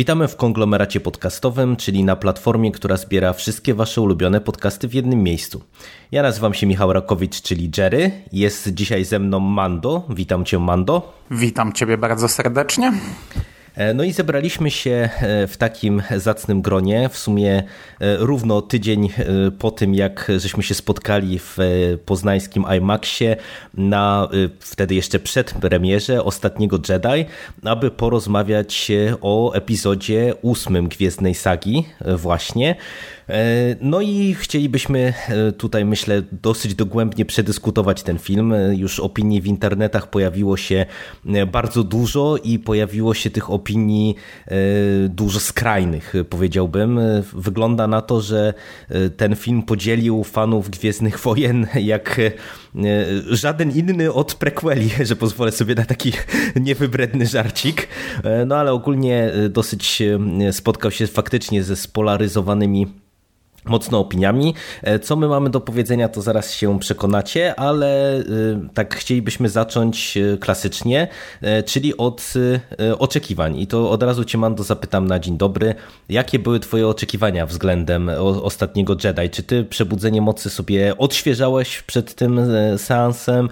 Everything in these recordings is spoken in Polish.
Witamy w konglomeracie podcastowym, czyli na platformie, która zbiera wszystkie Wasze ulubione podcasty w jednym miejscu. Ja nazywam się Michał Rakowicz, czyli Jerry. Jest dzisiaj ze mną Mando. Witam Cię, Mando. Witam Ciebie bardzo serdecznie. E, no i zebraliśmy się e, w takim zacnym gronie, w sumie e, równo tydzień po tym, jak żeśmy się spotkali w poznańskim IMAXie na wtedy jeszcze przed premierze ostatniego Jedi, aby porozmawiać o epizodzie ósmym Gwiezdnej Sagi właśnie. E, no i chcielibyśmy e, tutaj, myślę, dosyć dogłębnie przedyskutować ten film. E, już opinii w internetach pojawiło się bardzo dużo i pojawiło się tych opinii dużo skrajnych, powiedziałbym. Wygląda na to, że ten film podzielił fanów Gwiezdnych Wojen jak żaden inny od prequeli, że pozwolę sobie na taki niewybredny żarcik. No ale ogólnie dosyć spotkał się faktycznie ze spolaryzowanymi mocno opiniami. E, co my mamy do powiedzenia, to zaraz się przekonacie, ale e, tak chcielibyśmy zacząć e, klasycznie, czyli od oczekiwań. I to od razu Cię, Mando, zapytam na dzień dobry. Jakie były Twoje oczekiwania względem ostatniego Jedi? Czy Ty Przebudzenie Mocy sobie odświeżałeś przed tym seansem?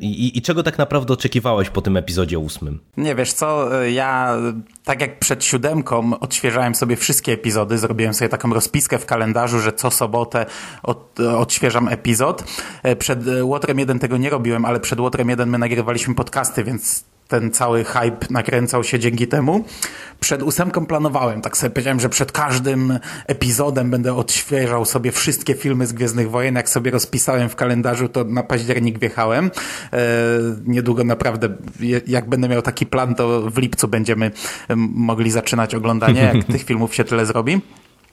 I, i czego tak naprawdę oczekiwałeś po tym epizodzie ósmym? Nie, wiesz co, ja tak jak przed siódemką odświeżałem sobie wszystkie epizody, zrobiłem sobie taką rozpiskę w kalendarzu, że co sobotę od, odświeżam epizod. E, przed Łotrem 1 tego nie robiłem, ale przed Łotrem 1 my nagrywaliśmy podcasty, więc ten cały hype nakręcał się dzięki temu. Przed ósemką planowałem, tak sobie powiedziałem, że przed każdym epizodem będę odświeżał sobie wszystkie filmy z Gwiezdnych Wojen. Jak sobie rozpisałem w kalendarzu, to na październik wjechałem. E, niedługo naprawdę, jak będę miał taki plan, to w lipcu będziemy mogli zaczynać oglądanie, jak tych filmów się tyle zrobi.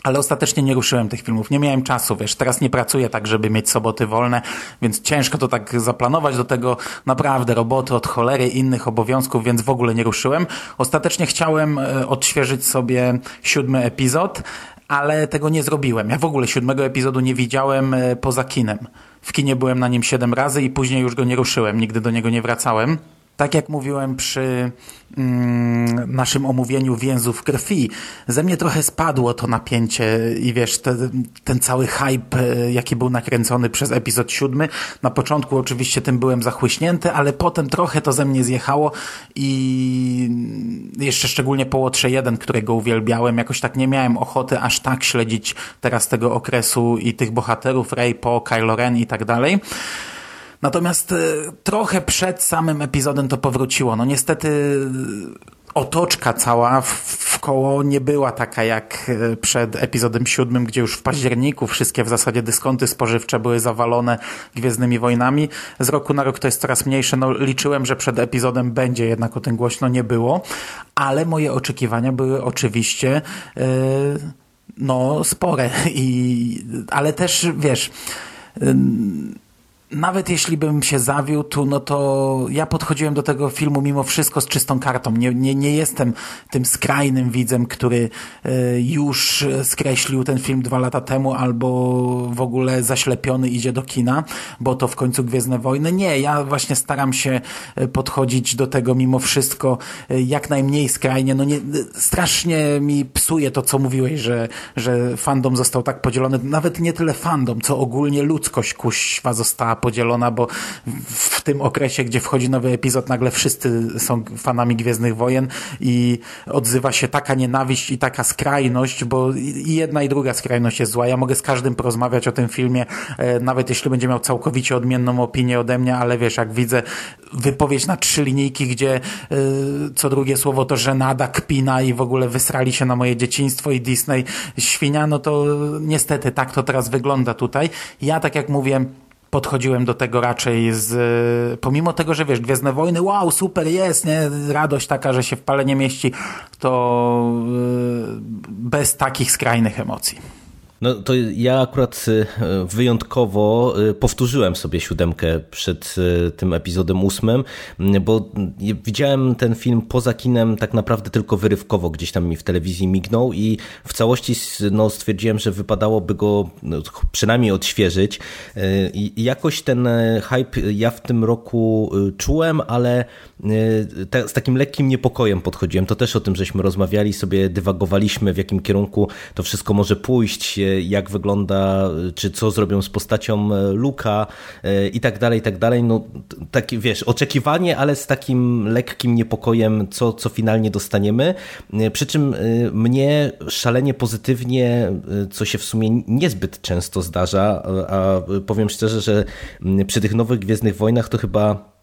Ale ostatecznie nie ruszyłem tych filmów, nie miałem czasu, wiesz, teraz nie pracuję tak, żeby mieć soboty wolne, więc ciężko to tak zaplanować, do tego naprawdę roboty od cholery, innych obowiązków, więc w ogóle nie ruszyłem. Ostatecznie chciałem e, odświeżyć sobie siódmy epizod, ale tego nie zrobiłem. Ja w ogóle siódmego epizodu nie widziałem e, poza kinem. W kinie byłem na nim siedem razy i później już go nie ruszyłem, nigdy do niego nie wracałem. Tak jak mówiłem przy mm, naszym omówieniu więzów krwi, ze mnie trochę spadło to napięcie i wiesz, te, ten cały hype, e, jaki był nakręcony przez epizod siódmy. Na początku oczywiście tym byłem zachłyśnięty, ale potem trochę to ze mnie zjechało i jeszcze szczególnie po Łotrze 1, którego uwielbiałem, jakoś tak nie miałem ochoty aż tak śledzić teraz tego okresu i tych bohaterów, Rey, Po, Kylo Ren i tak dalej. Natomiast e, trochę przed samym epizodem to powróciło. No niestety otoczka cała w koło nie była taka jak e, przed epizodem siódmym, gdzie już w październiku wszystkie w zasadzie dyskonty spożywcze były zawalone Gwiezdnymi Wojnami. Z roku na rok to jest coraz mniejsze. No, liczyłem, że przed epizodem będzie jednak o tym głośno, nie było. Ale moje oczekiwania były oczywiście yy, no spore. I, ale też, wiesz... Yy, nawet jeśli bym się zawiódł, no to ja podchodziłem do tego filmu mimo wszystko z czystą kartą. Nie, nie, nie jestem tym skrajnym widzem, który e, już skreślił ten film dwa lata temu albo w ogóle zaślepiony idzie do kina, bo to w końcu Gwiezdne Wojny. Nie, ja właśnie staram się e, podchodzić do tego mimo wszystko e, jak najmniej skrajnie. No nie, strasznie mi psuje to, co mówiłeś, że, że fandom został tak podzielony. Nawet nie tyle fandom, co ogólnie ludzkość kuźwa została podzielona, bo w tym okresie, gdzie wchodzi nowy epizod, nagle wszyscy są fanami Gwiezdnych Wojen i odzywa się taka nienawiść i taka skrajność, bo i jedna i druga skrajność jest zła. Ja mogę z każdym porozmawiać o tym filmie, e, nawet jeśli będzie miał całkowicie odmienną opinię ode mnie, ale wiesz, jak widzę wypowiedź na trzy linijki, gdzie e, co drugie słowo to żenada, kpina i w ogóle wysrali się na moje dzieciństwo i Disney świnia, no to niestety tak to teraz wygląda tutaj. Ja, tak jak mówię, podchodziłem do tego raczej z, pomimo tego, że wiesz, Gwiezdne Wojny, wow, super jest, nie, radość taka, że się w palenie mieści, to y, bez takich skrajnych emocji. No to ja akurat y, wyjątkowo y, powtórzyłem sobie siódemkę przed y, tym epizodem ósmym, bo widziałem ten film poza kinem tak naprawdę tylko wyrywkowo, gdzieś tam mi w telewizji mignął i w całości no, stwierdziłem, że wypadałoby go no, przynajmniej odświeżyć i jakoś ten hype ja w tym roku czułem, ale z takim lekkim niepokojem podchodziłem. To też o tym, żeśmy rozmawiali, sobie dywagowaliśmy, w jakim kierunku to wszystko może pójść, jak wygląda, czy co zrobią z postacią e, Luka e, i tak dalej, i tak dalej. No, takie, wiesz, oczekiwanie, ale z takim lekkim niepokojem, co, co finalnie dostaniemy. E, przy czym mnie szalenie pozytywnie, co się w sumie niezbyt często zdarza, a powiem szczerze, że przy tych nowych Gwiezdnych Wojnach to chyba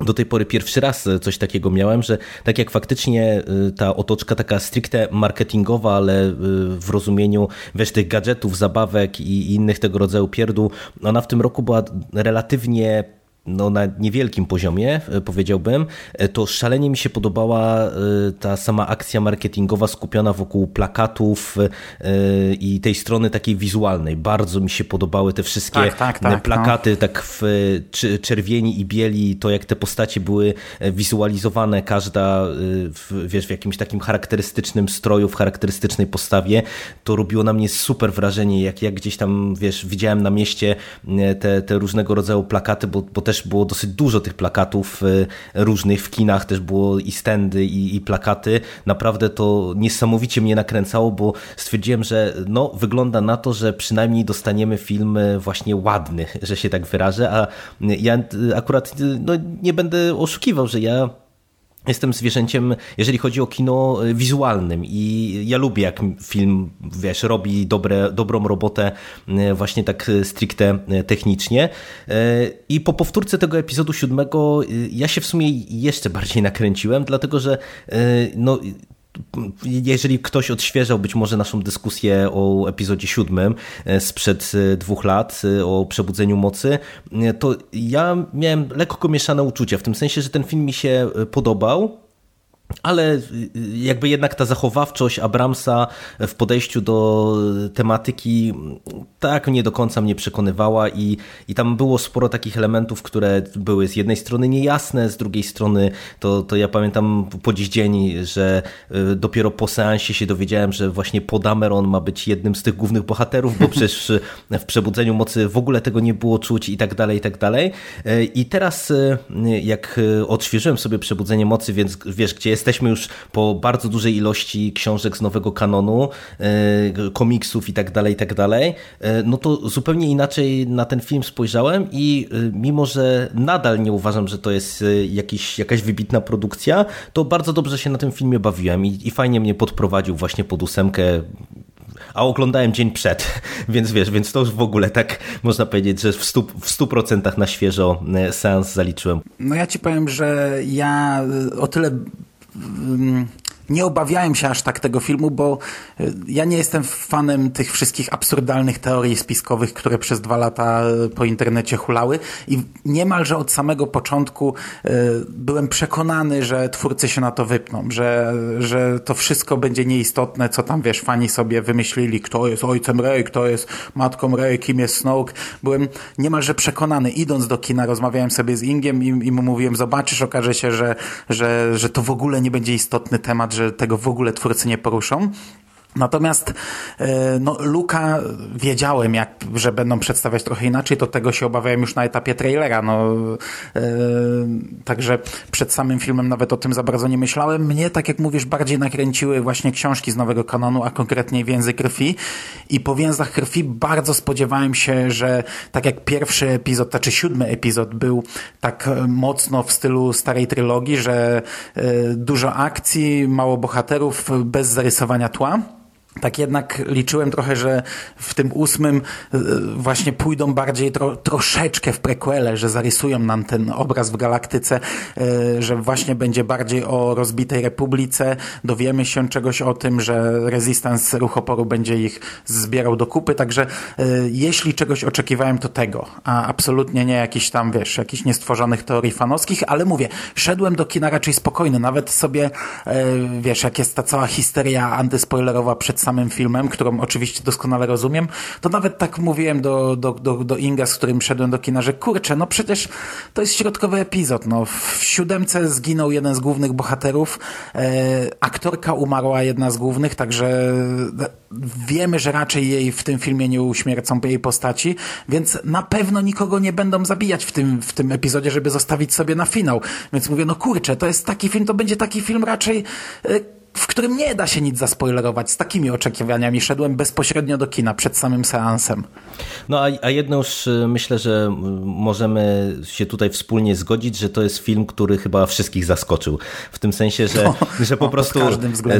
do tej pory pierwszy raz coś takiego miałem, że tak jak faktycznie y, ta otoczka taka stricte marketingowa, ale y, w rozumieniu wiesz, tych gadżetów, zabawek i innych tego rodzaju pierdół, ona w tym roku była relatywnie no, na niewielkim poziomie, e, powiedziałbym, e, to szalenie mi się podobała e, ta sama akcja marketingowa skupiona wokół plakatów i tej strony takiej wizualnej. Bardzo mi się podobały te wszystkie tak, tak, tak, no. plakaty, no. tak w czerwieni i bieli, to jak te postacie były wizualizowane, każda w, wiesz, w jakimś takim charakterystycznym stroju, w charakterystycznej postawie, to robiło na mnie super wrażenie, jak, jak gdzieś tam, wiesz, widziałem na mieście te, te różnego rodzaju plakaty, bo, bo też było dosyć dużo tych plakatów e, różnych w kinach, też było i standy i, i plakaty. Naprawdę to niesamowicie mnie nakręcało, bo stwierdziłem, że no, wygląda na to, że przynajmniej dostaniemy film e, właśnie ładny, że się tak wyrażę, a ja akurat no, nie będę oszukiwał, że ja Jestem zwierzęciem, jeżeli chodzi o kino y, wizualnym i ja lubię jak film, wiesz, robi dobre, dobrą robotę właśnie tak stricte y, technicznie. I po powtórce tego epizodu siódmego ja się w sumie jeszcze bardziej nakręciłem, dlatego że no jeżeli ktoś odświeżał być może naszą dyskusję o epizodzie siódmym e, sprzed e, dwóch lat, e, o przebudzeniu mocy, to ja miałem lekko mieszane uczucia, w tym sensie, że ten film mi się podobał, ale jakby jednak ta zachowawczość Abramsa w podejściu do tematyki tak nie do końca mnie przekonywała i, i tam było sporo takich elementów, które były z jednej strony niejasne, z drugiej strony to, to ja pamiętam po dziś dzień, że e, dopiero po seansie się dowiedziałem, że właśnie Podameron ma być jednym z tych głównych bohaterów, bo przecież w Przebudzeniu Mocy w ogóle tego nie było czuć i tak dalej, i tak dalej. I teraz jak odświeżyłem sobie Przebudzenie Mocy, więc wiesz, gdzie jesteśmy już po bardzo dużej ilości książek z nowego kanonu, komiksów i tak dalej, i tak dalej, no to zupełnie inaczej na ten film spojrzałem i y, mimo, że nadal nie uważam, że to jest jakiś, jakaś wybitna produkcja, to bardzo dobrze się na tym filmie bawiłem i, i fajnie mnie podprowadził właśnie pod ósemkę a oglądałem dzień przed, więc wiesz, więc to już w ogóle tak można powiedzieć, że w 100%, w 100 na świeżo seans zaliczyłem. No ja ci powiem, że ja o tyle mm, nie obawiałem się aż tak tego filmu, bo e, ja nie jestem fanem tych wszystkich absurdalnych teorii spiskowych, które przez dwa lata e, po internecie hulały i niemalże od samego początku e, byłem przekonany, że twórcy się na to wypną, że, że to wszystko będzie nieistotne, co tam, wiesz, fani sobie wymyślili, kto jest ojcem Rey, kto jest matką Rey, kim jest Snoke. Byłem niemalże przekonany, idąc do kina, rozmawiałem sobie z Ingiem i, i mu mówiłem, zobaczysz, okaże się, że, że, że to w ogóle nie będzie istotny temat, że tego w ogóle twórcy nie poruszą. Natomiast e, no, Luka wiedziałem, jak, że będą przedstawiać trochę inaczej, to tego się obawiałem już na etapie trailera. No, e, także przed samym filmem nawet o tym za bardzo nie myślałem. Mnie, tak jak mówisz, bardziej nakręciły właśnie książki z nowego kanonu, a konkretnie Więzy Krwi. I po Więzach Krwi bardzo spodziewałem się, że tak jak pierwszy epizod, znaczy siódmy epizod był tak mocno w stylu starej trylogii, że e, dużo akcji, mało bohaterów, bez zarysowania tła tak jednak liczyłem trochę, że w tym ósmym e, właśnie pójdą bardziej tro, troszeczkę w prequele, że zarysują nam ten obraz w galaktyce, e, że właśnie będzie bardziej o rozbitej republice, dowiemy się czegoś o tym, że Resistance Ruch Oporu będzie ich zbierał do kupy, także e, jeśli czegoś oczekiwałem, to tego, a absolutnie nie jakiś tam, wiesz, jakichś niestworzonych teorii fanowskich, ale mówię, szedłem do kina raczej spokojny, nawet sobie, wiesz, jak jest ta cała histeria antyspoilerowa przed samym filmem, którą oczywiście doskonale rozumiem, to nawet tak mówiłem do, do, do, do Inga, z którym szedłem do kina, że kurczę, no przecież to jest środkowy epizod. No, w siódemce zginął jeden z głównych bohaterów, e, aktorka umarła jedna z głównych, także wiemy, że raczej jej w tym filmie nie uśmiercą jej postaci, więc na pewno nikogo nie będą zabijać w tym, w tym epizodzie, żeby zostawić sobie na finał. Więc mówię, no kurczę, to jest taki film, to będzie taki film raczej... E, w którym nie da się nic zaspoilerować. Z takimi oczekiwaniami szedłem bezpośrednio do kina przed samym seansem. No a, a jedno już y, myślę, że możemy się tutaj wspólnie zgodzić, że to jest film, który chyba wszystkich zaskoczył. W tym sensie, że, no, że po no, prostu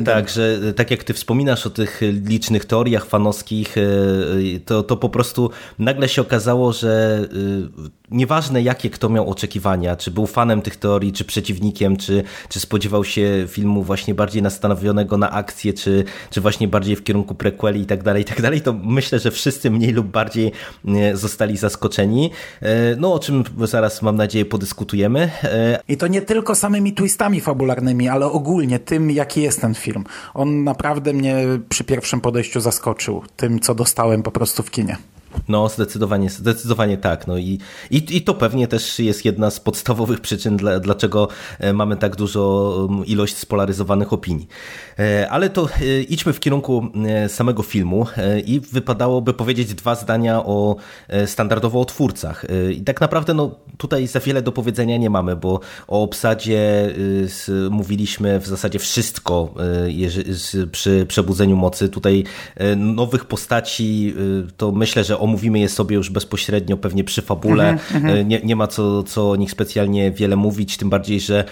tak, że tak jak ty wspominasz o tych licznych teoriach fanowskich, y, y, to, to po prostu nagle się okazało, że nieważne jakie kto miał oczekiwania, czy był fanem tych teorii, czy przeciwnikiem, czy, czy spodziewał się filmu właśnie bardziej nastanowionego na akcję, czy, czy właśnie bardziej w kierunku prequeli i tak dalej, i tak dalej, to myślę, że wszyscy mniej lub bardziej e, zostali zaskoczeni. E, no o czym zaraz mam nadzieję podyskutujemy. E, I to nie tylko samymi twistami fabularnymi, ale ogólnie tym, jaki jest ten film. On naprawdę mnie przy pierwszym podejściu zaskoczył tym, co dostałem po prostu w kinie. No, zdecydowanie, zdecydowanie tak. No i, i, i to pewnie też jest jedna z podstawowych przyczyn, dla, dlaczego e, mamy tak dużo ilość spolaryzowanych opinii. E, ale to e, idźmy w kierunku samego filmu i wypadałoby powiedzieć dwa zdania o standardowo o twórcach. I tak naprawdę no, tutaj za wiele do powiedzenia nie mamy, bo o obsadzie mówiliśmy w zasadzie wszystko przy przebudzeniu mocy. Tutaj nowych postaci to myślę, że omówimy je sobie już bezpośrednio pewnie przy fabule. Mhm, mhm. nie, nie ma co, co o nich specjalnie wiele mówić, tym bardziej, że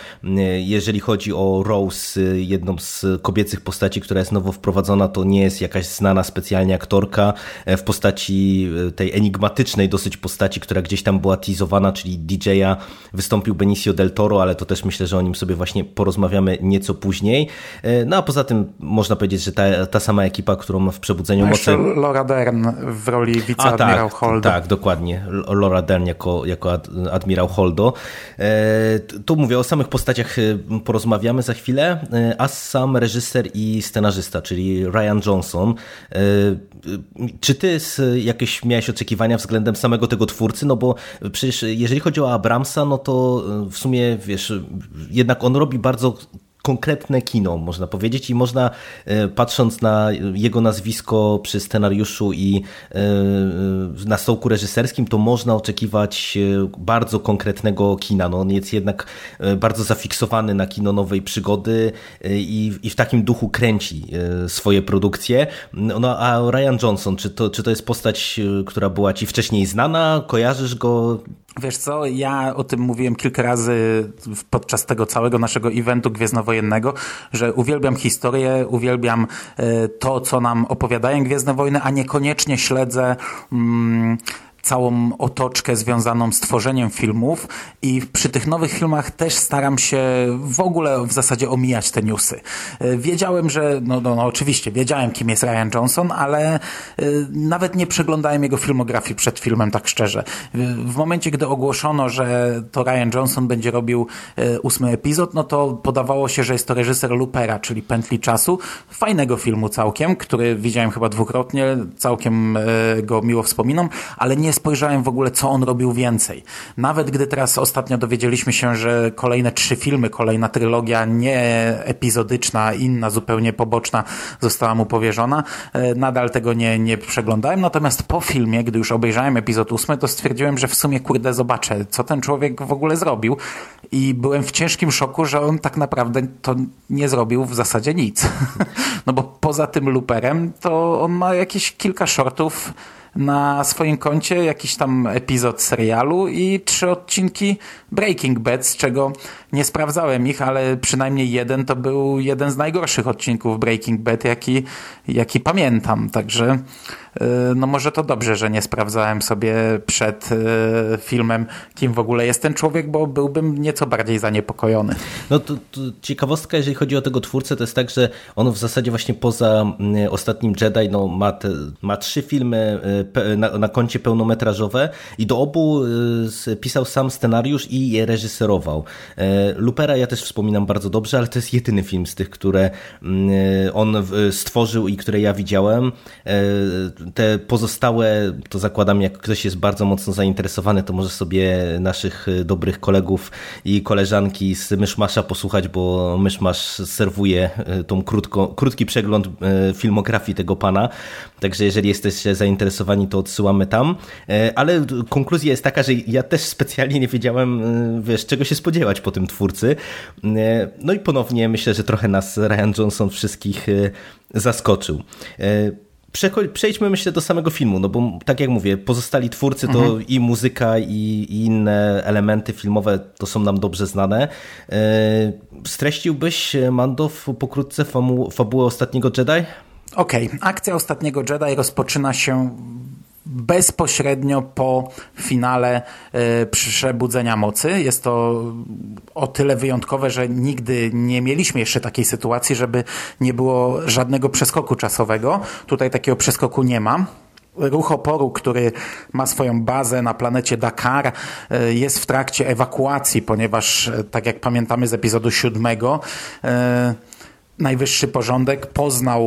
jeżeli chodzi o Rose, jedną z kobiecych postaci, która jest nowo wprowadzona, to nie jest jakaś znana specjalnie aktorka e, w postaci e, tej enigmatycznej dosyć postaci, która gdzieś tam była teasowana, czyli DJ-a wystąpił Benicio del Toro, ale to też myślę, że o nim sobie właśnie porozmawiamy nieco później. E, no a poza tym można powiedzieć, że ta, ta sama ekipa, którą w Przebudzeniu Mocy... Laura Dern w roli wiceadmirał tak, Holdo. Tak, dokładnie. Laura Dern jako, jako admirał Holdo. E, tu mówię o samych postaciach e, porozmawiamy za chwilę, e, a sam reżyser i scenarzysta, czyli Ryan Johnson. Czy ty jakieś miałeś oczekiwania względem samego tego twórcy? No bo przecież jeżeli chodzi o Abramsa, no to w sumie wiesz, jednak on robi bardzo konkretne kino, można powiedzieć, i można, e, patrząc na jego nazwisko przy scenariuszu i e, na stołku reżyserskim, to można oczekiwać e, bardzo konkretnego kina. No, on jest jednak bardzo zafiksowany na kino nowej przygody i, i w takim duchu kręci swoje produkcje. No, a Ryan Johnson, czy to, czy to jest postać, która była ci wcześniej znana? Kojarzysz go? Wiesz co, ja o tym mówiłem kilka razy podczas tego całego naszego eventu gwiezdnowojennego, że uwielbiam historię, uwielbiam e, to, co nam opowiadają Gwiezdne Wojny, a niekoniecznie śledzę... Mm, całą otoczkę związaną z tworzeniem filmów i przy tych nowych filmach też staram się w ogóle w zasadzie omijać te newsy. E, wiedziałem, że, no, no, no oczywiście, wiedziałem kim jest Ryan Johnson, ale y, nawet nie przeglądałem jego filmografii przed filmem, tak szczerze. W momencie, gdy ogłoszono, że to Ryan Johnson będzie robił y, ósmy epizod, no to podawało się, że jest to reżyser Loopera, czyli Pętli Czasu. Fajnego filmu całkiem, który widziałem chyba dwukrotnie, całkiem y, go miło wspominam, ale nie spojrzałem w ogóle, co on robił więcej. Nawet gdy teraz ostatnio dowiedzieliśmy się, że kolejne trzy filmy, kolejna trylogia nie epizodyczna, inna, zupełnie poboczna została mu powierzona, e, nadal tego nie, nie przeglądałem. Natomiast po filmie, gdy już obejrzałem epizod ósmy, to stwierdziłem, że w sumie kurde zobaczę, co ten człowiek w ogóle zrobił. I byłem w ciężkim szoku, że on tak naprawdę to nie zrobił w zasadzie nic. no bo poza tym luperem, to on ma jakieś kilka shortów na swoim koncie jakiś tam epizod serialu i trzy odcinki Breaking Bad, z czego nie sprawdzałem ich, ale przynajmniej jeden to był jeden z najgorszych odcinków Breaking Bad, jaki, jaki pamiętam. Także no może to dobrze, że nie sprawdzałem sobie przed e, filmem, kim w ogóle jest ten człowiek, bo byłbym nieco bardziej zaniepokojony. No to, to ciekawostka, jeżeli chodzi o tego twórcę, to jest tak, że on w zasadzie właśnie poza mm, ostatnim Jedi no, ma, te, ma trzy filmy e, na, na koncie pełnometrażowe i do obu pisał sam scenariusz i je reżyserował. Lupera ja też wspominam bardzo dobrze, ale to jest jedyny film z tych, które mm, on stworzył i które ja widziałem. E, te pozostałe, to zakładam, jak ktoś jest bardzo mocno zainteresowany, to może sobie naszych dobrych kolegów i koleżanki z Myszmasza posłuchać, bo Myszmasz serwuje e, tą krótko, krótki przegląd e, filmografii tego pana. Także jeżeli jesteście zainteresowani, to odsyłamy tam. Ale konkluzja jest taka, że ja też specjalnie nie wiedziałem, wiesz, czego się spodziewać po tym twórcy. No i ponownie myślę, że trochę nas Ryan Johnson wszystkich zaskoczył. Przejdźmy myślę do samego filmu, no bo tak jak mówię, pozostali twórcy to mhm. i muzyka i, i, inne elementy filmowe to są nam dobrze znane. Streściłbyś, Mando, pokrótce fabułę Ostatniego Jedi? Okej, okay. akcja Ostatniego Jedi rozpoczyna się bezpośrednio po finale e, Przebudzenia Mocy. Jest to o tyle wyjątkowe, że nigdy nie mieliśmy jeszcze takiej sytuacji, żeby nie było żadnego przeskoku czasowego. Tutaj takiego przeskoku nie ma. Ruch oporu, który ma swoją bazę na planecie Dakar, e, jest w trakcie ewakuacji, ponieważ, e, tak jak pamiętamy z epizodu siódmego, najwyższy porządek poznał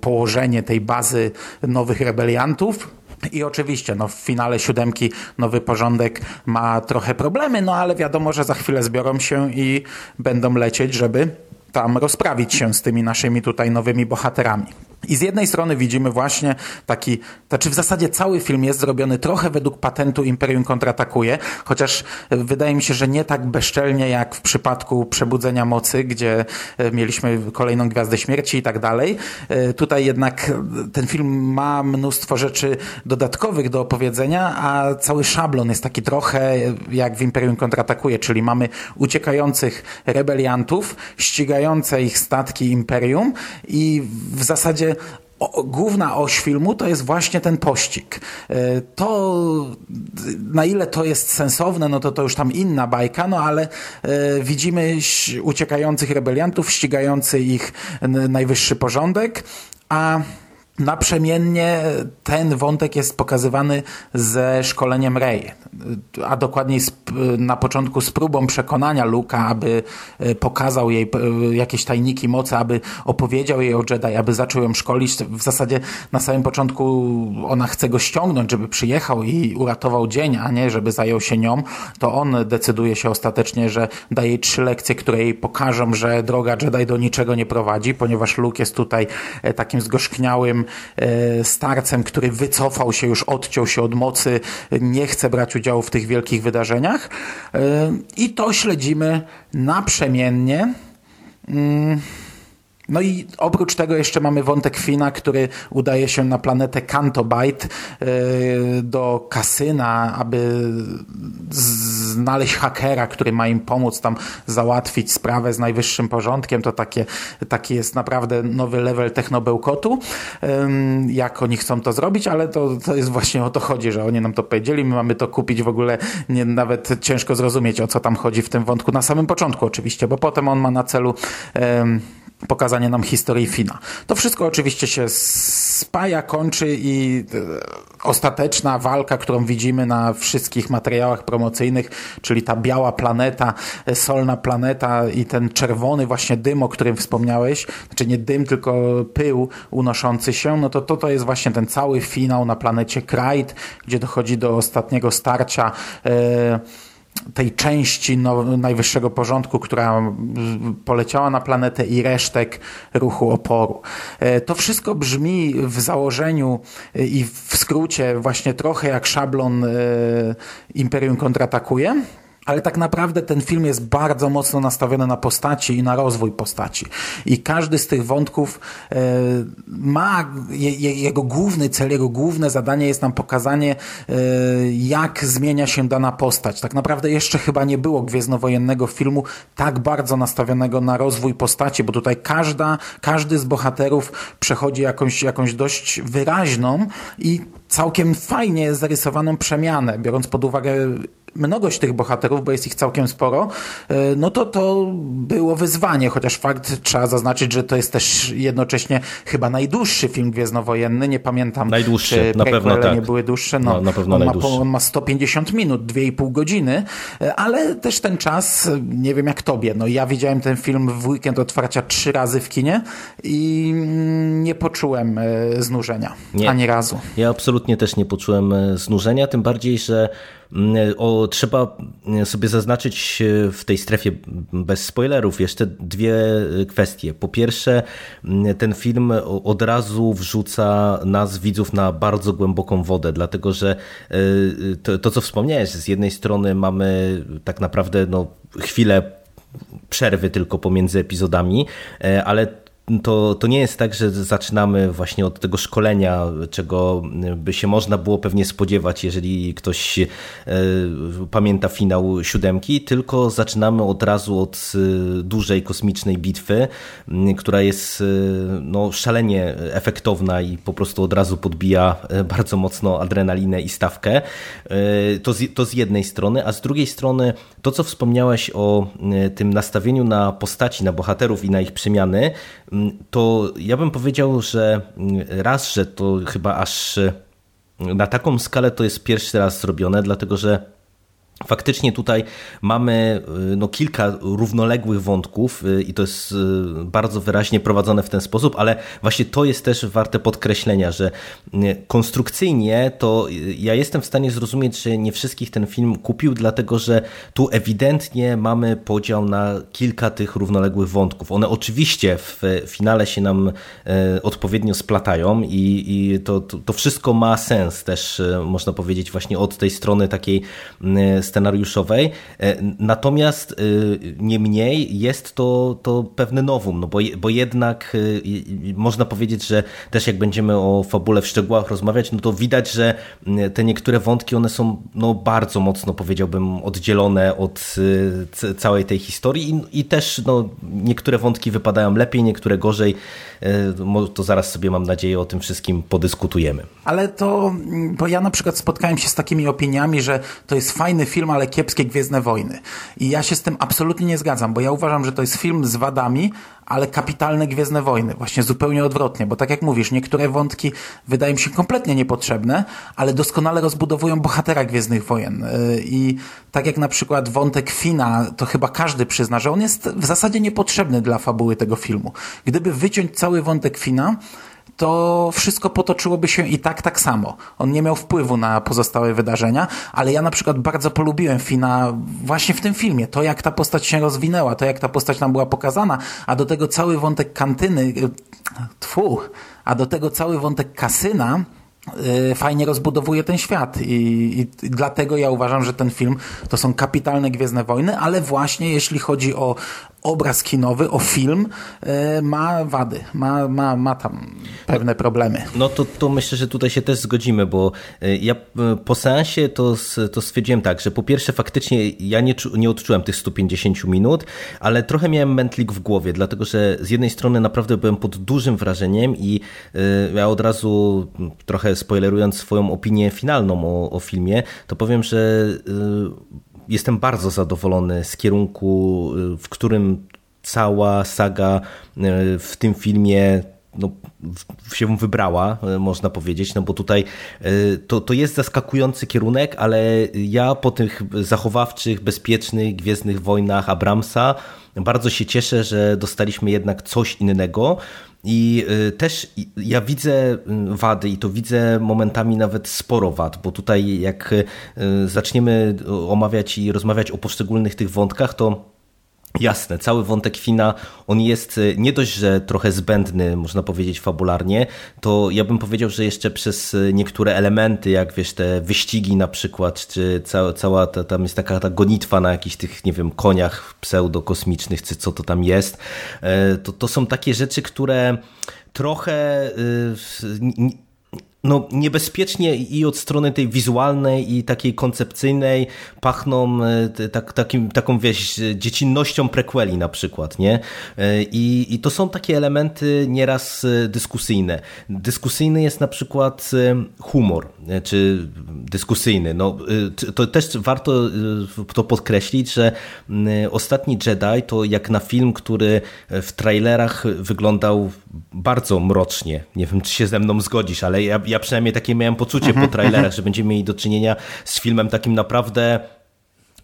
położenie tej bazy nowych rebeliantów i oczywiście no, w finale siódemki nowy porządek ma trochę problemy, no ale wiadomo, że za chwilę zbiorą się i będą lecieć, żeby tam rozprawić się z tymi naszymi tutaj nowymi bohaterami. I z jednej strony widzimy właśnie taki, znaczy w zasadzie cały film jest zrobiony trochę według patentu Imperium kontratakuje, chociaż wydaje mi się, że nie tak bezczelnie jak w przypadku Przebudzenia Mocy, gdzie e, mieliśmy kolejną Gwiazdę Śmierci i tak dalej. E, tutaj jednak ten film ma mnóstwo rzeczy dodatkowych do opowiedzenia, a cały szablon jest taki trochę jak w Imperium kontratakuje, czyli mamy uciekających rebeliantów, ścigające ich statki Imperium i w zasadzie główna oś filmu to jest właśnie ten pościg. E, to, na ile to jest sensowne, no to to już tam inna bajka, no ale e, widzimy uciekających rebeliantów, ścigający ich najwyższy porządek, a Naprzemiennie ten wątek jest pokazywany ze szkoleniem Rey, a dokładniej na początku z próbą przekonania Luka, aby e, pokazał jej e, jakieś tajniki mocy, aby opowiedział jej o Jedi, aby zaczął ją szkolić. W zasadzie na samym początku ona chce go ściągnąć, żeby przyjechał i uratował dzień, a nie żeby zajął się nią. To on decyduje się ostatecznie, że daje jej trzy lekcje, które jej pokażą, że droga Jedi do niczego nie prowadzi, ponieważ Luke jest tutaj e, takim zgorzkniałym E, starcem, który wycofał się, już odciął się od mocy, nie chce brać udziału w tych wielkich wydarzeniach. E, I to śledzimy naprzemiennie. No i oprócz tego jeszcze mamy wątek Fina, który udaje się na planetę Cantobite e, do kasyna, aby znaleźć hakera, który ma im pomóc tam załatwić sprawę z najwyższym porządkiem. To takie, taki jest naprawdę nowy level technobełkotu, jak oni chcą to zrobić, ale to, to jest właśnie o to chodzi, że oni nam to powiedzieli, my mamy to kupić w ogóle, nie, nawet ciężko zrozumieć o co tam chodzi w tym wątku, na samym początku oczywiście, bo potem on ma na celu pokazanie nam historii Fina. To wszystko oczywiście się spaja, kończy i e, ostateczna walka, którą widzimy na wszystkich materiałach promocyjnych, czyli ta biała planeta, e, solna planeta i ten czerwony właśnie dym, o którym wspomniałeś, znaczy nie dym, tylko pył unoszący się, no to to, to jest właśnie ten cały finał na planecie Krajt, gdzie dochodzi do ostatniego starcia yy, tej części no, najwyższego porządku, która poleciała na planetę i resztek ruchu oporu. E, to wszystko brzmi w założeniu i w skrócie właśnie trochę jak szablon e, Imperium kontratakuje, ale tak naprawdę ten film jest bardzo mocno nastawiony na postaci i na rozwój postaci. I każdy z tych wątków e, ma, je, jego główny cel, jego główne zadanie jest nam pokazanie, e, jak zmienia się dana postać. Tak naprawdę jeszcze chyba nie było gwiezdnowojennego filmu tak bardzo nastawionego na rozwój postaci, bo tutaj każda, każdy z bohaterów przechodzi jakąś, jakąś dość wyraźną i całkiem fajnie zarysowaną przemianę, biorąc pod uwagę mnogość tych bohaterów, bo jest ich całkiem sporo, e, no to to było wyzwanie, chociaż fakt trzeba zaznaczyć, że to jest też jednocześnie chyba najdłuższy film gwiezdnowojenny, nie pamiętam, najdłuższy, czy na pewno tak. nie były dłuższe, no, no na pewno on, ma, on ma 150 minut, 2,5 godziny, e, ale też ten czas, nie wiem jak tobie, no ja widziałem ten film w weekend otwarcia trzy razy w kinie i mm, nie poczułem e, znużenia, nie. ani razu. Ja absolutnie też nie poczułem znużenia, tym bardziej, że o, trzeba sobie zaznaczyć w tej strefie bez spoilerów jeszcze dwie kwestie. Po pierwsze, mm, ten film od razu wrzuca nas, widzów, na bardzo głęboką wodę, dlatego że y, to, to co wspomniałeś, z jednej strony mamy tak naprawdę no, chwilę przerwy tylko pomiędzy epizodami, e, ale to, to nie jest tak, że zaczynamy właśnie od tego szkolenia, czego by się można było pewnie spodziewać, jeżeli ktoś e, pamięta finał siódemki, tylko zaczynamy od razu od e, dużej kosmicznej bitwy, która jest e, no, szalenie efektowna i po prostu od razu podbija bardzo mocno adrenalinę i stawkę. To z, to z jednej strony, a z drugiej strony to, co wspomniałeś o tym nastawieniu na postaci, na bohaterów i na ich przemiany, to ja bym powiedział, że raz, że to chyba aż na taką skalę to jest pierwszy raz zrobione, dlatego że Faktycznie tutaj mamy y, no, kilka równoległych wątków y, i to jest y, bardzo wyraźnie prowadzone w ten sposób, ale właśnie to jest też warte podkreślenia, że konstrukcyjnie to ja jestem w stanie zrozumieć, że nie wszystkich ten film kupił, dlatego że tu ewidentnie mamy podział na kilka tych równoległych wątków. One oczywiście w finale się nam odpowiednio splatają i, i to, to, to wszystko ma sens też, można powiedzieć, właśnie od tej strony takiej scenariuszowej. E, natomiast e, niemniej jest to, to pewne nowum, no bo, bo jednak e, można powiedzieć, że też jak będziemy o fabule w szczegółach rozmawiać, no to widać, że te niektóre wątki, one są no bardzo mocno powiedziałbym oddzielone od całej tej historii i, i też no, niektóre wątki wypadają lepiej, niektóre gorzej. To zaraz sobie mam nadzieję o tym wszystkim podyskutujemy. Ale to, bo ja na przykład spotkałem się z takimi opiniami, że to jest fajny film, ale kiepskie Gwiezdne Wojny. I ja się z tym absolutnie nie zgadzam, bo ja uważam, że to jest film z wadami, ale kapitalne Gwiezdne Wojny. Właśnie zupełnie odwrotnie, bo tak jak mówisz, niektóre wątki wydają mi się kompletnie niepotrzebne, ale doskonale rozbudowują bohatera Gwiezdnych Wojen. Y, I tak jak na przykład wątek Fina, to chyba każdy przyzna, że on jest w zasadzie niepotrzebny dla fabuły tego filmu. Gdyby wyciąć cały wątek Fina, to wszystko potoczyłoby się i tak, tak samo. On nie miał wpływu na pozostałe wydarzenia, ale ja na przykład bardzo polubiłem Fina właśnie w tym filmie. To, jak ta postać się rozwinęła, to, jak ta postać nam była pokazana, a do tego cały wątek kantyny, y, tfu, a do tego cały wątek kasyna, y, fajnie rozbudowuje ten świat I, I, dlatego ja uważam, że ten film to są kapitalne Gwiezdne Wojny, ale właśnie jeśli chodzi o, obraz kinowy, o film, e, ma wady, ma, ma, ma tam pewne problemy. No to, to myślę, że tutaj się też zgodzimy, bo e, ja e, po seansie to, to stwierdziłem tak, że po pierwsze faktycznie ja nie, nie odczułem tych 150 minut, ale trochę miałem mętlik w głowie, dlatego że z jednej strony naprawdę byłem pod dużym wrażeniem i ja od razu trochę spoilerując swoją opinię finalną o, o filmie, to powiem, że jestem bardzo zadowolony z kierunku, y, w którym cała saga y, w tym filmie no, się wybrała, y, można powiedzieć, no bo tutaj to, to jest zaskakujący kierunek, ale ja po tych zachowawczych, bezpiecznych Gwiezdnych Wojnach Abramsa bardzo się cieszę, że dostaliśmy jednak coś innego, i y, też ja widzę y, wady i to widzę momentami nawet sporo wad, bo tutaj jak zaczniemy omawiać i rozmawiać o poszczególnych tych wątkach, to Jasne, cały wątek Fina, on jest y, nie dość, że trochę zbędny, można powiedzieć fabularnie, to ja bym powiedział, że jeszcze przez y, niektóre elementy, jak wiesz, te wyścigi na przykład, czy cała, cała ta, tam jest taka ta gonitwa na jakichś tych, nie wiem, koniach pseudokosmicznych, czy co to tam jest, e, to, to są takie rzeczy, które trochę no, niebezpiecznie i od strony tej wizualnej i takiej koncepcyjnej pachną e, tak, takim, taką wieś, dziecinnością prequeli na przykład, nie? E, I, I to są takie elementy nieraz e, dyskusyjne. Dyskusyjny jest na przykład humor, czy dyskusyjny. No, to też warto to podkreślić, że ostatni Jedi to jak na film, który w trailerach wyglądał bardzo mrocznie. Nie wiem, czy się ze mną zgodzisz, ale ja, ja przynajmniej takie miałem poczucie po mhm, trailerach, mhm. że będziemy mieli do czynienia z filmem takim naprawdę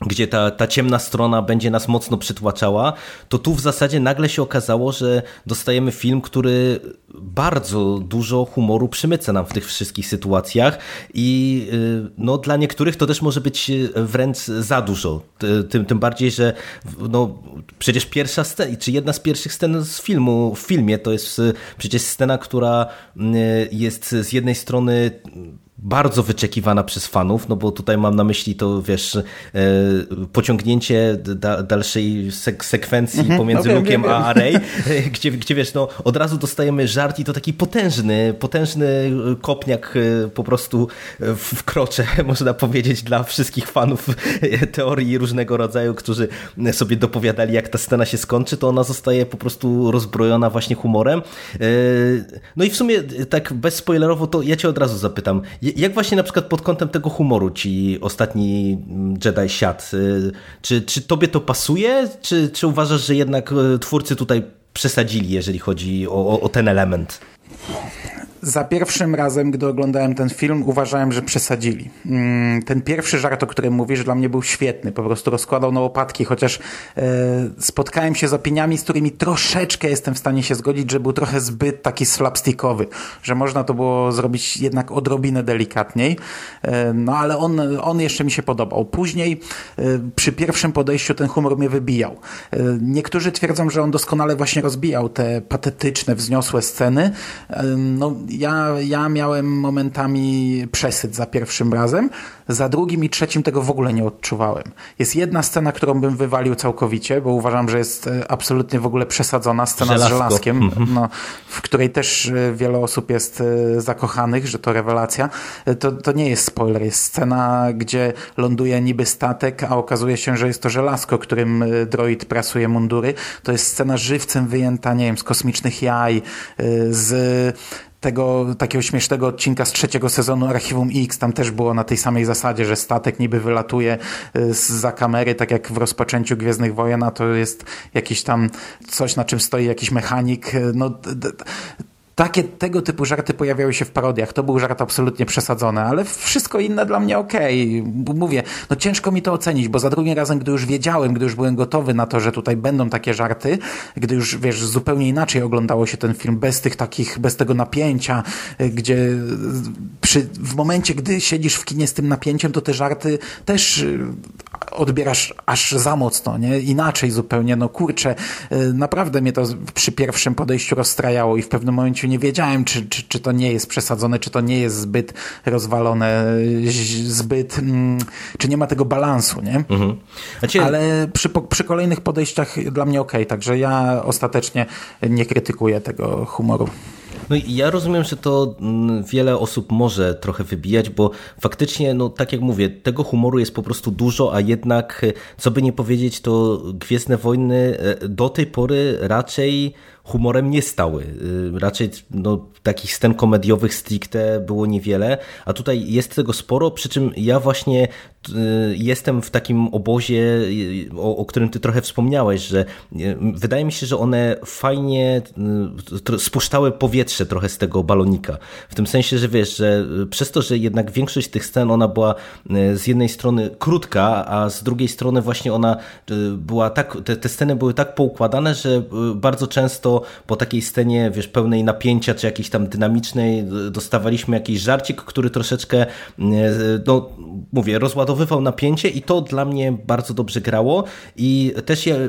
gdzie ta, ta ciemna strona będzie nas mocno przytłaczała, to tu w zasadzie nagle się okazało, że dostajemy film, który bardzo dużo humoru przymyca nam w tych wszystkich sytuacjach i y, no, dla niektórych to też może być wręcz za dużo. Tym, tym bardziej, że no, przecież pierwsza scena, czy jedna z pierwszych scen z filmu, w filmie to jest y, przecież scena, która y, jest z jednej strony bardzo wyczekiwana przez fanów, no bo tutaj mam na myśli to, wiesz, e, pociągnięcie da, dalszej sek sekwencji mhm, pomiędzy no, Luke'em a Array, gdzie, gdzie wiesz, no od razu dostajemy żart i to taki potężny, potężny kopniak e, po prostu w krocze, można powiedzieć, dla wszystkich fanów teorii różnego rodzaju, którzy sobie dopowiadali, jak ta scena się skończy, to ona zostaje po prostu rozbrojona właśnie humorem. E, no i w sumie tak bezspoilerowo to ja cię od razu zapytam, jak właśnie na przykład pod kątem tego humoru ci ostatni Jedi siadł? Y, czy, czy tobie to pasuje, czy, czy uważasz, że jednak y, twórcy tutaj przesadzili, jeżeli chodzi o, o ten element? Za pierwszym razem, gdy oglądałem ten film, uważałem, że przesadzili. Mm, ten pierwszy żart, o którym mówisz, dla mnie był świetny. Po prostu rozkładał na łopatki, chociaż e, spotkałem się z opiniami, z którymi troszeczkę jestem w stanie się zgodzić, że był trochę zbyt taki slapstickowy, że można to było zrobić jednak odrobinę delikatniej. E, no ale on, on jeszcze mi się podobał. Później e, przy pierwszym podejściu ten humor mnie wybijał. Niektórzy twierdzą, że on doskonale właśnie rozbijał te patetyczne, wzniosłe sceny. No ja, ja miałem momentami przesyt za pierwszym razem, za drugim i trzecim tego w ogóle nie odczuwałem. Jest jedna scena, którą bym wywalił całkowicie, bo uważam, że jest e, absolutnie w ogóle przesadzona, scena Żelazko. z żelazkiem, mhm. no, w której też e, wiele osób jest e, zakochanych, że to rewelacja. To, to nie jest spoiler, jest scena, gdzie ląduje niby statek, a okazuje się, że jest to żelazko, którym droid prasuje mundury. To jest scena żywcem wyjęta, nie wiem, z kosmicznych jaj, z tego takiego śmiesznego odcinka z trzeciego sezonu Archiwum X. Tam też było na tej samej zasadzie, że statek niby wylatuje y, za kamery, tak jak w rozpoczęciu Gwiezdnych Wojen, a to jest jakiś tam coś, na czym stoi jakiś mechanik. No, takie, tego typu żarty pojawiały się w parodiach. To był żart absolutnie przesadzony, ale wszystko inne dla mnie okej. Okay. Mówię, no ciężko mi to ocenić, bo za drugim razem, gdy już wiedziałem, gdy już byłem gotowy na to, że tutaj będą takie żarty, gdy już, wiesz, zupełnie inaczej oglądało się ten film, bez tych takich, bez tego napięcia, gdzie przy, w momencie, gdy siedzisz w kinie z tym napięciem, to te żarty też odbierasz aż za mocno, nie? Inaczej zupełnie, no kurczę, naprawdę mnie to przy pierwszym podejściu rozstrajało i w pewnym momencie nie wiedziałem, czy, czy, czy to nie jest przesadzone, czy to nie jest zbyt rozwalone, zbyt, mm, czy nie ma tego balansu, nie? Mhm. Znaczy... Ale przy, przy kolejnych podejściach dla mnie ok, także ja ostatecznie nie krytykuję tego humoru. No i ja rozumiem, że to mm, wiele osób może trochę wybijać, bo faktycznie, no tak jak mówię, tego humoru jest po prostu dużo, a jednak, co by nie powiedzieć, to Gwiezdne Wojny e, do tej pory raczej humorem nie stały. Y, raczej no, takich scen komediowych stricte było niewiele, a tutaj jest tego sporo, przy czym ja właśnie jestem w takim obozie, y, o, o, którym ty trochę wspomniałeś, że wydaje mi się, że one fajnie spuszczały powietrze trochę z tego balonika. W tym sensie, że wiesz, że przez to, że jednak większość tych scen ona była z jednej strony krótka, a z drugiej strony właśnie ona była tak, te, te sceny były tak poukładane, że bardzo często po, takiej scenie, wiesz, pełnej napięcia, czy jakiejś tam dynamicznej, dostawaliśmy jakiś żarcik, który troszeczkę, no mówię, rozładowywał napięcie i to dla mnie bardzo dobrze grało i też je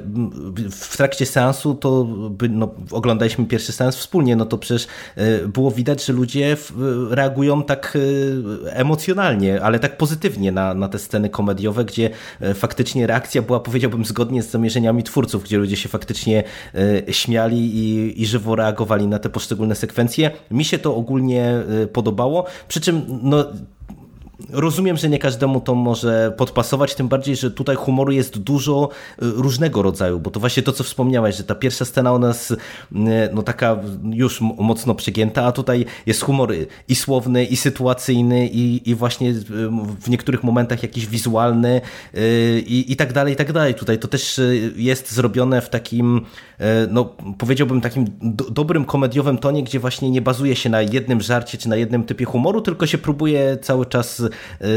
w trakcie seansu to no, oglądaliśmy pierwszy seans wspólnie, no to przecież było widać, że ludzie reagują tak emocjonalnie, ale tak pozytywnie na, na te sceny komediowe, gdzie faktycznie reakcja była, powiedziałbym, zgodnie z zamierzeniami twórców, gdzie ludzie się faktycznie e, śmiali i, i żywo reagowali na te poszczególne sekwencje. Mi się to ogólnie e, podobało, przy czym no, rozumiem, że nie każdemu to może podpasować, tym bardziej, że tutaj humoru jest dużo y, różnego rodzaju, bo to właśnie to, co wspomniałeś, że ta pierwsza scena u nas y, no taka już mocno przegięta, a tutaj jest humor i słowny, i sytuacyjny, i, i właśnie y, w niektórych momentach jakiś wizualny i, i tak dalej, i tak dalej. Tutaj to też jest zrobione w takim, no powiedziałbym takim do, dobrym komediowym tonie, gdzie właśnie nie bazuje się na jednym żarcie, czy na jednym typie humoru, tylko się próbuje cały czas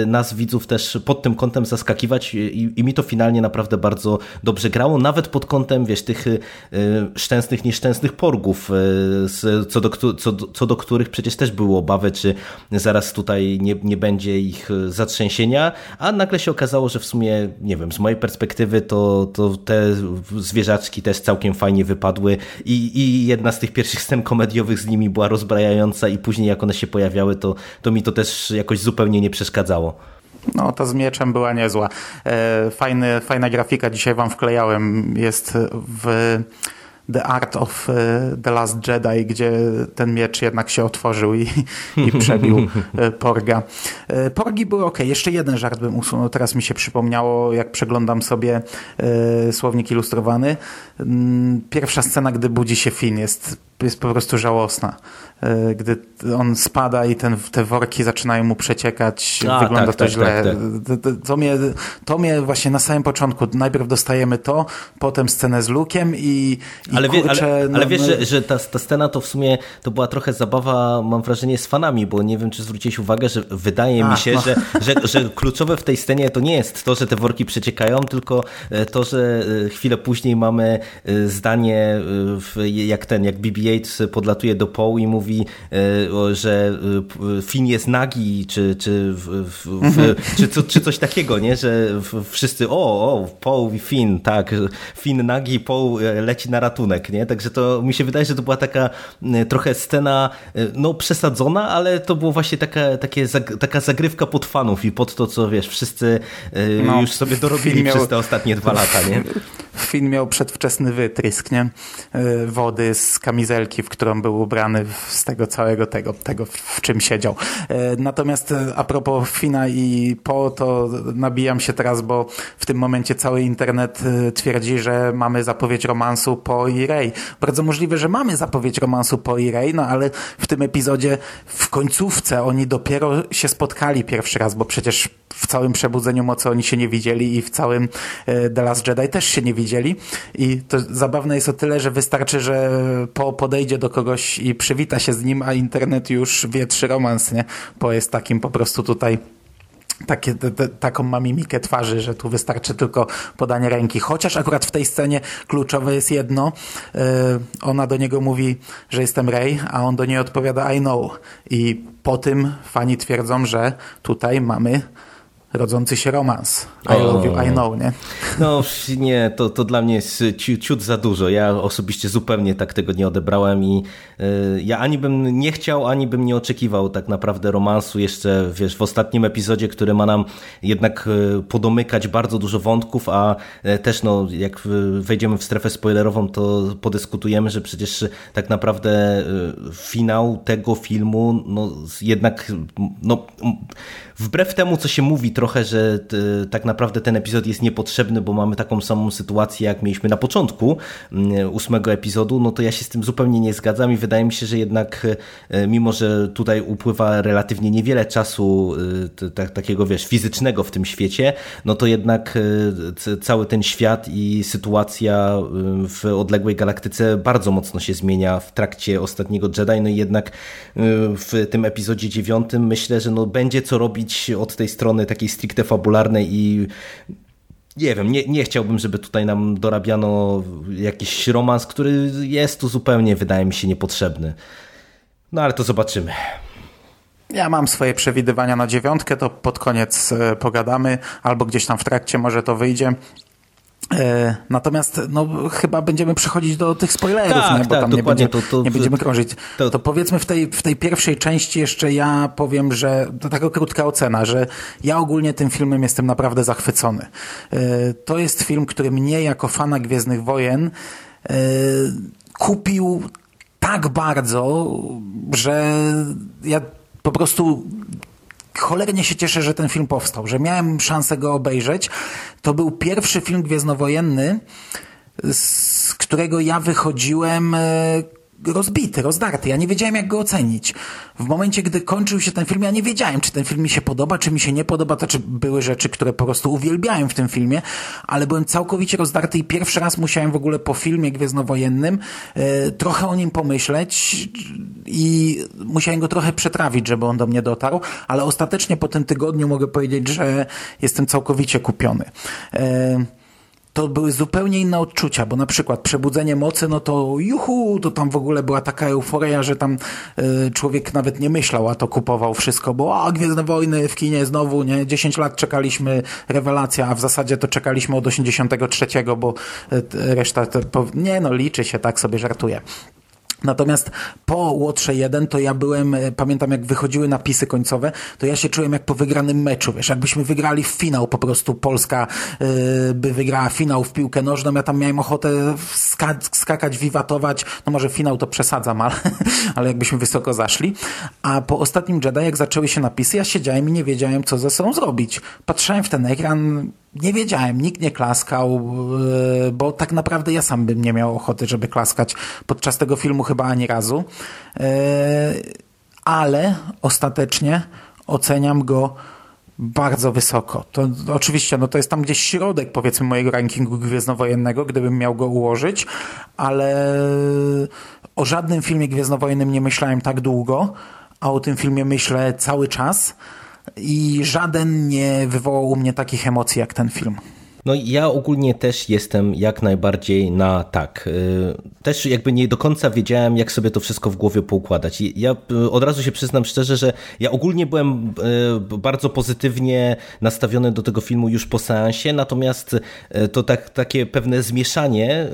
Y, nas widzów też pod tym kątem zaskakiwać i, i mi to finalnie naprawdę bardzo dobrze grało, nawet pod kątem, wiesz, tych y, szczęsnych, nieszczęsnych porgów, co do, co, co do których przecież też były obawy, czy zaraz tutaj nie, nie będzie ich zatrzęsienia, a nagle się okazało, że w sumie, nie wiem, z mojej perspektywy to, to te zwierzaczki też całkiem fajnie wypadły i, i jedna z tych pierwszych scen komediowych z nimi była rozbrajająca i później jak one się pojawiały, to, to mi to też jakoś zupełnie nie przeszkadzało. No, to z mieczem była niezła. E, fajny, fajna grafika dzisiaj wam wklejałem. Jest w The Art of e, The Last Jedi, gdzie ten miecz jednak się otworzył i, i przebił e, Porga. Porgi były ok. Jeszcze jeden żart bym usunął. Teraz mi się przypomniało, jak przeglądam sobie słownik ilustrowany. Mm, pierwsza scena, gdy budzi się Finn, jest, jest po prostu żałosna. E, gdy on spada i ten, te worki zaczynają mu przeciekać, A, wygląda tak, to tak, źle. Tak, tak. To, mnie, to mnie właśnie na samym początku, najpierw dostajemy to, potem scenę z Lukiem i, i ale, wie, kurczę, ale, no, ale wiesz, no... że, że ta, ta scena to w sumie to była trochę zabawa, mam wrażenie, z fanami, bo nie wiem, czy zwróciłeś uwagę, że wydaje mi się, no. że, że, że kluczowe w tej scenie to nie jest to, że te worki przeciekają, tylko e, to, że e, chwilę później mamy zdanie, jak ten, jak BB-8 podlatuje do Poł i mówi mówi, e, że e, Finn jest nagi, czy, czy, w, w, mhm. czy, czy, czy, coś takiego, nie? że wszyscy, o, o, Paul i Finn, tak, Finn nagi, Paul e, leci na ratunek, nie? Także to mi się wydaje, że to była taka trochę scena, no przesadzona, ale to było właśnie taka, takie, taka zagrywka pod fanów i pod to, co wiesz, wszyscy no, już sobie dorobili miał... przez te ostatnie dwa lata, nie? Film miał przedwczesny wytrysk, nie? Wody z kamizelki, w którą był ubrany w z tego całego tego, tego w czym siedział. E, natomiast e, a propos Fina i Po, to nabijam się teraz, bo w tym momencie cały internet e, twierdzi, że mamy zapowiedź romansu Po i Rey. Bardzo możliwe, że mamy zapowiedź romansu Po i Rey, no ale w tym epizodzie w końcówce oni dopiero się spotkali pierwszy raz, bo przecież w całym Przebudzeniu Mocy oni się nie widzieli i w całym The Last Jedi też się nie widzieli i to zabawne jest o tyle, że wystarczy, że Po podejdzie do kogoś i przywita się z nim, a internet już wietrzy romans, nie? Bo jest takim po prostu tutaj takie, te, te, taką ma mimikę twarzy, że tu wystarczy tylko podanie ręki. Chociaż akurat w tej scenie kluczowe jest jedno. Yy, ona do niego mówi, że jestem Ray, a on do niej odpowiada I know. I po tym fani twierdzą, że tutaj mamy rodzący się romans. I love you, I know, nie? No nie, to, to dla mnie jest ci, ciut za dużo. Ja osobiście zupełnie tak tego nie odebrałem i y, ja ani bym nie chciał, ani bym nie oczekiwał tak naprawdę romansu jeszcze, wiesz, w ostatnim epizodzie, który ma nam jednak y, podomykać bardzo dużo wątków, a y, też no, jak wejdziemy w strefę spoilerową, to podyskutujemy, że przecież tak naprawdę finał tego filmu, no jednak, no wbrew temu, co się mówi trochę, że tak naprawdę ten epizod jest niepotrzebny, bo mamy taką samą sytuację, jak mieliśmy na początku mm, ósmego epizodu, no to ja się z tym zupełnie nie zgadzam i wydaje mi się, że jednak e, mimo, że tutaj upływa relatywnie niewiele czasu e, takiego, wiesz, fizycznego w tym świecie, no to jednak e, cały ten świat i sytuacja w odległej galaktyce bardzo mocno się zmienia w trakcie ostatniego Jedi, no i jednak w tym epizodzie dziewiątym myślę, że no będzie co robić od tej strony takiej stricte fabularnej i nie wiem, nie, nie chciałbym, żeby tutaj nam dorabiano jakiś romans, który jest tu zupełnie, wydaje mi się, niepotrzebny. No ale to zobaczymy. Ja mam swoje przewidywania na dziewiątkę, to pod koniec e, pogadamy, albo gdzieś tam w trakcie może to wyjdzie. E, natomiast no, chyba będziemy przechodzić do tych spoilerów, tak, nie? bo tak, tam nie, będzie, to, to, nie będziemy krążyć. To, to, powiedzmy w tej, w tej pierwszej części jeszcze ja powiem, że to taka krótka ocena, że ja ogólnie tym filmem jestem naprawdę zachwycony. E, to jest film, który mnie jako fana Gwiezdnych Wojen kupił tak bardzo, że ja po prostu cholernie się cieszę, że ten film powstał, że miałem szansę go obejrzeć. To był pierwszy film gwiezdnowojenny, z którego ja wychodziłem e, rozbity, rozdarty. Ja nie wiedziałem, jak go ocenić. W momencie, gdy kończył się ten film, ja nie wiedziałem, czy ten film mi się podoba, czy mi się nie podoba, to czy były rzeczy, które po prostu uwielbiałem w tym filmie, ale byłem całkowicie rozdarty i pierwszy raz musiałem w ogóle po filmie Gwiezdnowojennym e, trochę o nim pomyśleć i musiałem go trochę przetrawić, żeby on do mnie dotarł, ale ostatecznie po tym tygodniu mogę powiedzieć, że jestem całkowicie kupiony. E, to były zupełnie inne odczucia, bo na przykład Przebudzenie Mocy, no to juhu, to tam w ogóle była taka euforia, że tam y, człowiek nawet nie myślał, a to kupował wszystko, bo a Gwiezdne Wojny w kinie znowu, nie, 10 lat czekaliśmy, rewelacja, a w zasadzie to czekaliśmy od 83, bo y, reszta, to, nie no, liczy się, tak sobie żartuję. Natomiast po Łotrze 1 to ja byłem, e, pamiętam jak wychodziły napisy końcowe, to ja się czułem jak po wygranym meczu, wiesz, jakbyśmy wygrali w finał, po prostu Polska yy, by wygrała finał w piłkę nożną, ja tam miałem ochotę ska skakać, wiwatować, no może finał to przesadzam, ale, ale jakbyśmy wysoko zaszli. A po ostatnim Jedi, jak zaczęły się napisy, ja siedziałem i nie wiedziałem, co ze sobą zrobić. Patrzyłem w ten ekran, nie wiedziałem, nikt nie klaskał, e, bo tak naprawdę ja sam bym nie miał ochoty, żeby klaskać podczas tego filmu chyba ani razu. E, ale ostatecznie oceniam go bardzo wysoko. To oczywiście, no to jest tam gdzieś środek, powiedzmy, mojego rankingu gwiezdnowojennego, gdybym miał go ułożyć, ale o żadnym filmie gwiezdnowojennym nie myślałem tak długo, a o tym filmie myślę cały czas i żaden nie wywołał u mnie takich emocji jak ten film. No ja ogólnie też jestem jak najbardziej na tak. Y, też jakby nie do końca wiedziałem, jak sobie to wszystko w głowie poukładać. Ja y, od razu się przyznam szczerze, że ja ogólnie byłem y, bardzo pozytywnie nastawiony do tego filmu już po seansie, natomiast to tak, takie pewne zmieszanie,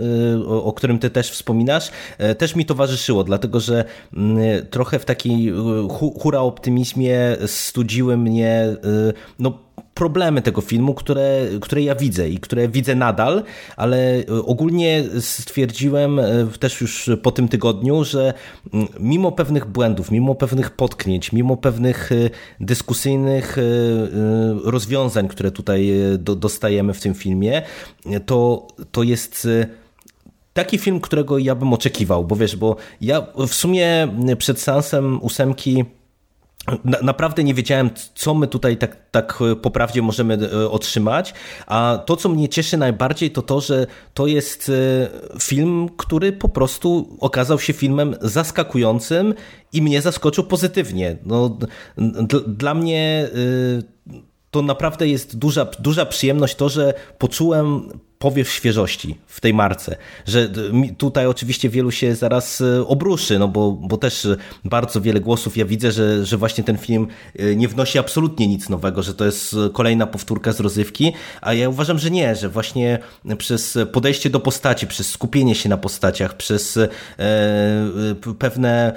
o którym ty też wspominasz, też mi towarzyszyło, dlatego że mm, trochę w takiej hura optymizmie studziły mnie no problemy tego filmu, które, które ja widzę i które widzę nadal, ale e, ogólnie stwierdziłem e, też już po tym tygodniu, że mimo pewnych błędów, mimo pewnych potknięć, mimo pewnych e, dyskusyjnych rozwiązań, które tutaj dostajemy w tym filmie, to, to jest taki film, którego ja bym oczekiwał, bo wiesz, bo ja w sumie przed seansem ósemki naprawdę nie wiedziałem, co my tutaj tak, tak poprawdzie możemy e, otrzymać, a to, co mnie cieszy najbardziej, to to, że to jest e, film, który po prostu okazał się filmem zaskakującym i mnie zaskoczył pozytywnie. No, dla mnie e, to naprawdę jest duża, duża przyjemność to, że poczułem powiew świeżości w tej marce, że tutaj oczywiście wielu się zaraz e, obruszy, no bo, bo też bardzo wiele głosów ja widzę, że, że właśnie ten film e, nie wnosi absolutnie nic nowego, że to jest kolejna powtórka z rozrywki, a ja uważam, że nie, że właśnie przez podejście do postaci, przez skupienie się na postaciach, przez e, pewne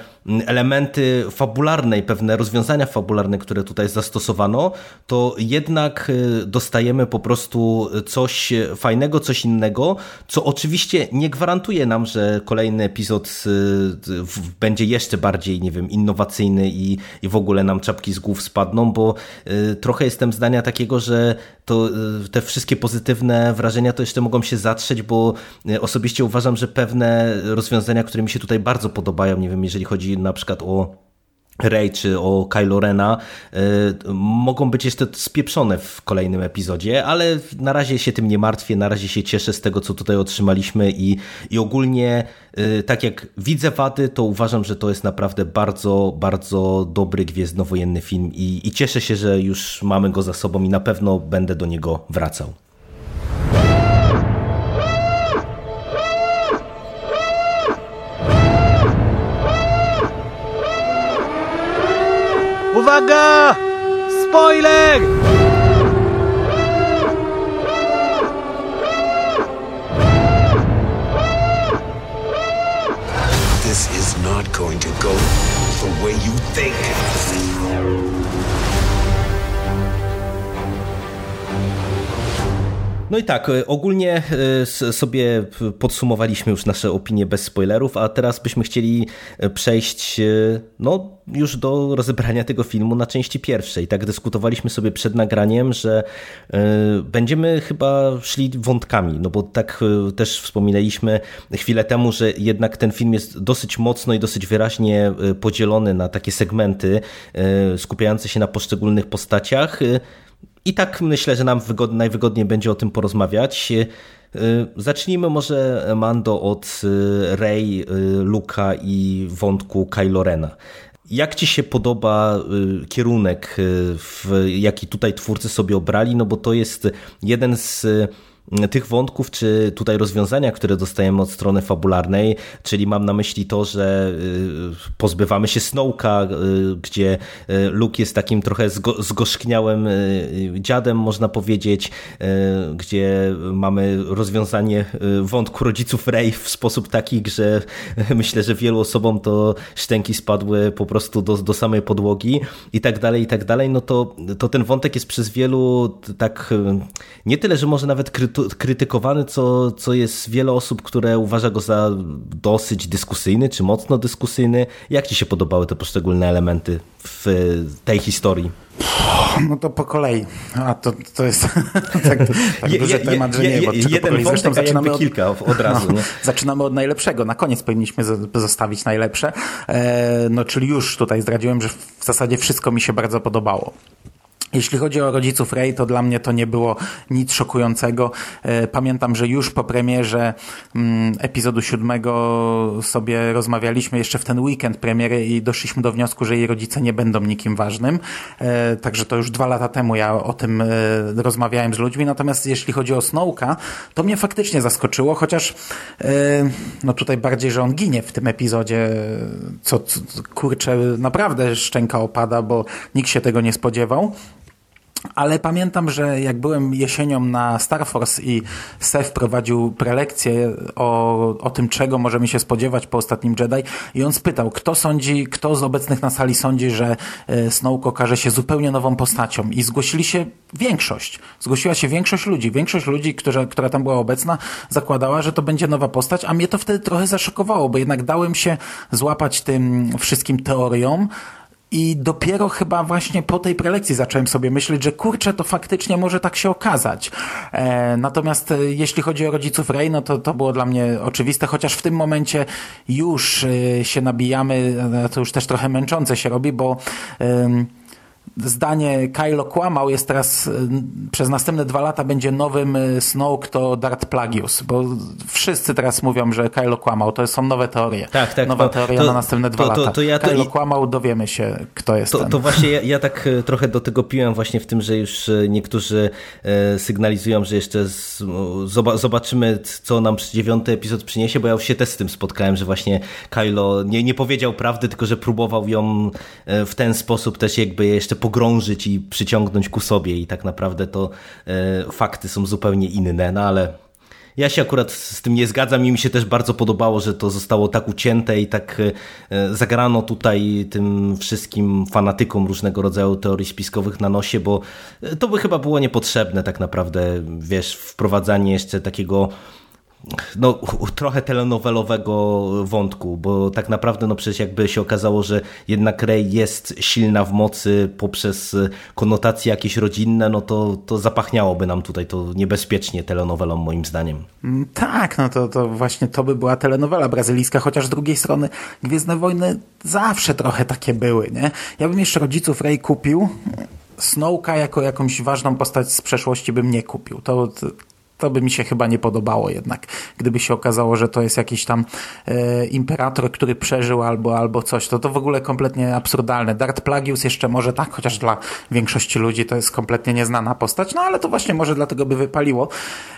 elementy fabularne i pewne rozwiązania fabularne, które tutaj zastosowano, to jednak dostajemy po prostu coś fajnego, coś innego, co oczywiście nie gwarantuje nam, że kolejny epizod y, będzie jeszcze bardziej, nie wiem, innowacyjny i, i w ogóle nam czapki z głów spadną, bo y, trochę jestem zdania takiego, że to y, te wszystkie pozytywne wrażenia to jeszcze mogą się zatrzeć, bo osobiście uważam, że pewne rozwiązania, które mi się tutaj bardzo podobają, nie wiem, jeżeli chodzi na przykład o Rey czy o Kylo Rena y, mogą być jeszcze spieprzone w kolejnym epizodzie, ale na razie się tym nie martwię, na razie się cieszę z tego, co tutaj otrzymaliśmy i, i ogólnie y, tak jak widzę wady, to uważam, że to jest naprawdę bardzo, bardzo dobry gwiezdnowojenny film i, i cieszę się, że już mamy go za sobą i na pewno będę do niego wracał. Uwaga! Spoiler! This is not going to go the way you think. No i tak, e, ogólnie s- sobie podsumowaliśmy już nasze opinie bez spoilerów, a teraz byśmy chcieli e, przejść no, już do rozebrania tego filmu na części pierwszej. Tak dyskutowaliśmy sobie przed nagraniem, że będziemy chyba szli wątkami, no bo tak też wspominaliśmy chwilę temu, że jednak ten film jest dosyć mocno i dosyć wyraźnie podzielony na takie segmenty skupiające się na poszczególnych postaciach. I tak myślę, że nam wygod- najwygodniej będzie o tym porozmawiać. Y, Zacznijmy może, Mando, od y, Rey, y, Luka i wątku Kylo Rena. Jak ci się podoba y, kierunek, y, w jaki tutaj twórcy sobie obrali? No bo to jest jeden z y, tych wątków, czy tutaj rozwiązania, które dostajemy od strony fabularnej, czyli mam na myśli to, że y, pozbywamy się Snowka, y, gdzie y, Luke jest takim trochę zgo, zgorzkniałym dziadem, można powiedzieć, gdzie mamy rozwiązanie wątku rodziców Rey w sposób taki, że myślę, że wielu osobom to szczęki spadły po prostu do, do samej podłogi i tak dalej, i tak dalej, no to, to ten wątek jest przez wielu tak nie tyle, że może nawet krytu- krytykowany, co, co jest wiele osób, które uważa go za dosyć dyskusyjny, czy mocno dyskusyjny. Jak ci się podobały te poszczególne elementy w tej historii? No to po kolei. A to, to jest tak, tak Je- duży je- temat, że je- nie wiem, od je- czego jeden po kolei. Zresztą zaczynamy od, kilka od razu, nie? zaczynamy od najlepszego. Na koniec powinniśmy zostawić najlepsze. E, no czyli już tutaj zdradziłem, że w zasadzie wszystko mi się bardzo podobało. Jeśli chodzi o rodziców Rey, to dla mnie to nie było nic szokującego. E, Pamiętam, że już po premierze mm, epizodu siódmego sobie rozmawialiśmy jeszcze w ten weekend premiery i doszliśmy do wniosku, że jej rodzice nie będą nikim ważnym. E, Także to już dwa lata temu ja o tym e, rozmawiałem z ludźmi. Natomiast jeśli chodzi o Snowka, to mnie faktycznie zaskoczyło, chociaż no tutaj bardziej, że on ginie w tym epizodzie, co, co kurczę, naprawdę szczęka opada, bo nikt się tego nie spodziewał. Ale pamiętam, że jak byłem jesienią na Star Force i Seth prowadził prelekcję o, o tym, czego możemy się spodziewać po ostatnim Jedi i on spytał, kto sądzi, kto z obecnych na sali sądzi, że e, Snoke okaże się zupełnie nową postacią i zgłosili się większość. Zgłosiła się większość ludzi. Większość ludzi, która, która tam była obecna, zakładała, że to będzie nowa postać, a mnie to wtedy trochę zaszokowało, bo jednak dałem się złapać tym wszystkim teoriom, i dopiero chyba właśnie po tej prelekcji zacząłem sobie myśleć, że kurczę, to faktycznie może tak się okazać. E, natomiast e, jeśli chodzi o rodziców Rey, no to to było dla mnie oczywiste, chociaż w tym momencie już e, się nabijamy, e, to już też trochę męczące się robi, bo em, zdanie Kylo kłamał jest teraz y, przez następne dwa lata będzie nowym y, Snoke to Darth Plagueis, bo wszyscy teraz mówią, że Kylo kłamał. To są nowe teorie. Tak, tak, Nowa to- teoria to- na następne dwa to- lata. to ja Kylo kłamał, dowiemy się, kto jest To, ten. to właśnie ja, ja tak e, trochę do tego piłem właśnie w tym, że już e, niektórzy e, sygnalizują, że jeszcze z, zobaczymy, co nam dziewiąty epizod przyniesie, bo ja już się też z tym spotkałem, że właśnie Kylo nie, nie powiedział prawdy, tylko że próbował ją e, w ten sposób też jakby jeszcze pogrążyć i przyciągnąć ku sobie i tak naprawdę to e, fakty są zupełnie inne, no ale ja się akurat z tym nie zgadzam i mi się też bardzo podobało, że to zostało tak ucięte i tak e, zagrano tutaj tym wszystkim fanatykom różnego rodzaju teorii spiskowych na nosie, bo e, to by chyba było niepotrzebne tak naprawdę, wiesz, wprowadzanie jeszcze takiego no, trochę telenowelowego wątku, bo tak naprawdę no przecież jakby się okazało, że jednak Rey jest silna w mocy poprzez konotacje jakieś rodzinne, no to, to zapachniałoby nam tutaj to niebezpiecznie telenowelą moim zdaniem. Mm, Tak, no to, to właśnie to by była telenowela brazylijska, chociaż z drugiej strony Gwiezdne Wojny zawsze trochę takie były, nie? Ja bym jeszcze rodziców Rey kupił, Snowka jako jakąś ważną postać z przeszłości bym nie kupił. To, to by mi się chyba nie podobało jednak. Gdyby się okazało, że to jest jakiś tam e, imperator, który przeżył albo, albo coś, to to w ogóle kompletnie absurdalne. Darth Plagius jeszcze może tak, chociaż dla większości ludzi to jest kompletnie nieznana postać, no ale to właśnie może dlatego by wypaliło.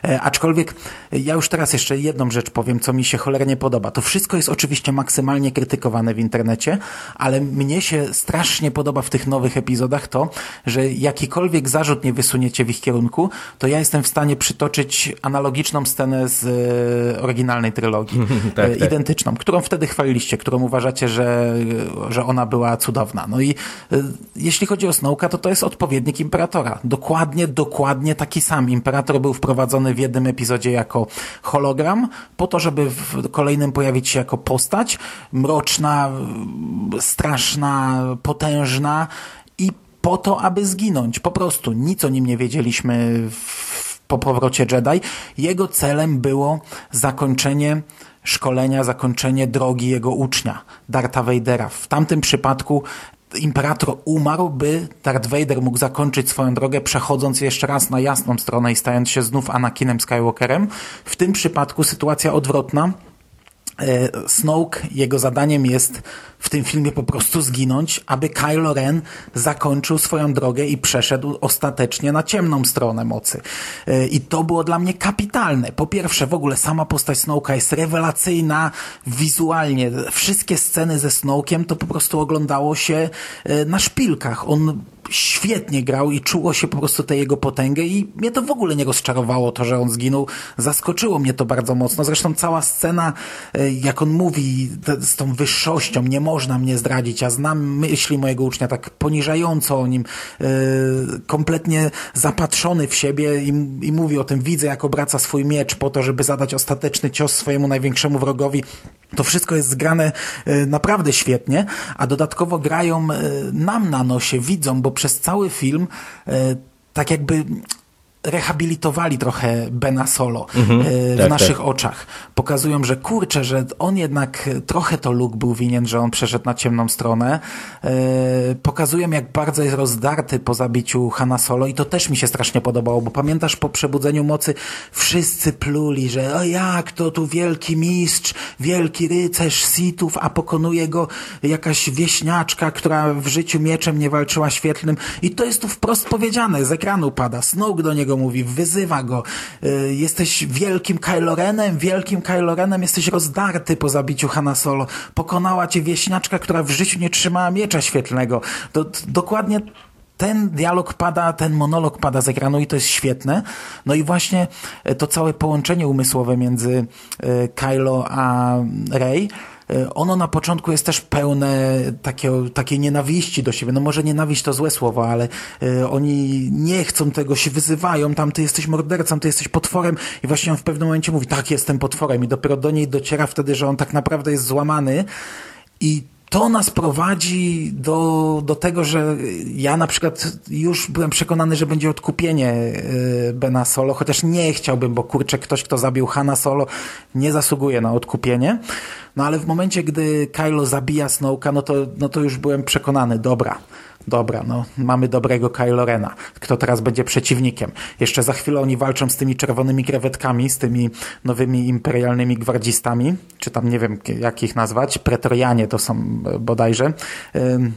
E, aczkolwiek ja już teraz jeszcze jedną rzecz powiem, co mi się cholernie podoba. To wszystko jest oczywiście maksymalnie krytykowane w internecie, ale mnie się strasznie podoba w tych nowych epizodach to, że jakikolwiek zarzut nie wysuniecie w ich kierunku, to ja jestem w stanie przytoczyć analogiczną scenę z e, oryginalnej trylogii. Tak, E, tak. Identyczną, którą wtedy chwaliliście, którą uważacie, że, że ona była cudowna. No i e, jeśli chodzi o Snowka, to to jest odpowiednik Imperatora. Dokładnie, dokładnie taki sam. Imperator był wprowadzony w jednym epizodzie jako hologram, po to, żeby w kolejnym pojawić się jako postać mroczna, straszna, potężna i po to, aby zginąć. Po prostu nic o nim nie wiedzieliśmy w, po powrocie Jedi. Jego celem było zakończenie szkolenia, zakończenie drogi jego ucznia, Dartha Vadera. W tamtym przypadku imperator umarł, by Darth Vader mógł zakończyć swoją drogę, przechodząc jeszcze raz na jasną stronę i stając się znów Anakinem Skywalkerem. W tym przypadku sytuacja odwrotna. E, Snoke, jego zadaniem jest w tym filmie po prostu zginąć, aby Kylo Ren zakończył swoją drogę i przeszedł ostatecznie na ciemną stronę mocy. E, I to było dla mnie kapitalne. Po pierwsze, w ogóle sama postać Snoke'a jest rewelacyjna wizualnie. Wszystkie sceny ze Snoke'iem to po prostu oglądało się e, na szpilkach. On świetnie grał i czuło się po prostu tę jego potęgę i mnie to w ogóle nie rozczarowało to, że on zginął. Zaskoczyło mnie to bardzo mocno. Zresztą cała scena, e, jak on mówi z tą wyższością, nie można mnie zdradzić. Ja znam myśli mojego ucznia tak poniżająco o nim, e, kompletnie zapatrzony w siebie i, i mówi o tym, widzę jak obraca swój miecz po to, żeby zadać ostateczny cios swojemu największemu wrogowi. To wszystko jest zgrane e, naprawdę świetnie, a dodatkowo grają e, nam na nosie, widzą, bo przez cały film tak jakby rehabilitowali trochę Bena Solo e, w tak, naszych tak. oczach. Pokazują, że kurczę, że on jednak trochę to Luke był winien, że on przeszedł na ciemną stronę. E, Pokazują, jak bardzo jest rozdarty po zabiciu Hanna Solo i to też mi się strasznie podobało, bo pamiętasz po przebudzeniu mocy wszyscy pluli, że o jak to tu wielki mistrz, wielki rycerz Sithów, a pokonuje go jakaś wieśniaczka, która w życiu mieczem nie walczyła świetlnym i to jest tu wprost powiedziane, z ekranu pada, Snoke do niego mówi, wyzywa go, y, jesteś wielkim Kylo Renem, wielkim Kylo Renem, jesteś rozdarty po zabiciu Hanna Solo, pokonała cię wieśniaczka, która w życiu nie trzymała miecza świetlnego. To dokładnie ten dialog pada, ten monolog pada z ekranu i to jest świetne. No i właśnie e, to całe połączenie umysłowe między e, Kylo a Rey, ono na początku jest też pełne takiego, takiej nienawiści do siebie. No może nienawiść to złe słowo, ale e, oni nie chcą tego, się wyzywają, tam ty jesteś mordercą, ty jesteś potworem i właśnie on w pewnym momencie mówi, tak, jestem potworem i dopiero do niej dociera wtedy, że on tak naprawdę jest złamany i to nas prowadzi do, do tego, że ja na przykład już byłem przekonany, że będzie odkupienie y, Bena Solo, chociaż nie chciałbym, bo kurczę, ktoś, kto zabił Hanna Solo, nie zasługuje na odkupienie. No ale w momencie, gdy Kylo zabija Snowka, no to, no to już byłem przekonany, dobra, dobra, no mamy dobrego Kylo Rena. Kto teraz będzie przeciwnikiem? Jeszcze za chwilę oni walczą z tymi czerwonymi krewetkami, z tymi nowymi imperialnymi gwardzistami, czy tam nie wiem jak ich nazwać, pretorianie to są e, bodajże. Ym,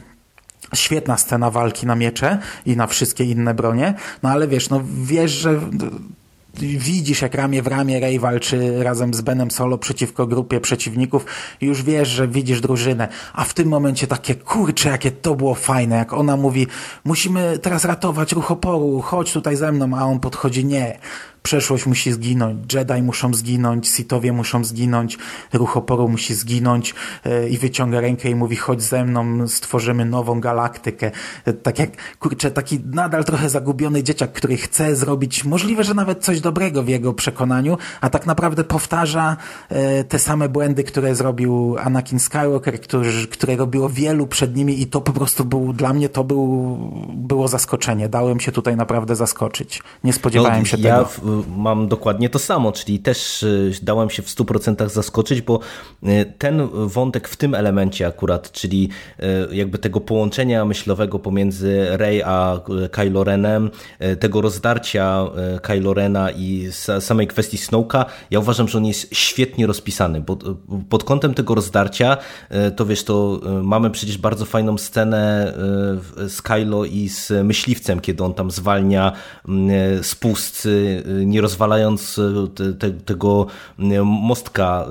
Świetna scena walki na miecze i na wszystkie inne bronie, no ale wiesz, no wiesz, że widzisz jak ramię w ramię Rey walczy razem z Benem Solo przeciwko grupie przeciwników już wiesz, że widzisz drużynę, a w tym momencie takie kurcze, jakie to było fajne, jak ona mówi, musimy teraz ratować ruch oporu, chodź tutaj ze mną, a on podchodzi, nie, przeszłość musi zginąć, Jedi muszą zginąć, Sithowie muszą zginąć, ruch oporu musi zginąć e, i wyciąga rękę i mówi chodź ze mną, stworzymy nową galaktykę. E, Tak jak, kurczę, taki nadal trochę zagubiony dzieciak, który chce zrobić możliwe, że nawet coś dobrego w jego przekonaniu, a tak naprawdę powtarza e, te same błędy, które zrobił Anakin Skywalker, który, które robiło wielu przed nimi i to po prostu był, dla mnie to był, było zaskoczenie. Dałem się tutaj naprawdę zaskoczyć. Nie spodziewałem się No, ja tego. Mam dokładnie to samo, czyli też dałem się w 100% zaskoczyć, bo ten wątek w tym elemencie akurat, czyli jakby tego połączenia myślowego pomiędzy Rey a Kylo Renem, tego rozdarcia Kylo Rena i samej kwestii Snowka, ja uważam, że on jest świetnie rozpisany, bo pod kątem tego rozdarcia, to wiesz, to mamy przecież bardzo fajną scenę z Kylo i z myśliwcem, kiedy on tam zwalnia mm, spusty, nie rozwalając e, te, tego mm, mostka,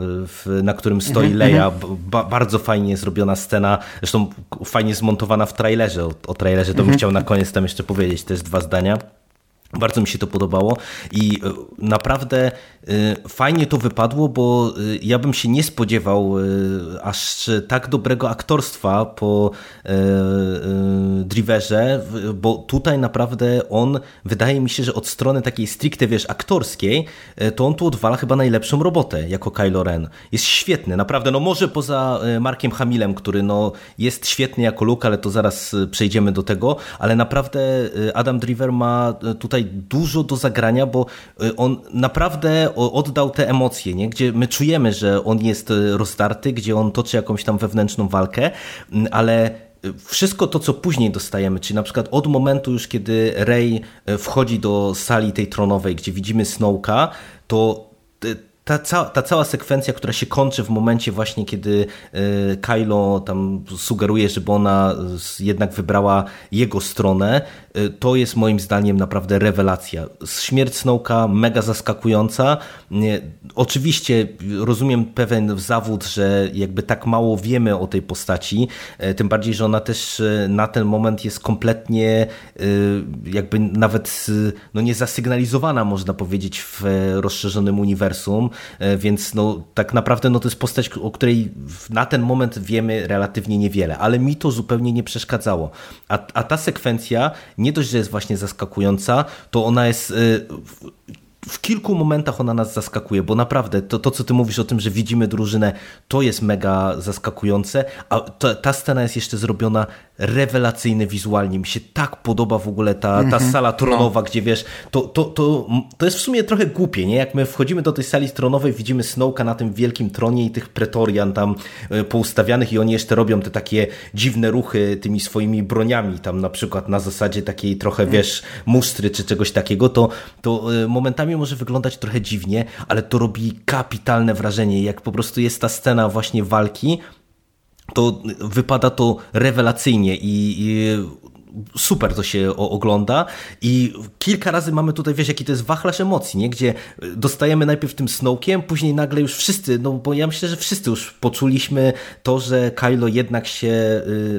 e, na którym stoi mhm, Leia. Mhm. Ba bardzo fajnie zrobiona scena, zresztą fajnie zmontowana w trailerze. O, o trailerze to bym mhm. chciał na koniec tam jeszcze powiedzieć, też dwa zdania. Bardzo mi się to podobało i e, naprawdę e, fajnie to wypadło, bo e, ja bym się nie spodziewał aż tak dobrego aktorstwa po Driverze, bo tutaj naprawdę on, wydaje mi się, że od strony takiej stricte, wiesz, aktorskiej, to on tu odwala chyba najlepszą robotę jako Kylo Ren. Jest świetny, naprawdę, no może poza Markiem Hamilem, który no jest świetny jako Luke, ale to zaraz przejdziemy do tego, ale naprawdę Adam Driver ma tutaj tutaj dużo do zagrania, bo y, on naprawdę oddał te emocje, nie? gdzie my czujemy, że on jest y, rozdarty, gdzie on toczy jakąś tam wewnętrzną walkę, mm, ale y, wszystko to, co później dostajemy, czyli na przykład od momentu już, kiedy Rey wchodzi do sali tej tronowej, gdzie widzimy Snowka, to ta, ca ta cała sekwencja, która się kończy w momencie właśnie, kiedy Kylo tam sugeruje, żeby ona jednak wybrała jego stronę, to jest moim zdaniem naprawdę rewelacja. Śmierć Snowka mega zaskakująca. Oczywiście rozumiem pewien zawód, że jakby tak mało wiemy o tej postaci, y, tym bardziej, że ona też y, na ten moment jest kompletnie jakby nawet no nie zasygnalizowana, można powiedzieć, w rozszerzonym uniwersum, więc no tak naprawdę no to jest postać, o której na ten moment wiemy relatywnie niewiele, ale mi to zupełnie nie przeszkadzało. A, a ta sekwencja nie dość, że jest właśnie zaskakująca, to ona jest y, w kilku momentach ona nas zaskakuje, bo naprawdę to, to, co ty mówisz o tym, że widzimy drużynę, to jest mega zaskakujące, a ta scena jest jeszcze zrobiona rewelacyjnie wizualnie. Mi się tak podoba w ogóle ta, ta -hmm. sala tronowa, no. gdzie wiesz, to, to, to, to jest w sumie trochę głupie, nie? Jak my wchodzimy do tej sali tronowej, widzimy Snowka na tym wielkim tronie i tych pretorian tam e, poustawianych i oni jeszcze robią te takie dziwne ruchy tymi swoimi broniami, tam na przykład na zasadzie takiej trochę, mm. wiesz, mustry czy czegoś takiego, to, to e, momentami może wyglądać trochę dziwnie, ale to robi kapitalne wrażenie, jak po prostu jest ta scena właśnie walki, to wypada to rewelacyjnie i, i super to się ogląda i kilka razy mamy tutaj, wiesz, jaki to jest wachlarz emocji, nie? gdzie dostajemy najpierw tym Snowkiem, później nagle już wszyscy, no bo ja myślę, że wszyscy już poczuliśmy to, że Kylo jednak się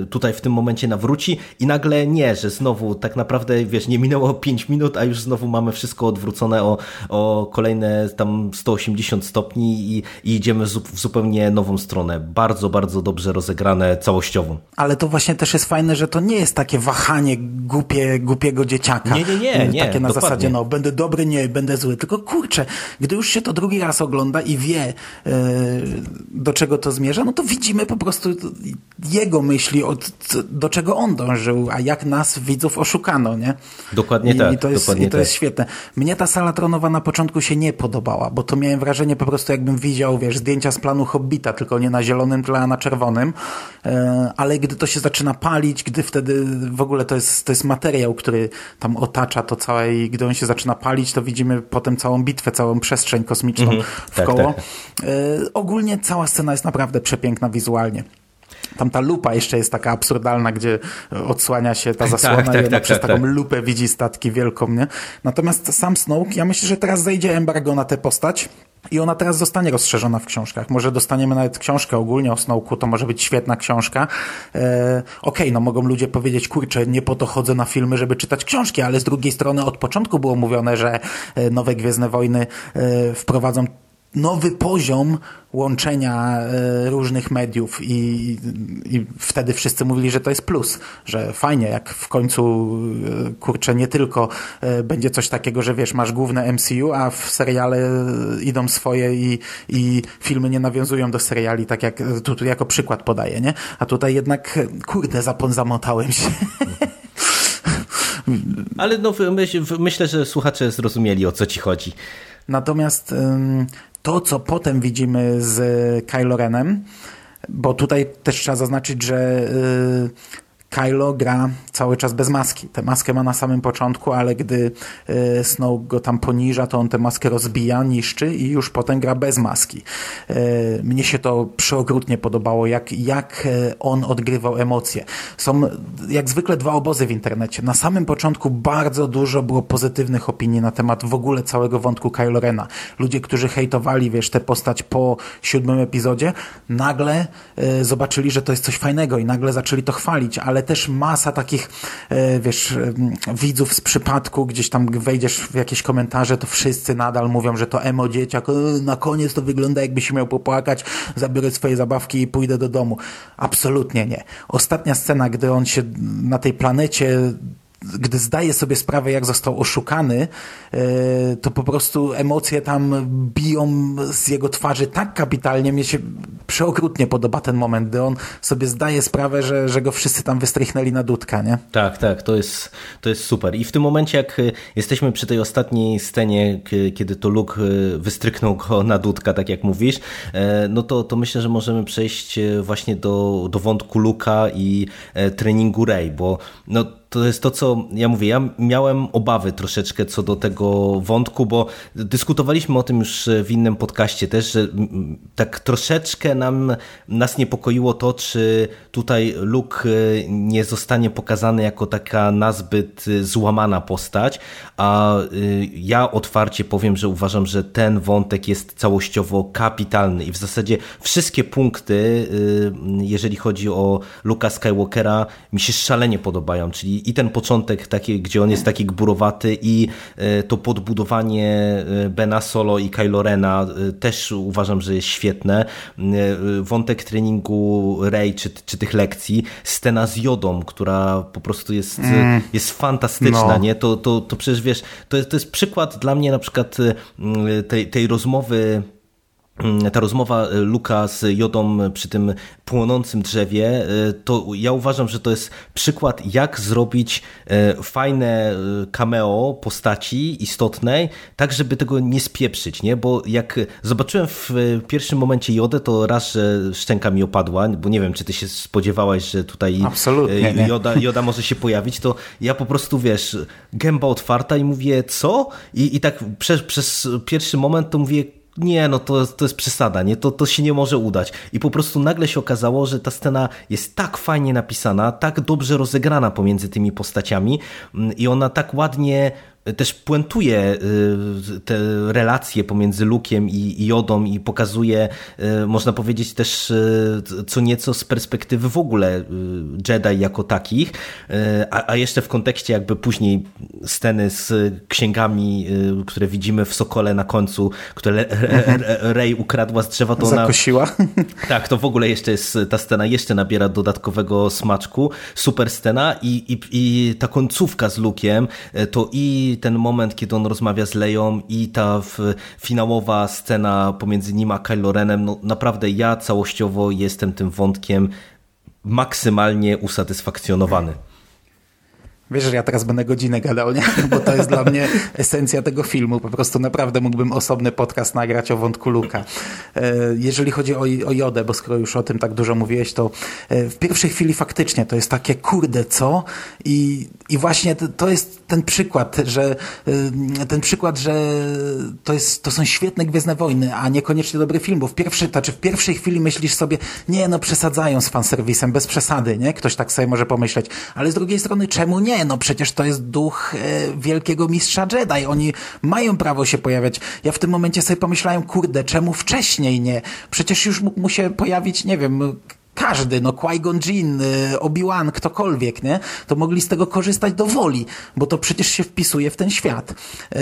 y, tutaj w tym momencie nawróci i nagle nie, że znowu tak naprawdę, wiesz, nie minęło 5 minut, a już znowu mamy wszystko odwrócone o, o kolejne tam 180 stopni i, i idziemy w zupełnie nową stronę. Bardzo, bardzo dobrze rozegrane całościowo. Ale to właśnie też jest fajne, że to nie jest takie wachlarz wahanie głupie, głupiego dzieciaka. Nie, nie, nie. nie Takie na dokładnie. zasadzie, no będę dobry, nie, będę zły. Tylko kurczę, gdy już się to drugi raz ogląda i wie, e, do czego to zmierza, no to widzimy po prostu jego myśli, od, do czego on dążył, a jak nas, widzów, oszukano, nie? Dokładnie I, tak. I to, jest, i to tak. jest świetne. Mnie ta sala tronowa na początku się nie podobała, bo to miałem wrażenie po prostu jakbym widział, wiesz, zdjęcia z planu Hobbita, tylko nie na zielonym, tylko na czerwonym, e, ale gdy to się zaczyna palić, gdy wtedy w ogóle ogóle to jest, to jest materiał, który tam otacza to całe i gdy on się zaczyna palić, to widzimy potem całą bitwę, całą przestrzeń kosmiczną mhm, w tak, koło. Tak. E, ogólnie cała scena jest naprawdę przepiękna wizualnie. Tam ta lupa jeszcze jest taka absurdalna, gdzie odsłania się ta zasłona tak, tak, i ona tak, przez tak, taką tak. lupę widzi statki wielką, nie? Natomiast sam Snoke, ja myślę, że teraz zejdzie embargo na tę postać i ona teraz zostanie rozszerzona w książkach. Może dostaniemy nawet książkę ogólnie o Snowku, to może być świetna książka. E, Okej, okay, no mogą ludzie powiedzieć, kurczę, nie po to chodzę na filmy, żeby czytać książki, ale z drugiej strony od początku było mówione, że e, nowe Gwiezdne Wojny e, wprowadzą nowy poziom łączenia e, różnych mediów i, i wtedy wszyscy mówili, że to jest plus, że fajnie, jak w końcu e, kurczę, nie tylko e, będzie coś takiego, że wiesz, masz główne MCU, a w seriale idą swoje i, i filmy nie nawiązują do seriali, tak jak tu, tu jako przykład podaję, nie? A tutaj jednak, kurde, zapon zamotałem się. Ale no, myśl, myślę, że słuchacze zrozumieli, o co ci chodzi. Natomiast to, co potem widzimy z Kylo Renem, bo tutaj też trzeba zaznaczyć, że Kylo gra cały czas bez maski. Tę maskę ma na samym początku, ale gdy e, Snow go tam poniża, to on tę maskę rozbija, niszczy i już potem gra bez maski. E, mnie się to przeokrutnie podobało, jak, jak e, on odgrywał emocje. Są jak zwykle dwa obozy w internecie. Na samym początku bardzo dużo było pozytywnych opinii na temat w ogóle całego wątku Kylo Rena. Ludzie, którzy hejtowali, wiesz, tę postać po siódmym epizodzie, nagle zobaczyli, że to jest coś fajnego i nagle zaczęli to chwalić, ale ale też masa takich, e, wiesz, widzów z przypadku, gdzieś tam wejdziesz w jakieś komentarze, to wszyscy nadal mówią, że to emo dzieciak, e, na koniec to wygląda jakby się miał popłakać, zabiorę swoje zabawki i pójdę do domu. Absolutnie nie. Ostatnia scena, gdy on się na tej planecie gdy zdaje sobie sprawę, jak został oszukany, e, to po prostu emocje tam biją z jego twarzy tak kapitalnie. Mnie się przeokrutnie podoba ten moment, gdy on sobie zdaje sprawę, że, że go wszyscy tam wystrychnęli na dudka, nie? Tak, tak, to jest, to jest super. I w tym momencie, jak e, jesteśmy przy tej ostatniej scenie, kiedy to Luke e, wystryknął go na dudka, tak jak mówisz, no to, to myślę, że możemy przejść właśnie do, do wątku Luka i treningu Rey, bo no, to jest to, co ja mówię. Ja miałem obawy troszeczkę co do tego wątku, bo dyskutowaliśmy o tym już w innym podcaście też, że tak troszeczkę nam, nas niepokoiło to, czy tutaj Luke e, nie zostanie pokazany jako taka nazbyt złamana postać, a e, ja otwarcie powiem, że uważam, że ten wątek jest całościowo kapitalny i w zasadzie wszystkie punkty, e, jeżeli chodzi o Luka Skywalkera, mi się szalenie podobają, czyli i, ten początek taki, gdzie on jest taki gburowaty i e, to podbudowanie e, Bena Solo i Kylo Rena e, też uważam, że jest świetne. Wątek treningu Rey czy, czy tych lekcji, scena z Jodą, która po prostu jest, mm. jest fantastyczna, no. nie? To, to, to przecież wiesz, to jest, to jest przykład dla mnie na przykład tej, tej rozmowy ta rozmowa e, Luka z Jodą przy tym płonącym drzewie, e, to ja uważam, że to jest przykład, jak zrobić e, fajne cameo postaci istotnej, tak żeby tego nie spieprzyć, nie? Bo jak zobaczyłem w pierwszym momencie Jodę, to raz, że szczęka mi opadła, bo nie wiem, czy ty się spodziewałeś, że tutaj Absolutnie, Joda, Joda może się pojawić, to ja po prostu, wiesz, gęba otwarta i mówię, co? I, i tak przez, przez pierwszy moment to mówię, nie, no to, to jest przesada, nie? To, to się nie może udać. I po prostu nagle się okazało, że ta scena jest tak fajnie napisana, tak dobrze rozegrana pomiędzy tymi postaciami mm, i ona tak ładnie też puentuje y, te relacje pomiędzy Lukiem i Jodą i pokazuje, y, można powiedzieć też y, co nieco z perspektywy w ogóle Jedi jako takich, a, jeszcze w kontekście jakby później sceny z księgami, które widzimy w Sokole na końcu, które Rey ukradła z drzewa, to ona... Zakosiła. Tak, to w ogóle jeszcze jest, ta scena jeszcze nabiera dodatkowego smaczku. Super scena i, i, i ta końcówka z Lukiem, to i ten moment, kiedy on rozmawia z Leją i ta finałowa scena pomiędzy nim a Kylo Renem, no naprawdę ja całościowo jestem tym wątkiem maksymalnie usatysfakcjonowany. Wiesz, że ja teraz będę godzinę gadał, nie? Bo to jest dla mnie esencja tego filmu. Po prostu naprawdę mógłbym osobny podcast nagrać o wątku Luka. E, jeżeli chodzi o, o Jodę, bo skoro już o tym tak dużo mówiłeś, to e, w pierwszej chwili faktycznie to jest takie kurde, co? I, i właśnie to jest ten przykład, że e, ten przykład, że to, jest, to są świetne Gwiezdne Wojny, a niekoniecznie dobry film, bo w, pierwszej, znaczy w pierwszej chwili myślisz sobie, nie no, przesadzają z fanserwisem, bez przesady, nie? Ktoś tak sobie może pomyśleć. Ale z drugiej strony, czemu nie? No przecież to jest duch e, wielkiego mistrza Jedi, oni mają prawo się pojawiać. Ja w tym momencie sobie pomyślałem, kurde, czemu wcześniej nie? Przecież już mógł mu się pojawić, nie wiem, każdy, no Qui-Gon Jinn, e, Obi-Wan, ktokolwiek, nie? To mogli z tego korzystać do woli, bo to przecież się wpisuje w ten świat. Yy,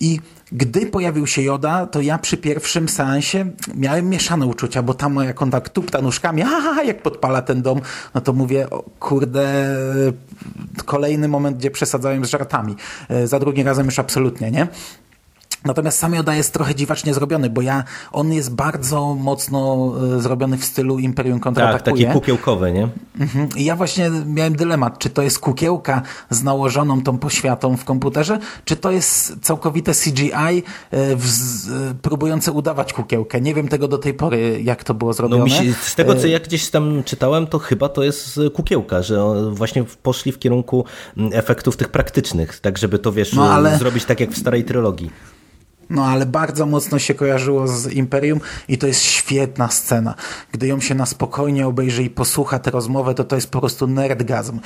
I gdy pojawił się Joda, to ja przy pierwszym seansie miałem mieszane uczucia, bo tam jak on tak tupta nóżkami, aha, jak podpala ten dom, no to mówię, o, kurde, kolejny moment, gdzie przesadzałem z żartami. E, za drugim razem już absolutnie, nie? Natomiast sam Joda jest trochę dziwacznie zrobiony, bo ja, on jest bardzo mocno e, zrobiony w stylu Imperium kontratakuje. Tak, taki kukiełkowy, nie? Mhm. I ja właśnie miałem dylemat, czy to jest kukiełka z nałożoną tą poświatą w komputerze, czy to jest całkowite CGI e, e, próbujące udawać kukiełkę. Nie wiem tego do tej pory, jak to było zrobione. No, się, z tego, co ja gdzieś tam czytałem, to chyba to jest kukiełka, że właśnie poszli w kierunku efektów tych praktycznych, tak żeby to, wiesz, no, ale... zrobić tak jak w starej trylogii. No ale bardzo mocno się kojarzyło z Imperium i to jest świetna scena. Gdy ją się na spokojnie obejrzy i posłucha tę rozmowę, to to jest po prostu nerdgazm.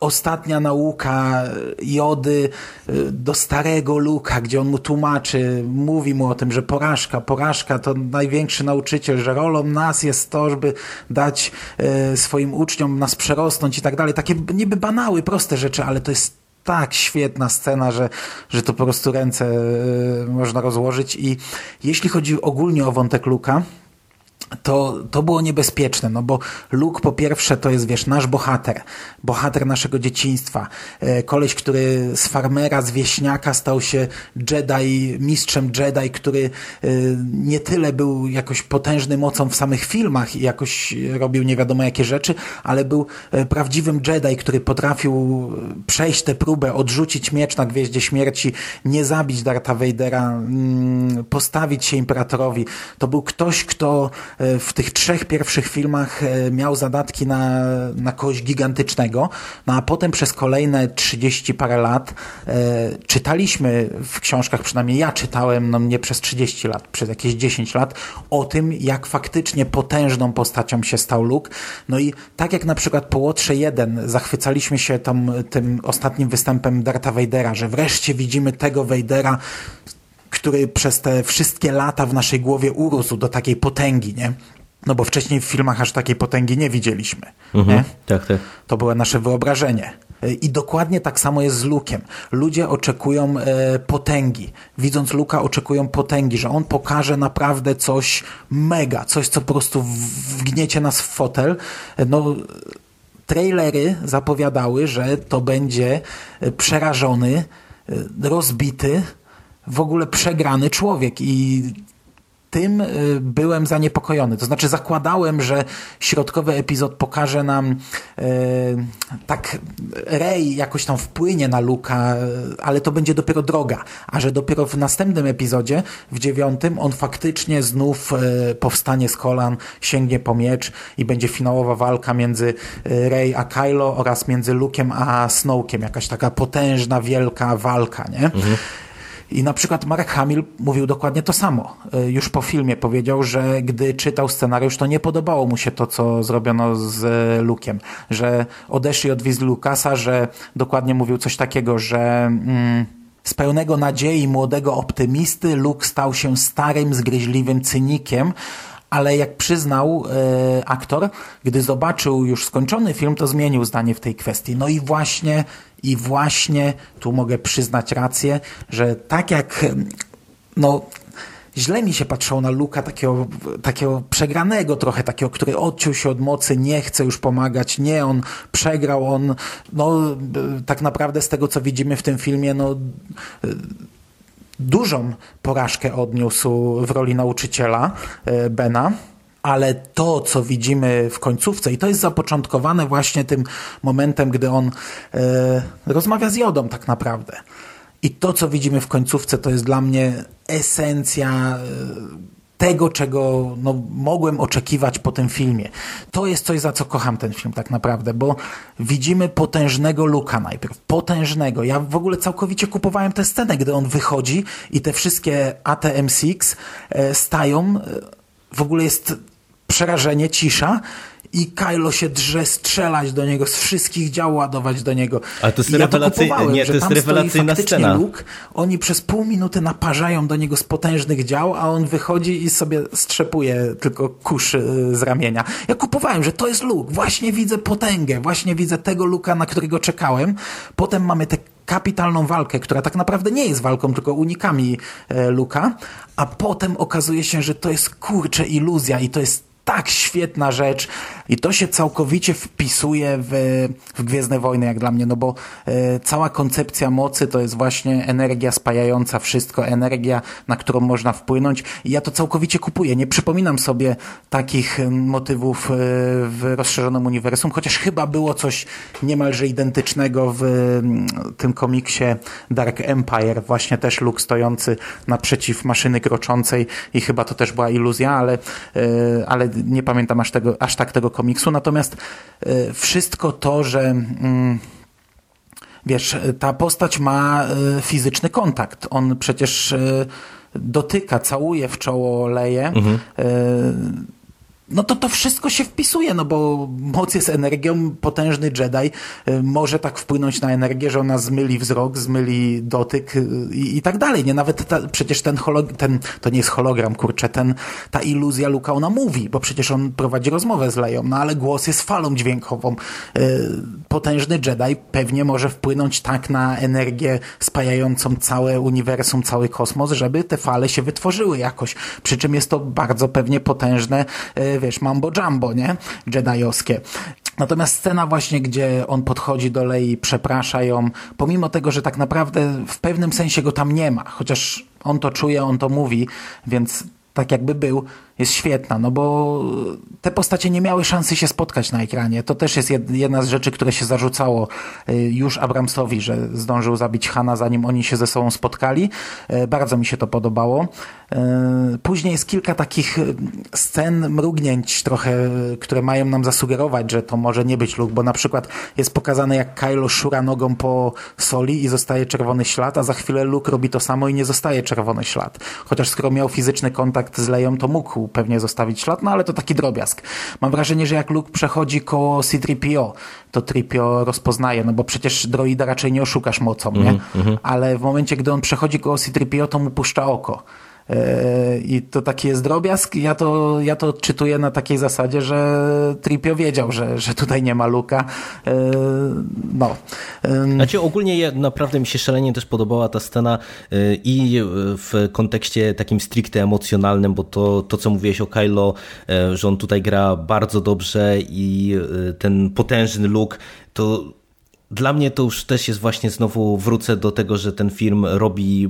Ostatnia nauka Jody y, do starego Luka, gdzie on mu tłumaczy, mówi mu o tym, że porażka, porażka to największy nauczyciel, że rolą nas jest to, żeby dać y, swoim uczniom nas przerosnąć i tak dalej. Takie niby banały, proste rzeczy, ale to jest tak świetna scena, że, że to po prostu ręce y, można rozłożyć. I jeśli chodzi ogólnie o wątek Luka, to, to było niebezpieczne, no bo Luke po pierwsze to jest, wiesz, nasz bohater, bohater naszego dzieciństwa, e, koleś, który z farmera, z wieśniaka stał się Jedi, mistrzem Jedi, który e, nie tyle był jakoś potężny mocą w samych filmach i jakoś robił nie wiadomo jakie rzeczy, ale był e, prawdziwym Jedi, który potrafił przejść tę próbę, odrzucić miecz na Gwieździe Śmierci, nie zabić Dartha Vadera, mm, postawić się Imperatorowi. To był ktoś, kto w tych trzech pierwszych filmach e, miał zadatki na, na kogoś gigantycznego, no a potem przez kolejne 30 parę lat e, czytaliśmy w książkach, przynajmniej ja czytałem, no nie przez 30 lat, przez jakieś 10 lat, o tym, jak faktycznie potężną postacią się stał Luke. No i tak jak na przykład po Łotrze 1 zachwycaliśmy się tam, tym ostatnim występem Darta Vadera, że wreszcie widzimy tego Vadera, który przez te wszystkie lata w naszej głowie urósł do takiej potęgi, nie? No bo wcześniej w filmach aż takiej potęgi nie widzieliśmy. Mhm, nie? Tak, tak. To było nasze wyobrażenie. I dokładnie tak samo jest z Lukiem. Ludzie oczekują e, potęgi. Widząc Luka, oczekują potęgi, że on pokaże naprawdę coś mega, coś, co po prostu wgniecie nas w fotel. No, trailery zapowiadały, że to będzie e, przerażony, e, rozbity, w ogóle przegrany człowiek i tym y, byłem zaniepokojony. To znaczy zakładałem, że środkowy epizod pokaże nam e, tak Rey jakoś tam wpłynie na Luka, ale to będzie dopiero droga. A że dopiero w następnym epizodzie, w dziewiątym, on faktycznie znów e, powstanie z kolan, sięgnie po miecz i będzie finałowa walka między Rey a Kylo oraz między Lukiem a Snowkiem. Jakaś taka potężna, wielka walka, nie? Mhm. I na przykład Mark Hamill mówił dokładnie to samo. E, już po filmie powiedział, że gdy czytał scenariusz, to nie podobało mu się to, co zrobiono z Luke'em. Że odeszli od wizji Lucasa, że dokładnie mówił coś takiego, że... Mm, z pełnego nadziei młodego optymisty Luke stał się starym, zgryźliwym cynikiem, ale jak przyznał e, aktor, gdy zobaczył już skończony film, to zmienił zdanie w tej kwestii. No i właśnie, i właśnie tu mogę przyznać rację, że tak jak no źle mi się patrzyło na Luka takiego, takiego przegranego trochę, takiego, który odciął się od mocy, nie chce już pomagać, nie, on przegrał, on no tak naprawdę z tego, co widzimy w tym filmie, no dużą porażkę odniósł w roli nauczyciela e, Bena ale to, co widzimy w końcówce, i to jest zapoczątkowane właśnie tym momentem, gdy on e, rozmawia z Jodą tak naprawdę. I to, co widzimy w końcówce, to jest dla mnie esencja e, tego, czego no, mogłem oczekiwać po tym filmie. To jest coś, za co kocham ten film tak naprawdę, bo widzimy potężnego Luka najpierw. Potężnego. Ja w ogóle całkowicie kupowałem tę scenę, gdy on wychodzi i te wszystkie ATM-6 e, stają. W ogóle jest przerażenie, cisza i Kylo się drze strzelać do niego, z wszystkich dział ładować do niego. Ale to jest, ja rewelacyjna, to nie, to jest rewelacyjna scena. Luke, oni przez pół minuty naparzają do niego z potężnych dział, a on wychodzi i sobie strzepuje tylko kusz y, z ramienia. Ja kupowałem, że to jest Luke. Właśnie widzę potęgę, właśnie widzę tego Luka, na którego czekałem. Potem mamy te kapitalną walkę, która tak naprawdę nie jest walką, tylko unikami e, Luka, a potem okazuje się, że to jest kurcze iluzja i to jest tak świetna rzecz. I to się całkowicie wpisuje w, w Gwiezdne Wojny, jak dla mnie, no bo e, cała koncepcja mocy to jest właśnie energia spajająca wszystko, energia, na którą można wpłynąć. I ja to całkowicie kupuję. Nie przypominam sobie takich motywów e, w rozszerzonym uniwersum, chociaż chyba było coś niemalże identycznego w tym komiksie Dark Empire, właśnie też Luke stojący naprzeciw maszyny kroczącej i chyba to też była iluzja, ale, e, ale nie pamiętam aż, tego, aż tak tego komiksu, natomiast e, wszystko to, że mm, wiesz, ta postać ma e, fizyczny kontakt. On przecież e, dotyka, całuje w czoło Leję. Mhm no to to wszystko się wpisuje, no bo moc jest energią, potężny Jedi y, może tak wpłynąć na energię, że ona zmyli wzrok, zmyli dotyk y, i, i tak dalej, nie? Nawet ta, przecież ten, holog, ten, to nie jest hologram, kurczę, ten, ta iluzja Luka, ona mówi, bo przecież on prowadzi rozmowę z Leją, no ale głos jest falą dźwiękową. Y, potężny Jedi pewnie może wpłynąć tak na energię spajającą całe uniwersum, cały kosmos, żeby te fale się wytworzyły jakoś. Przy czym jest to bardzo pewnie potężne wiesz, mambo jumbo, nie? Jediowskie. Natomiast scena właśnie, gdzie on podchodzi do Lei, przeprasza ją, pomimo tego, że tak naprawdę w pewnym sensie go tam nie ma, chociaż on to czuje, on to mówi, więc tak jakby był, jest świetna, no bo te postacie nie miały szansy się spotkać na ekranie. To też jest jedna z rzeczy, które się zarzucało y, już Abramsowi, że zdążył zabić Hana, zanim oni się ze sobą spotkali. Y, bardzo mi się to podobało. Y, później jest kilka takich scen, mrugnięć trochę, które mają nam zasugerować, że to może nie być Luke, bo na przykład jest pokazane, jak Kylo szura nogą po soli i zostaje czerwony ślad, a za chwilę Luke robi to samo i nie zostaje czerwony ślad. Chociaż skoro miał fizyczny kontakt z Leją, to mógł pewnie zostawić ślad, no ale to taki drobiazg. Mam wrażenie, że jak Luke przechodzi koło C-3PO, to Tripio rozpoznaje, no bo przecież droida raczej nie oszukasz mocą, nie? Mm -hmm. Ale w momencie, gdy on przechodzi koło C-3PO, to mu puszcza oko. E, I to taki jest drobiazg. Ja to, ja to odczytuję na takiej zasadzie, że Tripio wiedział, że, że tutaj nie ma Luka. E, no. Znaczy ogólnie naprawdę mi się szalenie też podobała ta scena e, i w kontekście takim stricte emocjonalnym, bo to, to co mówiłeś o Kylo, że on tutaj gra bardzo dobrze i ten potężny look, to dla mnie to już też jest właśnie znowu wrócę do tego, że ten film robi y,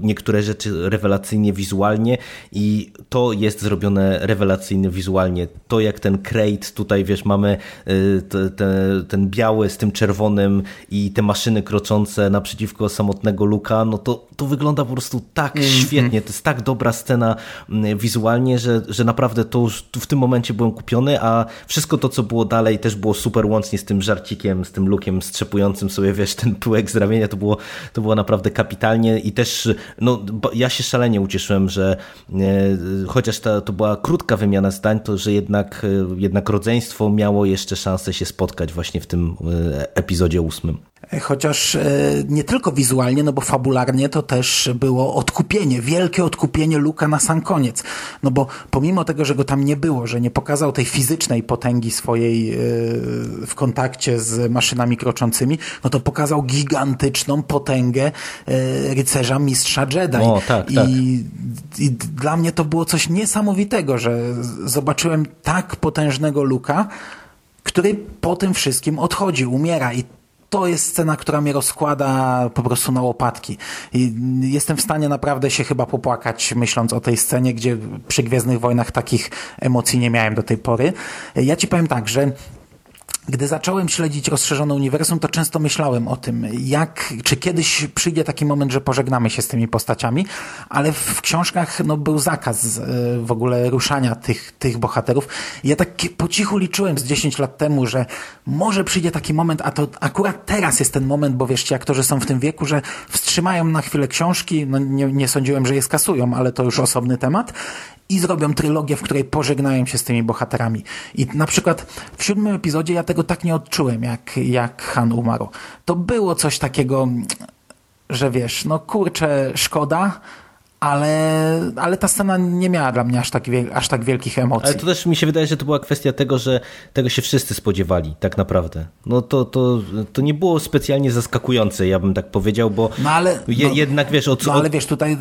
niektóre rzeczy rewelacyjnie wizualnie i to jest zrobione rewelacyjnie wizualnie. To jak ten crate tutaj, wiesz, mamy y, te, te, ten biały z tym czerwonym i te maszyny kroczące naprzeciwko samotnego Luka, no to, to wygląda po prostu tak mm -hmm. świetnie. To jest tak dobra scena mm, wizualnie, że, że naprawdę to już w tym momencie byłem kupiony, a wszystko to, co było dalej też było super łącznie z tym żarcikiem, z tym Lukiem, z strzepującym sobie, wiesz, ten pyłek z ramienia, to było, to było naprawdę kapitalnie i też, no, ja się szalenie ucieszyłem, że e, chociaż ta, to była krótka wymiana zdań, to że jednak, e, jednak rodzeństwo miało jeszcze szansę się spotkać właśnie w tym e, epizodzie ósmym. Chociaż e, nie tylko wizualnie, no bo fabularnie to też było odkupienie, wielkie odkupienie Luka na sam koniec. No bo pomimo tego, że go tam nie było, że nie pokazał tej fizycznej potęgi swojej e, w kontakcie z maszynami kroczącymi, no to pokazał gigantyczną potęgę e, rycerza mistrza Jedi. O, tak, tak. I, I dla mnie to było coś niesamowitego, że zobaczyłem tak potężnego Luka, który po tym wszystkim odchodzi, umiera i to jest scena, która mnie rozkłada po prostu na łopatki. I jestem w stanie naprawdę się chyba popłakać, myśląc o tej scenie, gdzie przy Gwiezdnych Wojnach takich emocji nie miałem do tej pory. Ja ci powiem tak, że gdy zacząłem śledzić rozszerzone uniwersum, to często myślałem o tym, jak, czy kiedyś przyjdzie taki moment, że pożegnamy się z tymi postaciami, ale w książkach no, był zakaz e, w ogóle ruszania tych, tych bohaterów. Ja tak po cichu liczyłem z 10 lat temu, że może przyjdzie taki moment, a to akurat teraz jest ten moment, bo wiesz, aktorzy są w tym wieku, że wstrzymają na chwilę książki, no nie, nie sądziłem, że je skasują, ale to już osobny temat i zrobią trylogię, w której pożegnają się z tymi bohaterami. I na przykład w siódmym epizodzie ja tego tak nie odczułem, jak, jak Han umarł. To było coś takiego, że wiesz, no kurczę, szkoda, ale, ale ta scena nie miała dla mnie aż tak, aż tak wielkich emocji. Ale to też mi się wydaje, że to była kwestia tego, że tego się wszyscy spodziewali, tak naprawdę. No to, to, to nie było specjalnie zaskakujące, ja bym tak powiedział, bo no ale, je, no, jednak wiesz... Od, no ale wiesz, tutaj.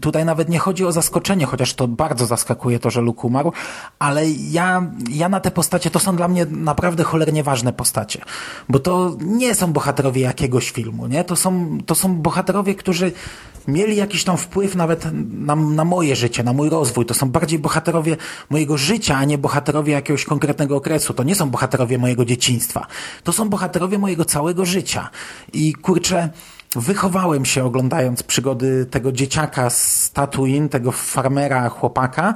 Tutaj nawet nie chodzi o zaskoczenie, chociaż to bardzo zaskakuje to, że Luke umarł, ale ja, ja na te postacie, to są dla mnie naprawdę cholernie ważne postacie, bo to nie są bohaterowie jakiegoś filmu, nie? To są, to są bohaterowie, którzy mieli jakiś tam wpływ nawet na, na moje życie, na mój rozwój. To są bardziej bohaterowie mojego życia, a nie bohaterowie jakiegoś konkretnego okresu. To nie są bohaterowie mojego dzieciństwa. To są bohaterowie mojego całego życia. I kurczę, wychowałem się oglądając przygody tego dzieciaka z Tatooine, tego farmera, chłopaka,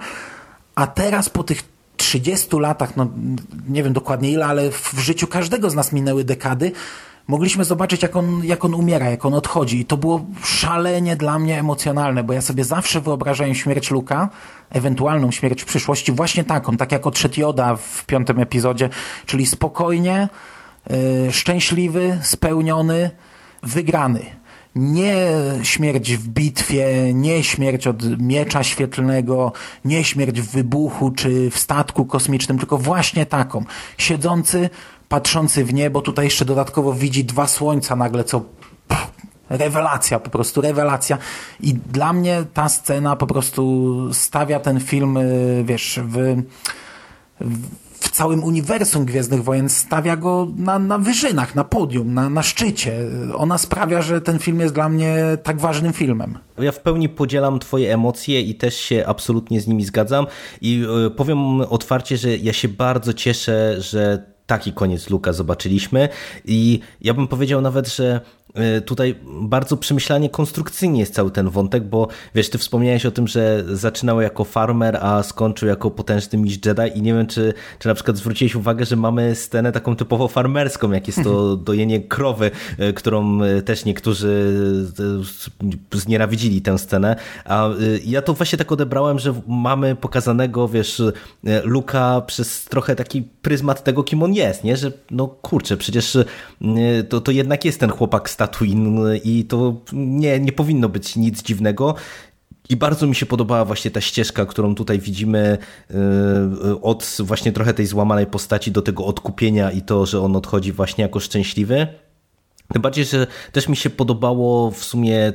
a teraz po tych 30 latach, no nie wiem dokładnie ile, ale w życiu każdego z nas minęły dekady, mogliśmy zobaczyć, jak on, jak on umiera, jak on odchodzi. I to było szalenie dla mnie emocjonalne, bo ja sobie zawsze wyobrażałem śmierć Luka, ewentualną śmierć w przyszłości, właśnie taką, tak jak odszedł Joda w piątym epizodzie, czyli spokojnie, yy, szczęśliwy, spełniony, wygrany. Nie śmierć w bitwie, nie śmierć od miecza świetlnego, nie śmierć w wybuchu czy w statku kosmicznym, tylko właśnie taką. Siedzący, patrzący w niebo, tutaj jeszcze dodatkowo widzi dwa słońca nagle, co rewelacja, po prostu rewelacja. I dla mnie ta scena po prostu stawia ten film, y, wiesz, w, w w całym uniwersum Gwiezdnych Wojen stawia go na, na wyżynach, na podium, na, na szczycie. Ona sprawia, że ten film jest dla mnie tak ważnym filmem. Ja w pełni podzielam twoje emocje i też się absolutnie z nimi zgadzam i e, powiem otwarcie, że ja się bardzo cieszę, że taki koniec Luka zobaczyliśmy i ja bym powiedział nawet, że tutaj bardzo przemyślanie konstrukcyjnie jest cały ten wątek, bo wiesz, ty wspomniałeś o tym, że zaczynał jako farmer, a skończył jako potężny mistrz Jedi i nie wiem, czy, czy na przykład zwróciłeś uwagę, że mamy scenę taką typowo farmerską, jak jest to dojenie krowy, y, którą y, też niektórzy znienawidzili tę scenę, a ja to właśnie tak odebrałem, że mamy pokazanego, wiesz, Luka przez trochę taki pryzmat tego, kim on jest, nie? Że no kurczę, przecież to, to jednak jest ten chłopak z Tatooine i to nie, nie powinno być nic dziwnego. I bardzo mi się podobała właśnie ta ścieżka, którą tutaj widzimy yy, od właśnie trochę tej złamanej postaci do tego odkupienia i to, że on odchodzi właśnie jako szczęśliwy. Tym bardziej, że też mi się podobało w sumie,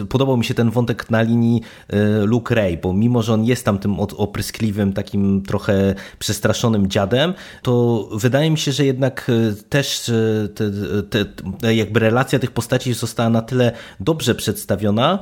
y, podobał mi się ten wątek na linii y, Luke Ray, bo mimo, że on jest tam tym opryskliwym, takim trochę przestraszonym dziadem, to wydaje mi się, że jednak y, też te, te, jakby relacja tych postaci została na tyle dobrze przedstawiona,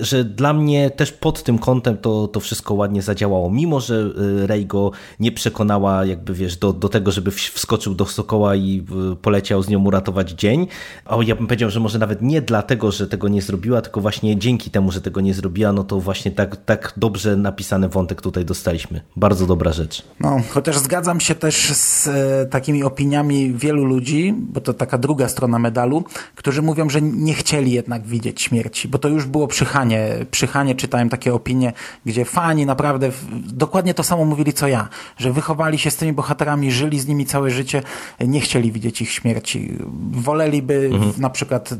że dla mnie też pod tym kątem to, to wszystko ładnie zadziałało. Mimo, że Ray go nie przekonała jakby wiesz, do, do tego, żeby wskoczył do Sokoła i poleciał z nią uratować dzień, o, ja bym powiedział, że może nawet nie dlatego, że tego nie zrobiła, tylko właśnie dzięki temu, że tego nie zrobiła, no to właśnie tak, tak dobrze napisany wątek tutaj dostaliśmy. Bardzo dobra rzecz. No, chociaż zgadzam się też z e, takimi opiniami wielu ludzi, bo to taka druga strona medalu, którzy mówią, że nie chcieli jednak widzieć śmierci, bo to już było przychanie. Przychanie czytałem takie opinie, gdzie fani naprawdę dokładnie to samo mówili co ja, że wychowali się z tymi bohaterami, żyli z nimi całe życie, nie chcieli widzieć ich śmierci. Woleli by mhm. na przykład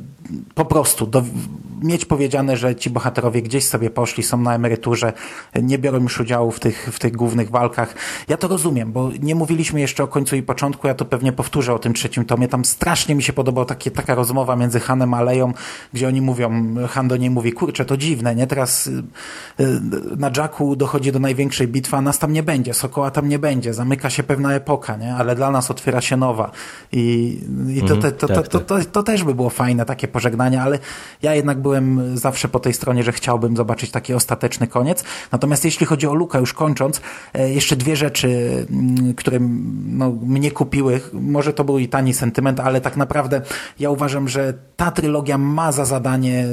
po prostu do, mieć powiedziane, że ci bohaterowie gdzieś sobie poszli, są na emeryturze, nie biorą już udziału w tych, w tych głównych walkach. Ja to rozumiem, bo nie mówiliśmy jeszcze o końcu i początku, ja to pewnie powtórzę o tym trzecim tomie. Tam strasznie mi się podobała takie, taka rozmowa między Hanem a Leją, gdzie oni mówią, Han do niej mówi, kurczę, to dziwne, nie? Teraz y, y, na Jacku dochodzi do największej bitwy, a nas tam nie będzie, Sokoła tam nie będzie, zamyka się pewna epoka, nie? Ale dla nas otwiera się nowa. I, i to, to, to, to, to, to też by było fajne, takie pożegnania, ale ja jednak byłem zawsze po tej stronie, że chciałbym zobaczyć taki ostateczny koniec. Natomiast jeśli chodzi o Luka, już kończąc, e, jeszcze dwie rzeczy, mm, które no, mnie kupiły. Może to był i tani sentyment, ale tak naprawdę ja uważam, że ta trylogia ma za zadanie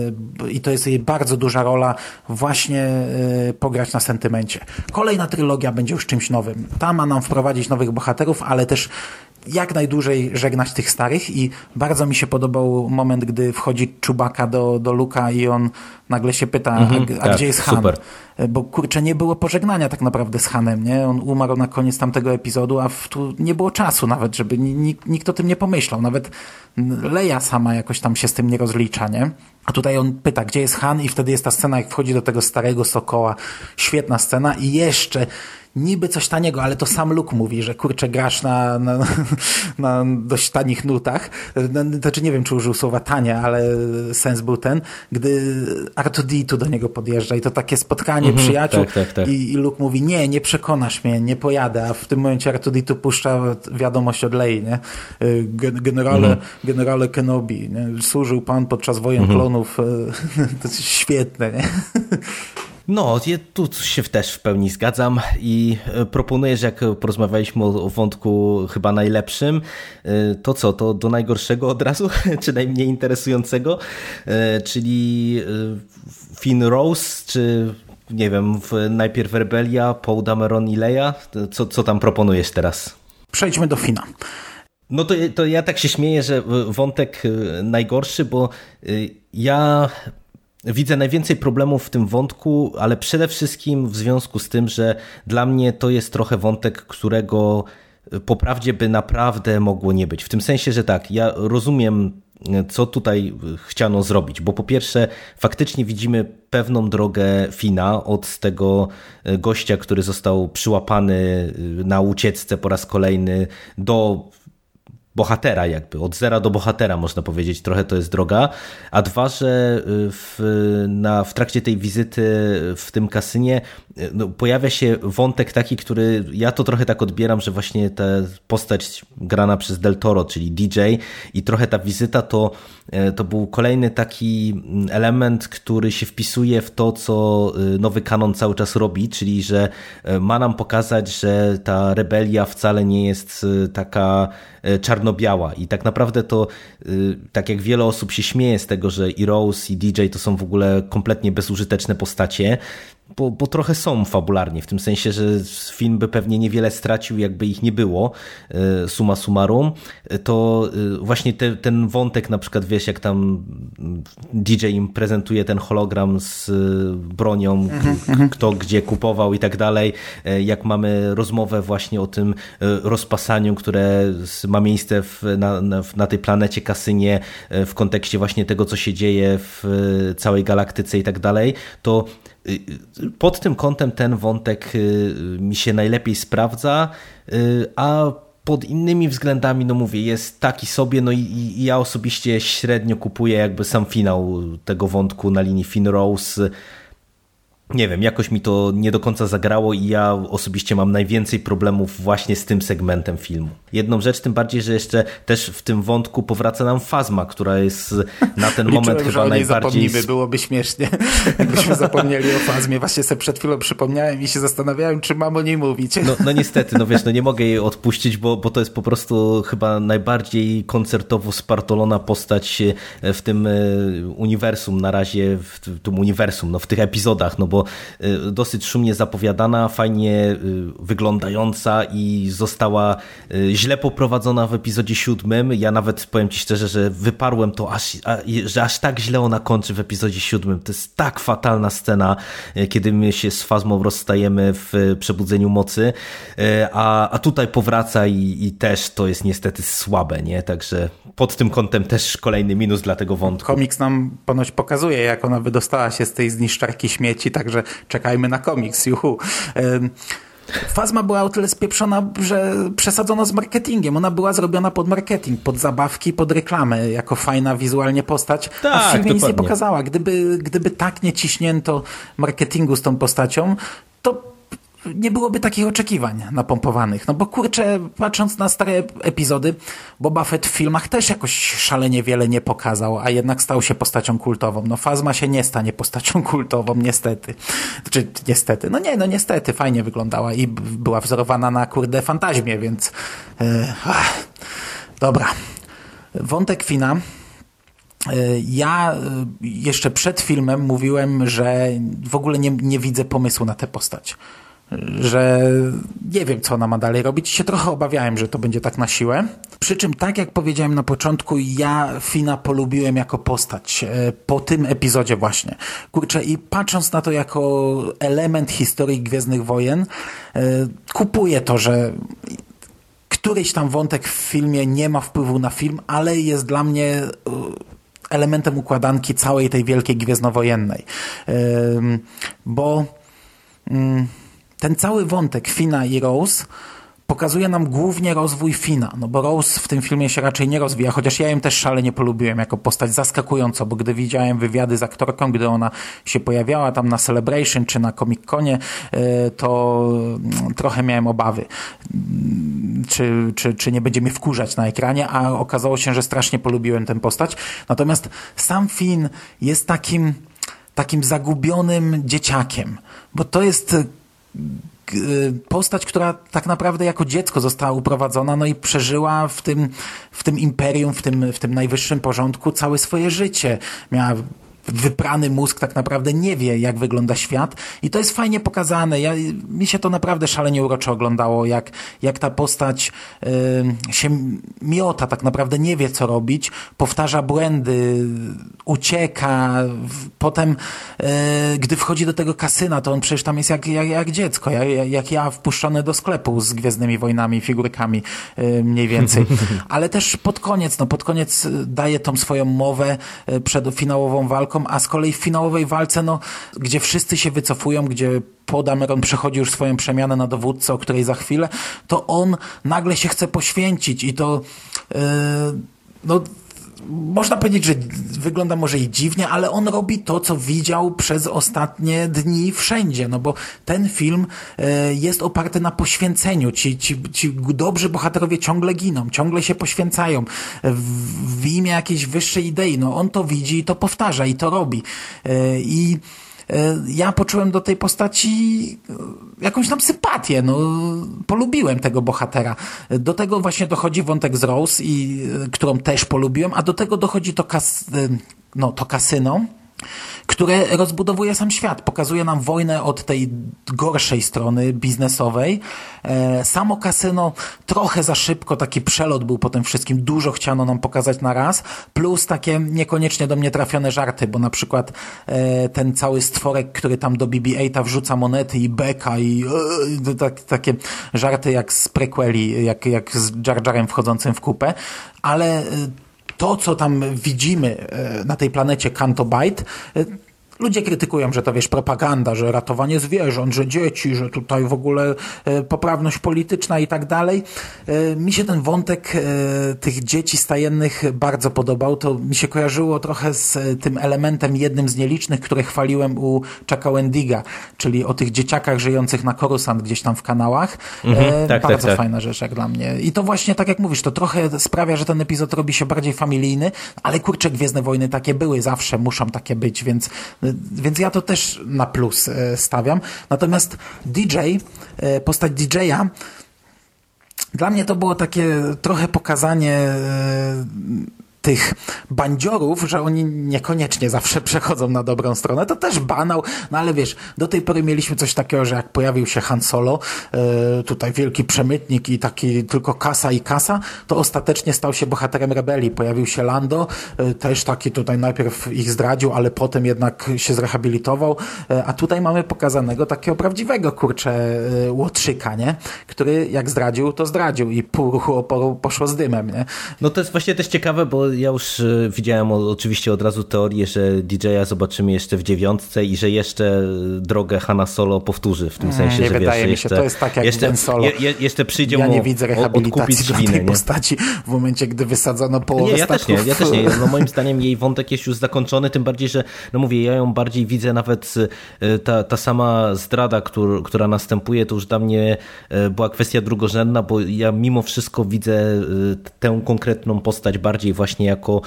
i to jest jej bardzo duża rola właśnie e, pograć na sentymencie. Kolejna trylogia będzie już czymś nowym. Ta ma nam wprowadzić nowych bohaterów, ale też jak najdłużej żegnać tych starych i bardzo mi się podobał moment, gdy wchodzi Czubaka do, do Luka i on nagle się pyta, Mhm, a, a tak, gdzie jest Han? super. Bo kurczę, nie było pożegnania tak naprawdę z Hanem, nie? On umarł na koniec tamtego epizodu, a w, tu nie było czasu nawet, żeby nikt, nikt o tym nie pomyślał. Nawet Leia sama jakoś tam się z tym nie rozlicza, nie? A tutaj on pyta, gdzie jest Han i wtedy jest ta scena, jak wchodzi do tego starego Sokoła. Świetna scena i jeszcze niby coś taniego, ale to sam Luke mówi, że kurczę, grasz na, na, na dość tanich nutach. No, Znaczy nie wiem, czy użył słowa tanie, ale sens był ten, gdy R2D2 do niego podjeżdża i to takie spotkanie Mhm, przyjaciół tak, tak, tak. I, i Luke mówi, nie, nie przekonasz mnie, nie pojadę, a w tym momencie R2D2 puszcza wiadomość od Lei, nie? Gen- Generale, Mhm. generale Kenobi, nie? służył pan podczas wojen Mhm. klonów, y, to jest świetne, nie? No, ja tu się też w pełni zgadzam i e, proponuję, że jak porozmawialiśmy o wątku chyba najlepszym, e, to co, to do najgorszego od razu, czy najmniej interesującego, E, czyli Finn Rose, czy nie wiem, najpierw Rebelia, Paul Dameron i Leia? Co, co tam proponujesz teraz? Przejdźmy do Fina. No to, to ja tak się śmieję, że wątek najgorszy, bo ja widzę najwięcej problemów w tym wątku, ale przede wszystkim w związku z tym, że dla mnie to jest trochę wątek, którego y, po prawdzie by naprawdę mogło nie być. W tym sensie, że tak, ja rozumiem y, co tutaj y, chciano zrobić, bo po pierwsze faktycznie widzimy pewną drogę Fina od tego gościa, który został przyłapany na ucieczce po raz kolejny do bohatera jakby, od zera do bohatera można powiedzieć, trochę to jest droga, a dwa, że y, w, na, w trakcie tej wizyty w tym kasynie y, no, pojawia się wątek taki, który ja to trochę tak odbieram, że właśnie ta postać grana przez Del Toro, czyli DJ i trochę ta wizyta to, to był kolejny taki element, który się wpisuje w to, co y, nowy kanon cały czas robi, czyli że y, ma nam pokazać, że ta rebelia wcale nie jest taka czarno-biała. I tak naprawdę to, tak jak wiele osób się śmieje z tego, że i Rose i DJ to są w ogóle kompletnie bezużyteczne postacie, bo, bo trochę są fabularnie, w tym sensie, że film by pewnie niewiele stracił, jakby ich nie było, y, summa summarum, y, to y, właśnie te, ten wątek, na przykład wiesz, jak tam DJ im prezentuje ten hologram z bronią, k- kto gdzie kupował i tak dalej, jak mamy rozmowę właśnie o tym rozpasaniu, które ma miejsce w, na, na, tej planecie Kasynie w kontekście właśnie tego, co się dzieje w całej galaktyce i tak dalej, to pod tym kątem ten wątek y, mi się najlepiej sprawdza, y, a pod innymi względami, no mówię, jest taki sobie, no i, i ja osobiście średnio kupuję jakby sam finał tego wątku na linii Finn Rose. Nie wiem, jakoś mi to nie do końca zagrało i ja osobiście mam najwięcej problemów właśnie z tym segmentem filmu. Jedną rzecz, tym bardziej, że jeszcze też w tym wątku powraca nam Fazma, która jest na ten moment Liczyłem, że chyba niej najbardziej... zapomnimy, byłoby śmiesznie. Jakbyśmy zapomnieli o Fazmie. Właśnie sobie przed chwilą przypomniałem i się zastanawiałem, czy mam o niej mówić. No, no niestety, no wiesz, no nie mogę jej odpuścić, bo, bo to jest po prostu chyba najbardziej koncertowo spartolona postać e, w tym e, uniwersum na razie, w tym uniwersum, no w tych epizodach, no bo e, dosyć szumnie zapowiadana, fajnie e, wyglądająca i została e, źle poprowadzona w epizodzie siódmym. Ja nawet powiem Ci szczerze, że wyparłem to, aż, że aż tak źle ona kończy w epizodzie siódmym. To jest tak fatalna scena, kiedy my się z Fazmą rozstajemy w Przebudzeniu Mocy, a, a tutaj powraca i, i też to jest niestety słabe, nie? Także pod tym kątem też kolejny minus dla tego wątku. Komiks nam ponoć pokazuje, jak ona wydostała się z tej zniszczarki śmieci, także czekajmy na komiks, juhu. Fazma była o tyle spieprzona, że przesadzono z marketingiem. Ona była zrobiona pod marketing, pod zabawki, pod reklamę, jako fajna wizualnie postać, a Tak, w filmie nic nie dokładnie. pokazała. Gdyby, gdyby tak nie ciśnięto marketingu z tą postacią, to nie byłoby takich oczekiwań napompowanych. No bo kurczę, patrząc na stare epizody, Boba Fett w filmach też jakoś szalenie wiele nie pokazał, a jednak stał się postacią kultową. No Fazma się nie stanie postacią kultową, niestety. Czy niestety? No nie, no niestety, fajnie wyglądała i była wzorowana na kurde fantazmie, więc... Yy, ach, dobra. Wątek Fina. E, Ja e, jeszcze przed filmem mówiłem, że w ogóle nie, nie widzę pomysłu na tę postać. Że nie wiem, co ona ma dalej robić. Się trochę obawiałem, że to będzie tak na siłę. Przy czym, tak jak powiedziałem na początku, ja Fina polubiłem jako postać e, po tym epizodzie właśnie. Kurczę, i patrząc na to jako element historii Gwiezdnych Wojen, e, kupuję to, że któryś tam wątek w filmie nie ma wpływu na film, ale jest dla mnie e, elementem układanki całej tej wielkiej gwiezdnowojennej. Bo mm, ten cały wątek Fina i Rose pokazuje nam głównie rozwój Fina, no bo Rose w tym filmie się raczej nie rozwija, chociaż ja ją też szalenie polubiłem jako postać zaskakująco, bo gdy widziałem wywiady z aktorką, gdy ona się pojawiała tam na Celebration czy na Comic-Conie, e, to mm, trochę miałem obawy, mm, czy, czy, czy nie będzie mnie wkurzać na ekranie, a okazało się, że strasznie polubiłem tę postać. Natomiast sam Finn jest takim takim zagubionym dzieciakiem, bo to jest postać, która tak naprawdę jako dziecko została uprowadzona, no i przeżyła w tym, w tym imperium, w tym, w tym najwyższym porządku całe swoje życie. Miała wyprany mózg tak naprawdę nie wie, jak wygląda świat i to jest fajnie pokazane. Ja, mi się to naprawdę szalenie uroczo oglądało, jak, jak ta postać y, się miota, tak naprawdę nie wie, co robić, powtarza błędy, ucieka, potem y, gdy wchodzi do tego kasyna, to on przecież tam jest jak, jak, jak dziecko, jak, jak ja wpuszczony do sklepu z Gwiezdnymi Wojnami, figurkami y, mniej więcej. Ale też pod koniec, no pod koniec daje tą swoją mowę y, przed finałową walką, walką, a z kolei w finałowej walce, no, gdzie wszyscy się wycofują, gdzie Podameron przechodzi już swoją przemianę na dowódcę, o której za chwilę, to on nagle się chce poświęcić i to yy, no można powiedzieć, że wygląda może i dziwnie, ale on robi to, co widział przez ostatnie dni wszędzie, no bo ten film e, jest oparty na poświęceniu. Ci, ci, ci dobrzy bohaterowie ciągle giną, ciągle się poświęcają w, w imię jakiejś wyższej idei. No on to widzi i to powtarza i to robi. E, I ja poczułem do tej postaci e, jakąś tam sympatię, no, polubiłem tego bohatera. Do tego właśnie dochodzi wątek z Rose, i, e, którą też polubiłem, a do tego dochodzi to, kas, no, to kasyno, które rozbudowuje sam świat. Pokazuje nam wojnę od tej gorszej strony biznesowej. E, samo kasyno trochę za szybko, taki przelot był po tym wszystkim. Dużo chciano nam pokazać na raz. Plus takie niekoniecznie do mnie trafione żarty, bo na przykład e, ten cały stworek, który tam do BB-8 wrzuca monety i beka i e, tak, takie żarty jak z prequeli, jak, jak z Jar Jarem wchodzącym w kupę. Ale to, co tam widzimy e, na tej planecie Cantobite, e, Ludzie krytykują, że to wiesz, propaganda, że ratowanie zwierząt, że dzieci, że tutaj w ogóle e, poprawność polityczna i tak dalej. E, mi się ten wątek e, tych dzieci stajennych bardzo podobał. To mi się kojarzyło trochę z e, tym elementem jednym z nielicznych, które chwaliłem u Chucka Wendiga, czyli o tych dzieciakach żyjących na Coruscant gdzieś tam w kanałach. E, mhm, tak, bardzo tak, tak. fajna rzecz jak dla mnie. I to właśnie, tak jak mówisz, to trochę sprawia, że ten epizod robi się bardziej familijny, ale kurczę, Gwiezdne Wojny takie były, zawsze muszą takie być, więc więc ja to też na plus e, stawiam. Natomiast DJ, e, postać DJ-a, dla mnie to było takie trochę pokazanie e, tych bandziorów, że oni niekoniecznie zawsze przechodzą na dobrą stronę. To też banał, no ale wiesz, do tej pory mieliśmy coś takiego, że jak pojawił się Han Solo, yy, tutaj wielki przemytnik i taki tylko kasa i kasa, to ostatecznie stał się bohaterem rebelii. Pojawił się Lando, yy, też taki tutaj najpierw ich zdradził, ale potem jednak się zrehabilitował, yy, a tutaj mamy pokazanego takiego prawdziwego, kurczę, łotrzyka, nie? Który jak zdradził, to zdradził i pół ruchu oporu poszło z dymem, nie? No to jest właśnie też ciekawe, bo ja już e, widziałem oczywiście od razu teorię, że DJ-a zobaczymy jeszcze w dziewiątce i że jeszcze drogę Hanna Solo powtórzy w tym mm, sensie, nie że wydaje wiesz, mi jeszcze, się, to jest tak jak jeszcze, Solo. Je, jeszcze przyjdzie ja mu nie widzę rehabilitacji odkupić tej postaci w momencie, gdy wysadzono połowę nie, ja też nie, ja też nie. No, moim zdaniem jej wątek jest już zakończony, tym bardziej, że no mówię, ja ją bardziej widzę nawet e, ta, ta sama zdrada, który, która następuje, to już dla mnie e, była kwestia drugorzędna, bo ja mimo wszystko widzę tę konkretną postać bardziej właśnie jako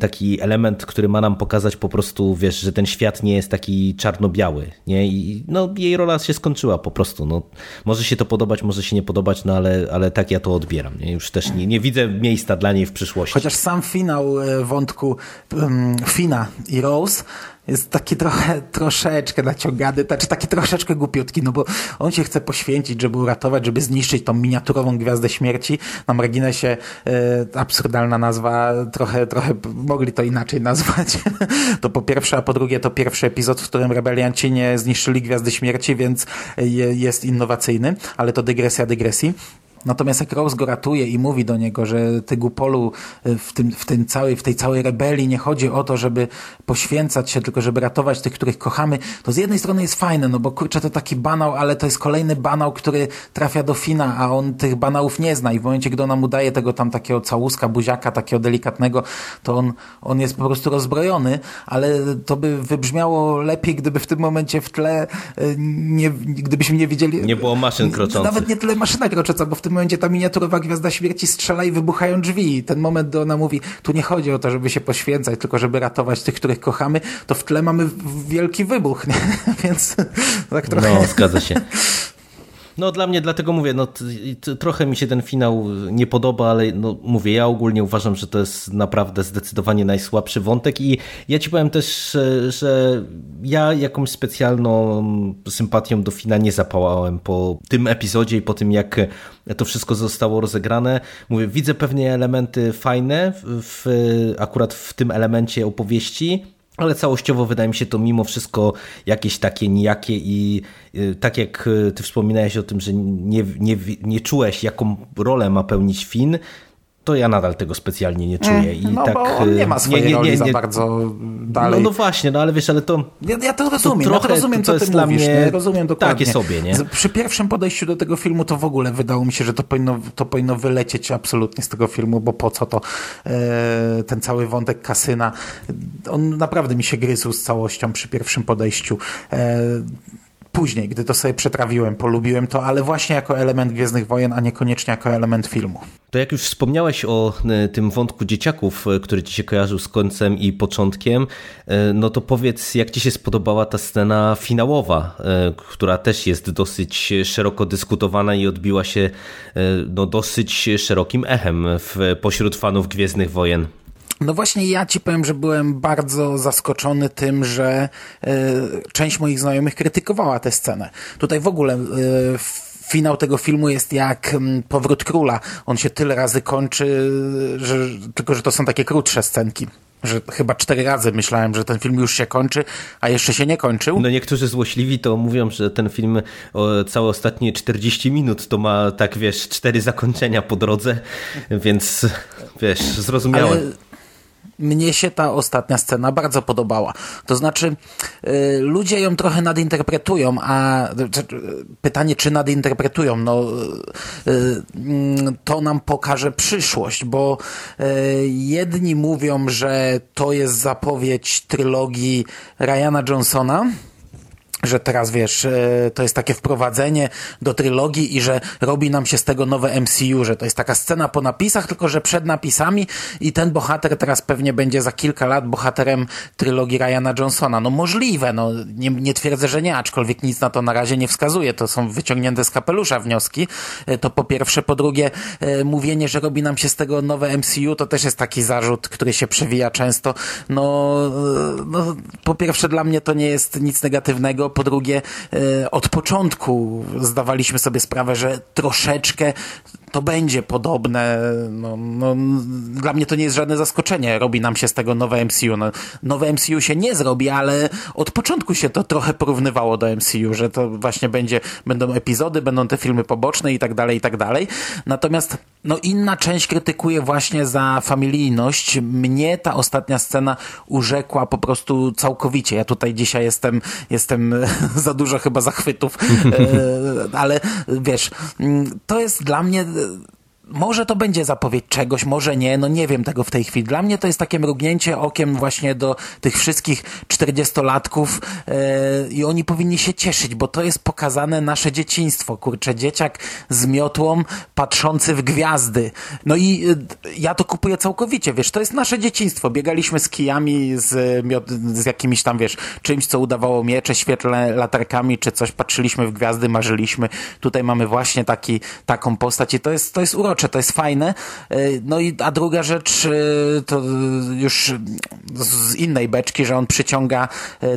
taki element, który ma nam pokazać po prostu, wiesz, że ten świat nie jest taki czarno-biały, nie? I no, jej rola się skończyła po prostu, no. Może się to podobać, może się nie podobać, no ale, ale tak ja to odbieram, nie? Już też nie, nie widzę miejsca dla niej w przyszłości. Chociaż sam finał e, wątku um, Fina i Rose jest taki trochę, troszeczkę naciągany, znaczy taki troszeczkę głupiutki, no bo on się chce poświęcić, żeby uratować, żeby zniszczyć tą miniaturową Gwiazdę Śmierci. Na marginesie e, absurdalna nazwa, trochę, trochę mogli to inaczej nazwać. to po pierwsze, a po drugie to pierwszy epizod, w którym rebelianci nie zniszczyli Gwiazdy Śmierci, więc je, jest innowacyjny, ale to dygresja dygresji. Natomiast jak Rose go ratuje i mówi do niego, że ty Gupolu y, w, tym, w, tym całej, w tej całej rebelii nie chodzi o to, żeby poświęcać się, tylko żeby ratować tych, których kochamy, to z jednej strony jest fajne, no bo kurczę, to taki banał, ale to jest kolejny banał, który trafia do Fina, a on tych banałów nie zna i w momencie, gdy ona mu daje tego tam takiego całuska, buziaka, takiego delikatnego, to on, on jest po prostu rozbrojony, ale to by wybrzmiało lepiej, gdyby w tym momencie w tle y, nie, gdybyśmy nie widzieli... Nie było maszyn kroczących. Nawet nie tyle maszyna krocząca, bo w tym tym momencie ta miniaturowa Gwiazda Śmierci strzela i wybuchają drzwi. Ten moment, gdy ona mówi, tu nie chodzi o to, żeby się poświęcać, tylko żeby ratować tych, których kochamy, to w tle mamy wielki wybuch, nie? więc tak trochę... No, zgadza się. No dla mnie, dlatego mówię, no trochę mi się ten finał nie podoba, ale no mówię, ja ogólnie uważam, że to jest naprawdę zdecydowanie najsłabszy wątek i ja ci powiem też, że, że ja jakąś specjalną sympatią do Fina nie zapałałem po tym epizodzie i po tym, jak to wszystko zostało rozegrane. Mówię, widzę pewnie elementy fajne w, akurat w tym elemencie opowieści, ale całościowo wydaje mi się to mimo wszystko jakieś takie nijakie i y, tak jak y, ty wspominałeś o tym, że nie, nie, nie czułeś jaką rolę ma pełnić Finn, to ja nadal tego specjalnie nie czuję. I no tak, bo on nie ma swojej nie, nie, nie, za bardzo dalej. No, no, właśnie, no ale wiesz, ale to... Ja, ja to rozumiem, to trochę, ja to rozumiem, to, to co ty mówisz, mnie... rozumiem dokładnie. Takie sobie, nie? Przy pierwszym podejściu do tego filmu to w ogóle wydało mi się, że to powinno, to powinno wylecieć absolutnie z tego filmu, bo po co to e, ten cały wątek kasyna. On naprawdę mi się gryzł z całością przy pierwszym podejściu. Później, gdy to sobie przetrawiłem, polubiłem to, ale właśnie jako element Gwiezdnych Wojen, a niekoniecznie jako element filmu. To jak już wspomniałeś o e, tym wątku dzieciaków, e, który ci się kojarzył z końcem i początkiem, e, no to powiedz, jak ci się spodobała ta scena finałowa, która też jest dosyć szeroko dyskutowana i odbiła się no, dosyć szerokim echem w, pośród fanów Gwiezdnych Wojen. No właśnie ja ci powiem, że byłem bardzo zaskoczony tym, że y, część moich znajomych krytykowała tę scenę. Tutaj w ogóle y, finał tego filmu jest jak Powrót Króla. On się tyle razy kończy, że, tylko że to są takie krótsze scenki że chyba cztery razy myślałem, że ten film już się kończy, a jeszcze się nie kończył. No niektórzy złośliwi to mówią, że ten film o całe ostatnie 40 minut to ma tak, wiesz, cztery zakończenia po drodze, więc wiesz, zrozumiałem. Ale mnie się ta ostatnia scena bardzo podobała. To znaczy, y, ludzie ją trochę nadinterpretują, a y, pytanie, czy nadinterpretują, no y, mm, to nam pokaże przyszłość, bo jedni mówią, że to jest zapowiedź trylogii Ryana Johnsona, że teraz wiesz, e, to jest takie wprowadzenie do trylogii i że robi nam się z tego nowe MCU, że to jest taka scena po napisach, tylko że przed napisami i ten bohater teraz pewnie będzie za kilka lat bohaterem trylogii Ryana Johnsona. No możliwe, no nie, nie twierdzę, że nie, aczkolwiek nic na to na razie nie wskazuje. To są wyciągnięte z kapelusza wnioski. E, to po pierwsze. Po drugie, e, mówienie, że robi nam się z tego nowe MCU, to też jest taki zarzut, który się przewija często. No, no po pierwsze dla mnie to nie jest nic negatywnego po drugie e, od początku zdawaliśmy sobie sprawę, że troszeczkę to będzie podobne. No, no, dla mnie to nie jest żadne zaskoczenie. Robi nam się z tego nowe MCU. No, nowe MCU się nie zrobi, ale od początku się to trochę porównywało do MCU, że to właśnie będzie, będą epizody, będą te filmy poboczne i tak dalej, i tak dalej. Natomiast no, inna część krytykuje właśnie za familijność. Mnie ta ostatnia scena urzekła po prostu całkowicie. Ja tutaj dzisiaj jestem, jestem za dużo chyba zachwytów, e, ale wiesz, to jest dla mnie the może to będzie zapowiedź czegoś, może nie, no nie wiem tego w tej chwili. Dla mnie to jest takie mrugnięcie okiem właśnie do tych wszystkich czterdziestolatków yy, i oni powinni się cieszyć, bo to jest pokazane nasze dzieciństwo. Kurczę, dzieciak z miotłą patrzący w gwiazdy. No i yy, ja to kupuję całkowicie, wiesz, to jest nasze dzieciństwo. Biegaliśmy z kijami, z, z jakimiś tam, wiesz, czymś, co udawało miecze, świetlne latarkami, czy coś, patrzyliśmy w gwiazdy, marzyliśmy. Tutaj mamy właśnie taki, taką postać i to jest, to jest urocze urocze, to jest fajne. No i a druga rzecz to już z innej beczki, że on przyciąga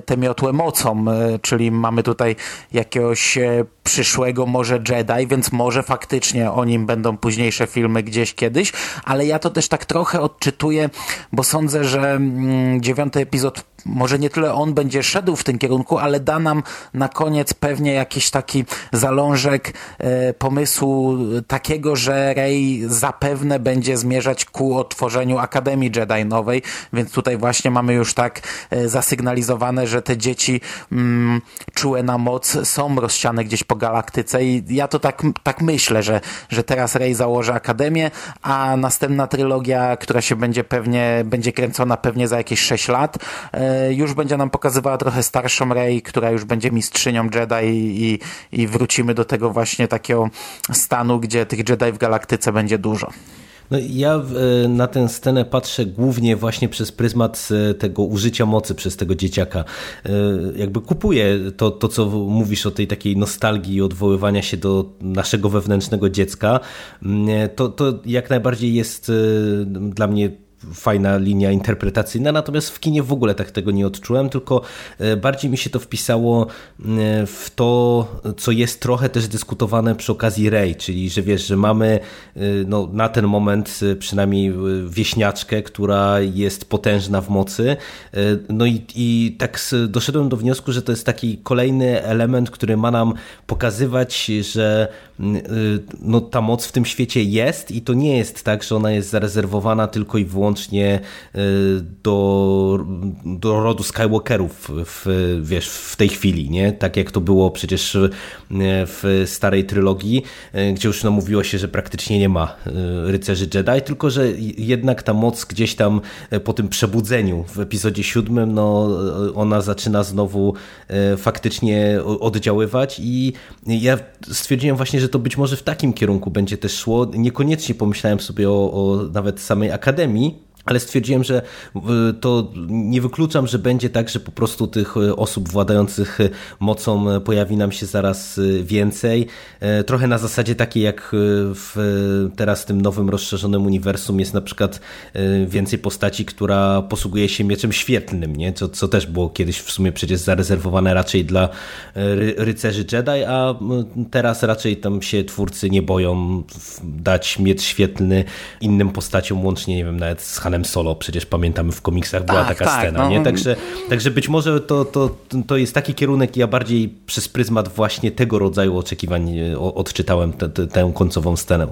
tę miotłę mocą, czyli mamy tutaj jakiegoś przyszłego może Jedi, więc może faktycznie o nim będą późniejsze filmy gdzieś kiedyś, ale ja to też tak trochę odczytuję, bo sądzę, że mm, dziewiąty epizod może nie tyle on będzie szedł w tym kierunku, ale da nam na koniec pewnie jakiś taki zalążek e, pomysłu takiego, że Rey zapewne będzie zmierzać ku otworzeniu Akademii Jedi nowej, więc tutaj właśnie mamy już tak e, zasygnalizowane, że te dzieci mm, czułe na moc są rozsiane gdzieś po galaktyce. I ja to tak, tak myślę, że, że teraz Rey założy Akademię, a następna trylogia, która się będzie pewnie, będzie kręcona pewnie za jakieś 6 lat, e, już będzie nam pokazywała trochę starszą Rey, która już będzie mistrzynią Jedi i, i wrócimy do tego właśnie takiego stanu, gdzie tych Jedi w galaktyce będzie dużo. No, ja e, na tę scenę patrzę głównie właśnie przez pryzmat e, tego użycia mocy przez tego dzieciaka. E, jakby kupuję to, to, co mówisz o tej takiej nostalgii i odwoływania się do naszego wewnętrznego dziecka. Mm, to, to jak najbardziej jest dla mnie fajna linia interpretacyjna, natomiast w kinie w ogóle tak tego nie odczułem, tylko e, bardziej mi się to wpisało e, w to, co jest trochę też dyskutowane przy okazji Rey, czyli że wiesz, że mamy e, no, na ten moment przynajmniej wieśniaczkę, która jest potężna w mocy, no i, i tak doszedłem do wniosku, że to jest taki kolejny element, który ma nam pokazywać, że no, ta moc w tym świecie jest i to nie jest tak, że ona jest zarezerwowana tylko i wyłącznie y, do, do rodu Skywalkerów w, wiesz, w tej chwili, nie? Tak jak to było przecież y, w starej trylogii, y, gdzie już no, mówiło się, że praktycznie nie ma rycerzy Jedi, tylko że jednak ta moc gdzieś tam po tym przebudzeniu w epizodzie siódmym, no ona zaczyna znowu faktycznie oddziaływać i ja stwierdziłem właśnie, że to być może w takim kierunku będzie też szło. Niekoniecznie pomyślałem sobie o, o nawet samej Akademii, ale stwierdziłem, że y, to nie wykluczam, że będzie tak, że po prostu tych y, osób władających y, mocą pojawi nam się zaraz więcej. Trochę na zasadzie takiej jak w teraz tym nowym rozszerzonym uniwersum jest na przykład więcej postaci, która posługuje się mieczem świetlnym, nie? Co, co też było kiedyś w sumie przecież zarezerwowane raczej dla rycerzy Jedi, a teraz raczej tam się twórcy nie boją dać miecz świetlny innym postaciom, łącznie nie wiem, nawet z Hanem Hanem Solo, przecież pamiętamy w komiksach była tak, taka tak, scena, no. nie? Także, także być może to, to, to jest taki kierunek, ja bardziej przez pryzmat właśnie tego rodzaju oczekiwań e, odczytałem tę końcową scenę.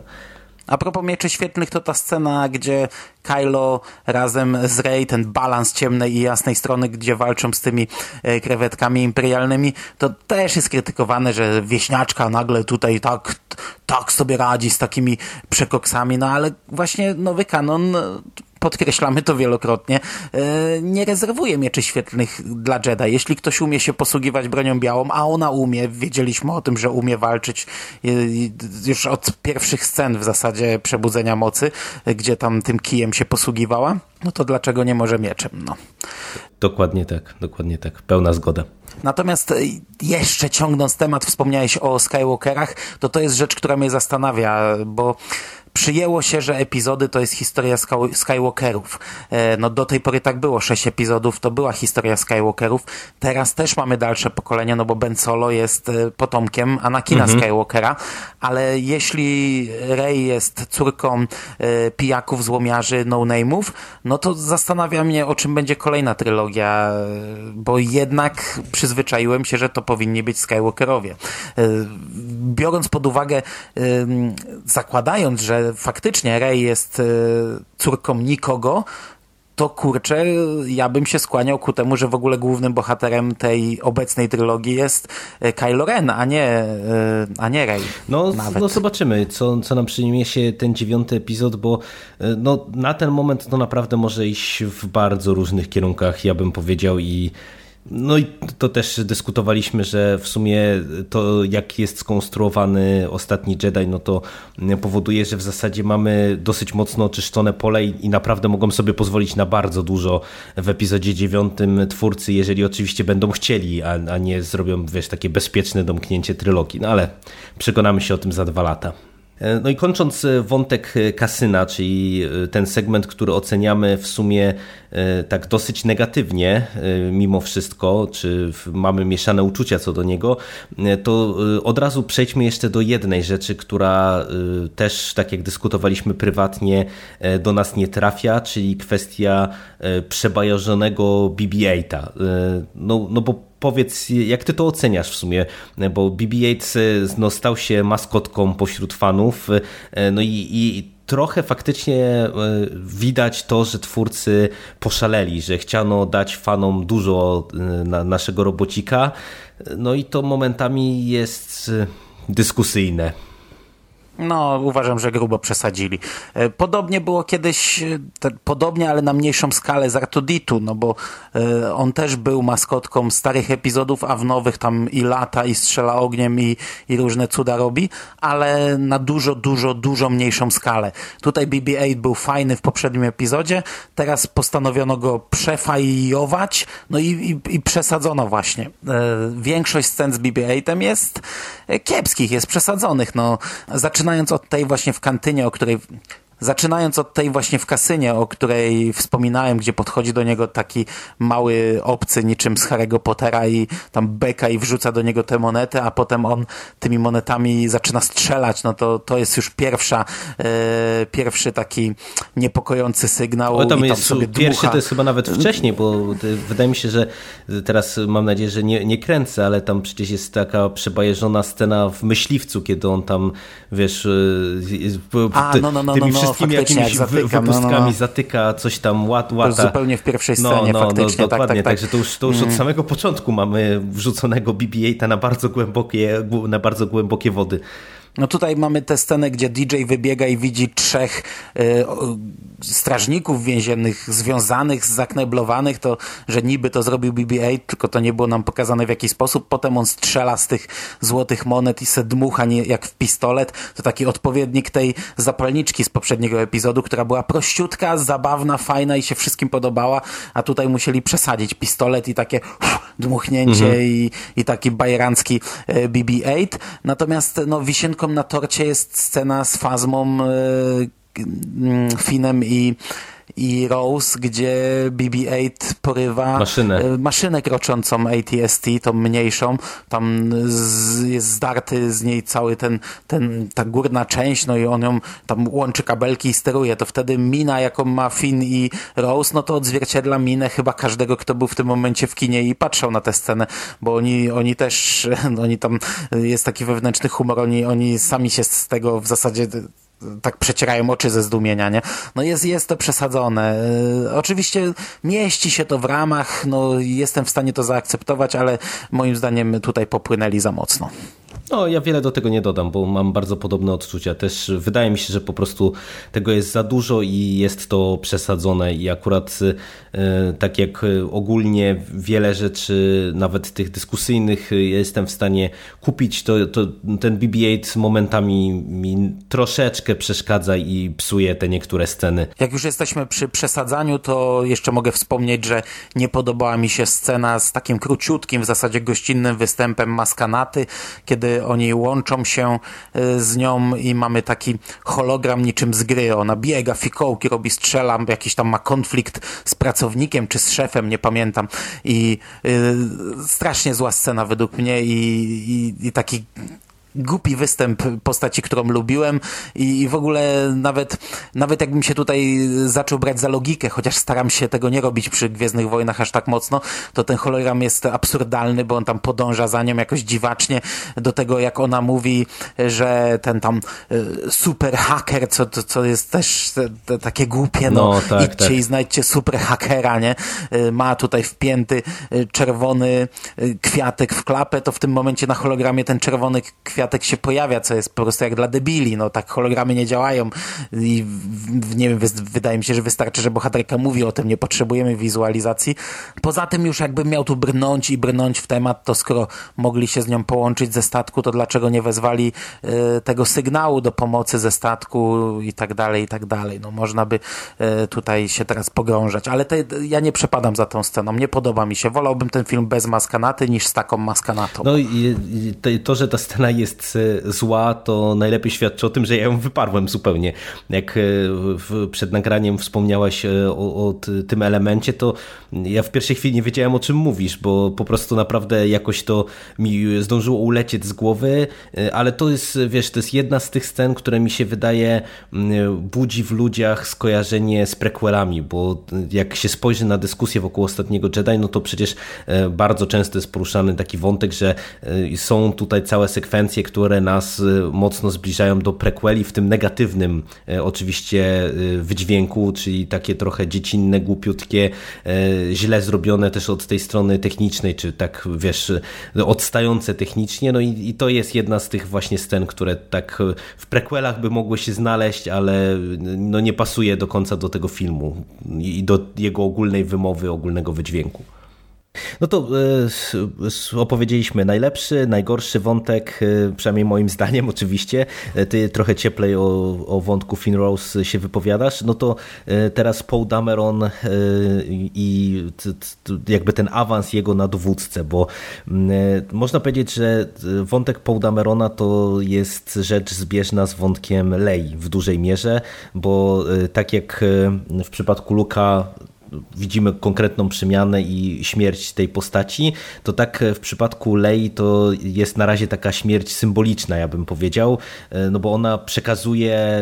A propos mieczy świetlnych, to ta scena, gdzie Kylo razem z Rey, ten balans ciemnej i jasnej strony, gdzie walczą z tymi e, krewetkami imperialnymi, to też jest krytykowane, że wieśniaczka nagle tutaj tak, tak sobie radzi z takimi przekoksami, no ale właśnie nowy kanon podkreślamy to wielokrotnie, e, nie rezerwuje mieczy świetlnych dla Jedi. Jeśli ktoś umie się posługiwać bronią białą, a ona umie, wiedzieliśmy o tym, że umie walczyć e, już od pierwszych scen w zasadzie Przebudzenia Mocy, gdzie tam tym kijem się posługiwała, no to dlaczego nie może mieczem? No. Dokładnie tak, dokładnie tak. Pełna zgoda. Natomiast e, jeszcze ciągnąc temat, wspomniałeś o Skywalkerach, to to jest rzecz, która mnie zastanawia, bo przyjęło się, że epizody to jest historia Skywalkerów. E, no do tej pory tak było, sześć epizodów to była historia Skywalkerów. Teraz też mamy dalsze pokolenie, no bo Ben Solo jest e, potomkiem Anakina mhm. Skywalkera, ale jeśli Rey jest córką e, pijaków, złomiarzy, no-name'ów, no to zastanawia mnie, o czym będzie kolejna trylogia, bo jednak przyzwyczaiłem się, że to powinni być Skywalkerowie. Biorąc pod uwagę, zakładając, że faktycznie Rey jest e, córką nikogo, to kurczę, ja bym się skłaniał ku temu, że w ogóle głównym bohaterem tej obecnej trylogii jest e, Kylo Ren, a nie, e, a nie Rey. No, no zobaczymy, co, co nam przyniesie ten dziewiąty epizod, bo no, na ten moment to naprawdę może iść w bardzo różnych kierunkach, ja bym powiedział i no i to też dyskutowaliśmy, że w sumie to jak jest skonstruowany ostatni Jedi, no to powoduje, że w zasadzie mamy dosyć mocno oczyszczone pole i, naprawdę mogą sobie pozwolić na bardzo dużo w epizodzie dziewiątym twórcy, jeżeli oczywiście będą chcieli, a, a nie zrobią, wiesz, takie bezpieczne domknięcie trylogii. No ale przekonamy się o tym za dwa lata. No i kończąc wątek kasyna, czyli ten segment, który oceniamy w sumie tak dosyć negatywnie mimo wszystko, czy mamy mieszane uczucia co do niego, to od razu przejdźmy jeszcze do jednej rzeczy, która też, tak jak dyskutowaliśmy prywatnie, do nas nie trafia, czyli kwestia przebajożonego BB-8. No, no bo powiedz, jak ty to oceniasz w sumie, bo BB-8 no, stał się maskotką pośród fanów, no i, i trochę faktycznie e, widać to, że twórcy poszaleli, że chciano dać fanom dużo e, na naszego robocika, no i to momentami jest e, dyskusyjne. No, uważam, że grubo przesadzili. E, podobnie było kiedyś, e, te, podobnie, ale na mniejszą skalę z Artuditu, no bo e, on też był maskotką starych epizodów, a w nowych tam i lata, i strzela ogniem, i, i różne cuda robi, ale na dużo, dużo, dużo mniejszą skalę. Tutaj BB-8 był fajny w poprzednim epizodzie, teraz postanowiono go przefajować, no i, i, i przesadzono właśnie. Większość scen z BB-8 jest kiepskich, jest przesadzonych, no. Zaczyna zaczynając od tej właśnie w kantynie, o której Zaczynając od tej właśnie w kasynie, o której wspominałem, gdzie podchodzi do niego taki mały obcy niczym z Harry'ego Pottera i tam beka i wrzuca do niego te monety, a potem on tymi monetami zaczyna strzelać, no to, to jest już pierwsza, e, pierwszy taki niepokojący sygnał. O, tam, tam jest sobie pierwszy dmucha. to jest chyba nawet wcześniej, bo wydaje mi się, że teraz mam nadzieję, że nie, nie kręcę, ale tam przecież jest taka przebajeżona scena w Myśliwcu, kiedy on tam, wiesz, e, a, no, no, no, tymi no, no wszystkimi jakimiś zatyka, wypustkami no, no. zatyka, coś tam łat, łata. To zupełnie w pierwszej no, scenie no, no, faktycznie. No, dokładnie, tak, tak, także to już, to już mm. od samego początku mamy wrzuconego BB-8 na bardzo głębokie, na bardzo głębokie wody. No tutaj mamy tę scenę, gdzie DJ wybiega i widzi trzech y, strażników więziennych związanych, zakneblowanych, to, że niby to zrobił BB-8, tylko to nie było nam pokazane w jaki sposób. Potem on strzela z tych złotych monet i se dmucha nie, jak w pistolet. To taki odpowiednik tej zapalniczki z poprzedniego epizodu, która była prościutka, zabawna, fajna i się wszystkim podobała, a tutaj musieli przesadzić pistolet i takie uff, dmuchnięcie mhm. i, i taki bajerancki y, BB-8. Natomiast no, wisienką na torcie jest scena z fazmą, e, Finem i i Rose, gdzie BB-8 porywa maszynę, e, maszynę kroczącą ATST, tą mniejszą. Tam z, jest zdarty z niej cały ten, ten, ta górna część, no i on ją tam łączy kabelki i steruje. To wtedy mina, jaką ma Finn i Rose, no to odzwierciedla minę chyba każdego, kto był w tym momencie w kinie i patrzał na tę scenę, bo oni, oni też, oni tam, jest taki wewnętrzny humor, oni, oni sami się z tego w zasadzie tak przecierają oczy ze zdumienia, nie? No jest, jest to przesadzone. E, oczywiście mieści się to w ramach, no jestem w stanie to zaakceptować, ale moim zdaniem tutaj popłynęli za mocno. No, ja wiele do tego nie dodam, bo mam bardzo podobne odczucia. Też wydaje mi się, że po prostu tego jest za dużo i jest to przesadzone i akurat e, tak jak ogólnie wiele rzeczy, nawet tych dyskusyjnych jestem w stanie kupić, to, to ten BB-8 momentami mi troszeczkę przeszkadza i psuje te niektóre sceny. Jak już jesteśmy przy przesadzaniu, to jeszcze mogę wspomnieć, że nie podobała mi się scena z takim króciutkim, w zasadzie gościnnym występem Maskanaty, kiedy oni łączą się e, z nią i mamy taki hologram niczym z gry. Ona biega, fikołki robi, strzela, jakiś tam ma konflikt z pracownikiem czy z szefem, nie pamiętam. I y, strasznie zła scena według mnie i, i, i taki głupi występ postaci, którą lubiłem i, i w ogóle nawet, nawet jakbym się tutaj zaczął brać za logikę, chociaż staram się tego nie robić przy Gwiezdnych Wojnach aż tak mocno, to ten hologram jest absurdalny, bo on tam podąża za nią jakoś dziwacznie do tego, jak ona mówi, że ten tam y, super haker, co, to, co jest też te, te, takie głupie, no, no tak, idźcie tak. i znajdźcie super hakera, nie? Y, ma tutaj wpięty y, czerwony kwiatek w klapę, to w tym momencie na hologramie ten czerwony kwiatek kwiatek się pojawia, co jest po prostu jak dla debili, no tak hologramy nie działają i nie wiem, wydaje mi się, że wystarczy, że bohaterka mówi o tym, nie potrzebujemy wizualizacji. Poza tym już jakbym miał tu brnąć i brnąć w temat, to skoro mogli się z nią połączyć ze statku, to dlaczego nie wezwali y, tego sygnału do pomocy ze statku i tak dalej, i tak dalej. No można by y, tutaj się teraz pogrążać, ale te, ja nie przepadam za tą sceną, nie podoba mi się. Wolałbym ten film bez maskanaty niż z taką maskanatą. No i to, że ta scena jest jest zła, to najlepiej świadczy o tym, że ja ją wyparłem zupełnie. Jak przed nagraniem wspomniałaś o, o tym elemencie, to ja w pierwszej chwili nie wiedziałem o czym mówisz, bo po prostu naprawdę jakoś to mi zdążyło ulecieć z głowy, ale to jest, wiesz, to jest jedna z tych scen, które mi się wydaje budzi w ludziach skojarzenie z prequelami, bo jak się spojrzy na dyskusję wokół ostatniego Jedi, no to przecież bardzo często jest poruszany taki wątek, że są tutaj całe sekwencje, które nas e, mocno zbliżają do prequeli w tym negatywnym oczywiście wydźwięku, czyli takie trochę dziecinne, głupiutkie, źle zrobione też od tej strony technicznej, czy tak wiesz, odstające technicznie, no i, i to jest jedna z tych właśnie scen, które tak w prequelach by mogły się znaleźć, ale no nie pasuje do końca do tego filmu i do jego ogólnej wymowy, ogólnego wydźwięku. No to e, opowiedzieliśmy najlepszy, najgorszy wątek, e, przynajmniej moim zdaniem oczywiście. E, ty trochę cieplej o, o wątku Finrose się wypowiadasz. No to teraz Paul Dameron i jakby ten awans jego na dowódcę, bo można powiedzieć, że wątek Paul Damerona to jest rzecz zbieżna z wątkiem Lei w dużej mierze, bo tak jak w przypadku Luka widzimy konkretną przemianę i śmierć tej postaci, to tak w przypadku Lei to jest na razie taka śmierć symboliczna, ja bym powiedział, e, no bo ona przekazuje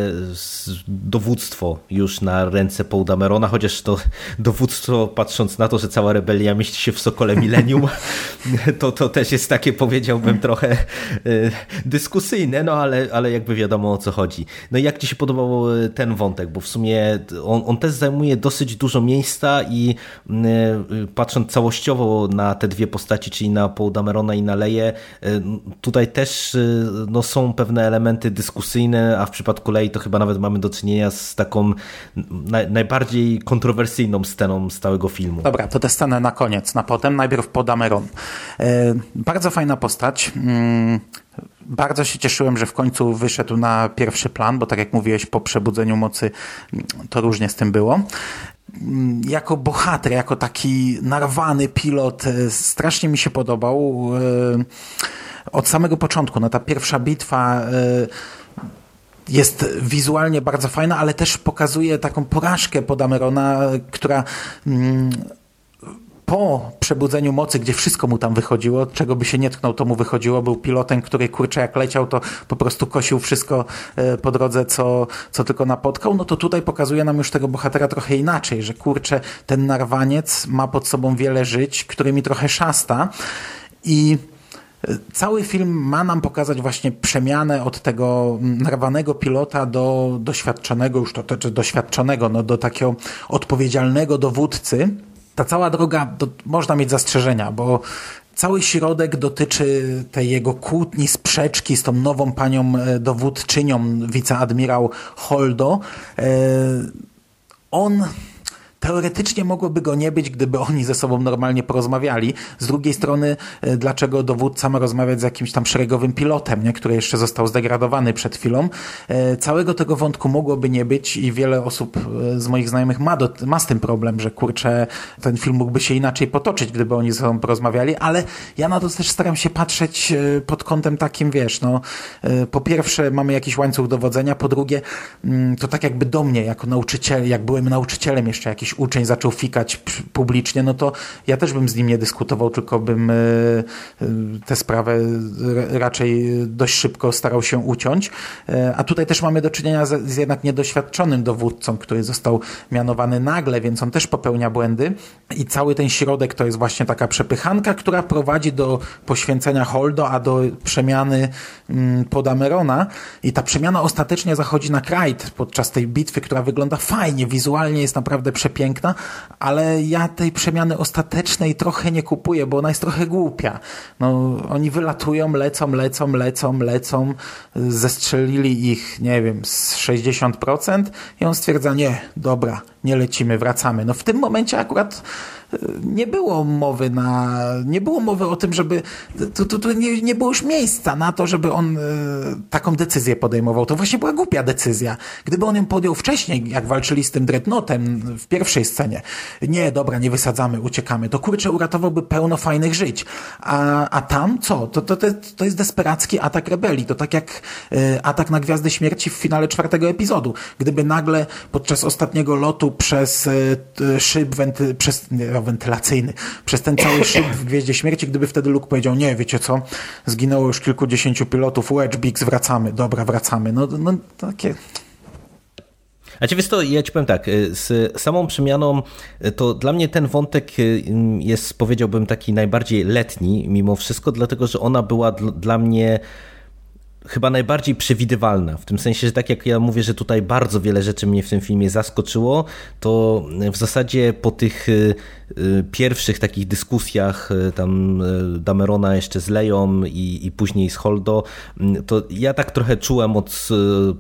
dowództwo już na ręce Paul Damerona, chociaż to dowództwo, patrząc na to, że cała rebelia mieści się w Sokole Millennium, to, to też jest takie, powiedziałbym, trochę e, dyskusyjne, no ale, ale jakby wiadomo o co chodzi. No i jak Ci się podobał ten wątek, bo w sumie on, on też zajmuje dosyć dużo miejsca i mm, y, patrząc całościowo na te dwie postaci, czyli na Paul Damerona i na Leję, y, tutaj też y, no, są pewne elementy dyskusyjne, a w przypadku Lei to chyba nawet mamy do czynienia z taką najbardziej kontrowersyjną sceną z całego filmu. Dobra, to tę scenę na koniec, na potem. Najpierw Paul Dameron. Bardzo fajna postać. Mm, bardzo się cieszyłem, że w końcu wyszedł na pierwszy plan, bo tak jak mówiłeś, po przebudzeniu mocy mm, to różnie z tym było. Jako bohater, jako taki narwany pilot, e, strasznie mi się podobał. E, od samego początku, no ta pierwsza bitwa e, jest wizualnie bardzo fajna, ale też pokazuje taką porażkę Podamerona, która mm, po przebudzeniu mocy, gdzie wszystko mu tam wychodziło, czego by się nie tknął, to mu wychodziło. Był pilotem, który kurczę jak leciał, to po prostu kosił wszystko e, po drodze, co, co tylko napotkał. No to tutaj pokazuje nam już tego bohatera trochę inaczej, że kurczę, ten narwaniec ma pod sobą wiele żyć, którymi trochę szasta i e, Cały film ma nam pokazać właśnie przemianę od tego narwanego pilota do doświadczonego, już to też doświadczonego, no do takiego odpowiedzialnego dowódcy, ta cała droga, to można mieć zastrzeżenia, bo cały środek dotyczy tej jego kłótni, sprzeczki z tą nową panią e, dowódczynią, wiceadmirał Holdo. E, on Teoretycznie mogłoby go nie być, gdyby oni ze sobą normalnie porozmawiali. Z drugiej strony, e, dlaczego dowódca ma rozmawiać z jakimś tam szeregowym pilotem, nie? który jeszcze został zdegradowany przed chwilą. E, całego tego wątku mogłoby nie być i wiele osób e, z moich znajomych ma, do, ma z tym problem, że kurczę, ten film mógłby się inaczej potoczyć, gdyby oni ze sobą porozmawiali, ale ja na to też staram się patrzeć pod kątem takim, wiesz, no, po pierwsze mamy jakiś łańcuch dowodzenia, po drugie mm, to tak jakby do mnie, jako nauczyciel, jak byłem nauczycielem jeszcze jakiś uczeń zaczął fikać publicznie, no to ja też bym z nim nie dyskutował, tylko bym e, e, tę sprawę raczej dość szybko starał się uciąć. E, a tutaj też mamy do czynienia z, z jednak niedoświadczonym dowódcą, który został mianowany nagle, więc on też popełnia błędy. I cały ten środek to jest właśnie taka przepychanka, która prowadzi do poświęcenia Holdo, a do przemiany mm, Podamerona i ta przemiana ostatecznie zachodzi na Krajt podczas tej bitwy, która wygląda fajnie, wizualnie jest naprawdę przepiękna piękna, ale ja tej przemiany ostatecznej trochę nie kupuję, bo ona jest trochę głupia. No, oni wylatują, lecą, lecą, lecą, lecą, zestrzelili ich, nie wiem, z 60% i on stwierdza, nie, dobra, nie lecimy, wracamy. No w tym momencie akurat nie było mowy na, nie było mowy o tym, żeby, tu, tu, tu nie, nie było już miejsca na to, żeby on e, taką decyzję podejmował. To właśnie była głupia decyzja. Gdyby on ją podjął wcześniej, jak walczyli z tym Dreadnotem w pierwszej scenie, nie, dobra, nie wysadzamy, uciekamy, to kurczę uratowałby pełno fajnych żyć. A, a tam co? To, to, to, to jest desperacki atak rebelii. To tak jak e, atak na Gwiazdy Śmierci w finale czwartego epizodu. Gdyby nagle podczas ostatniego lotu przez e, szyb wenty, przez, nie, wentylacyjny, przez ten cały szyb w Gwieździe Śmierci, gdyby wtedy Luke powiedział, nie, wiecie co, zginęło już kilkudziesięciu pilotów, Wedge, wracamy, dobra, wracamy. No, no takie... A ciebie to, ja ci powiem tak, y, z samą przemianą y, to dla mnie ten wątek y, jest, powiedziałbym, taki najbardziej letni mimo wszystko, dlatego że ona była dla mnie chyba najbardziej przewidywalna. W tym sensie, że tak jak ja mówię, że tutaj bardzo wiele rzeczy mnie w tym filmie zaskoczyło, to w zasadzie po tych Y, pierwszych takich dyskusjach y, tam y, Damerona jeszcze z Leją i, i później z Holdo, mm, to ja tak trochę czułem od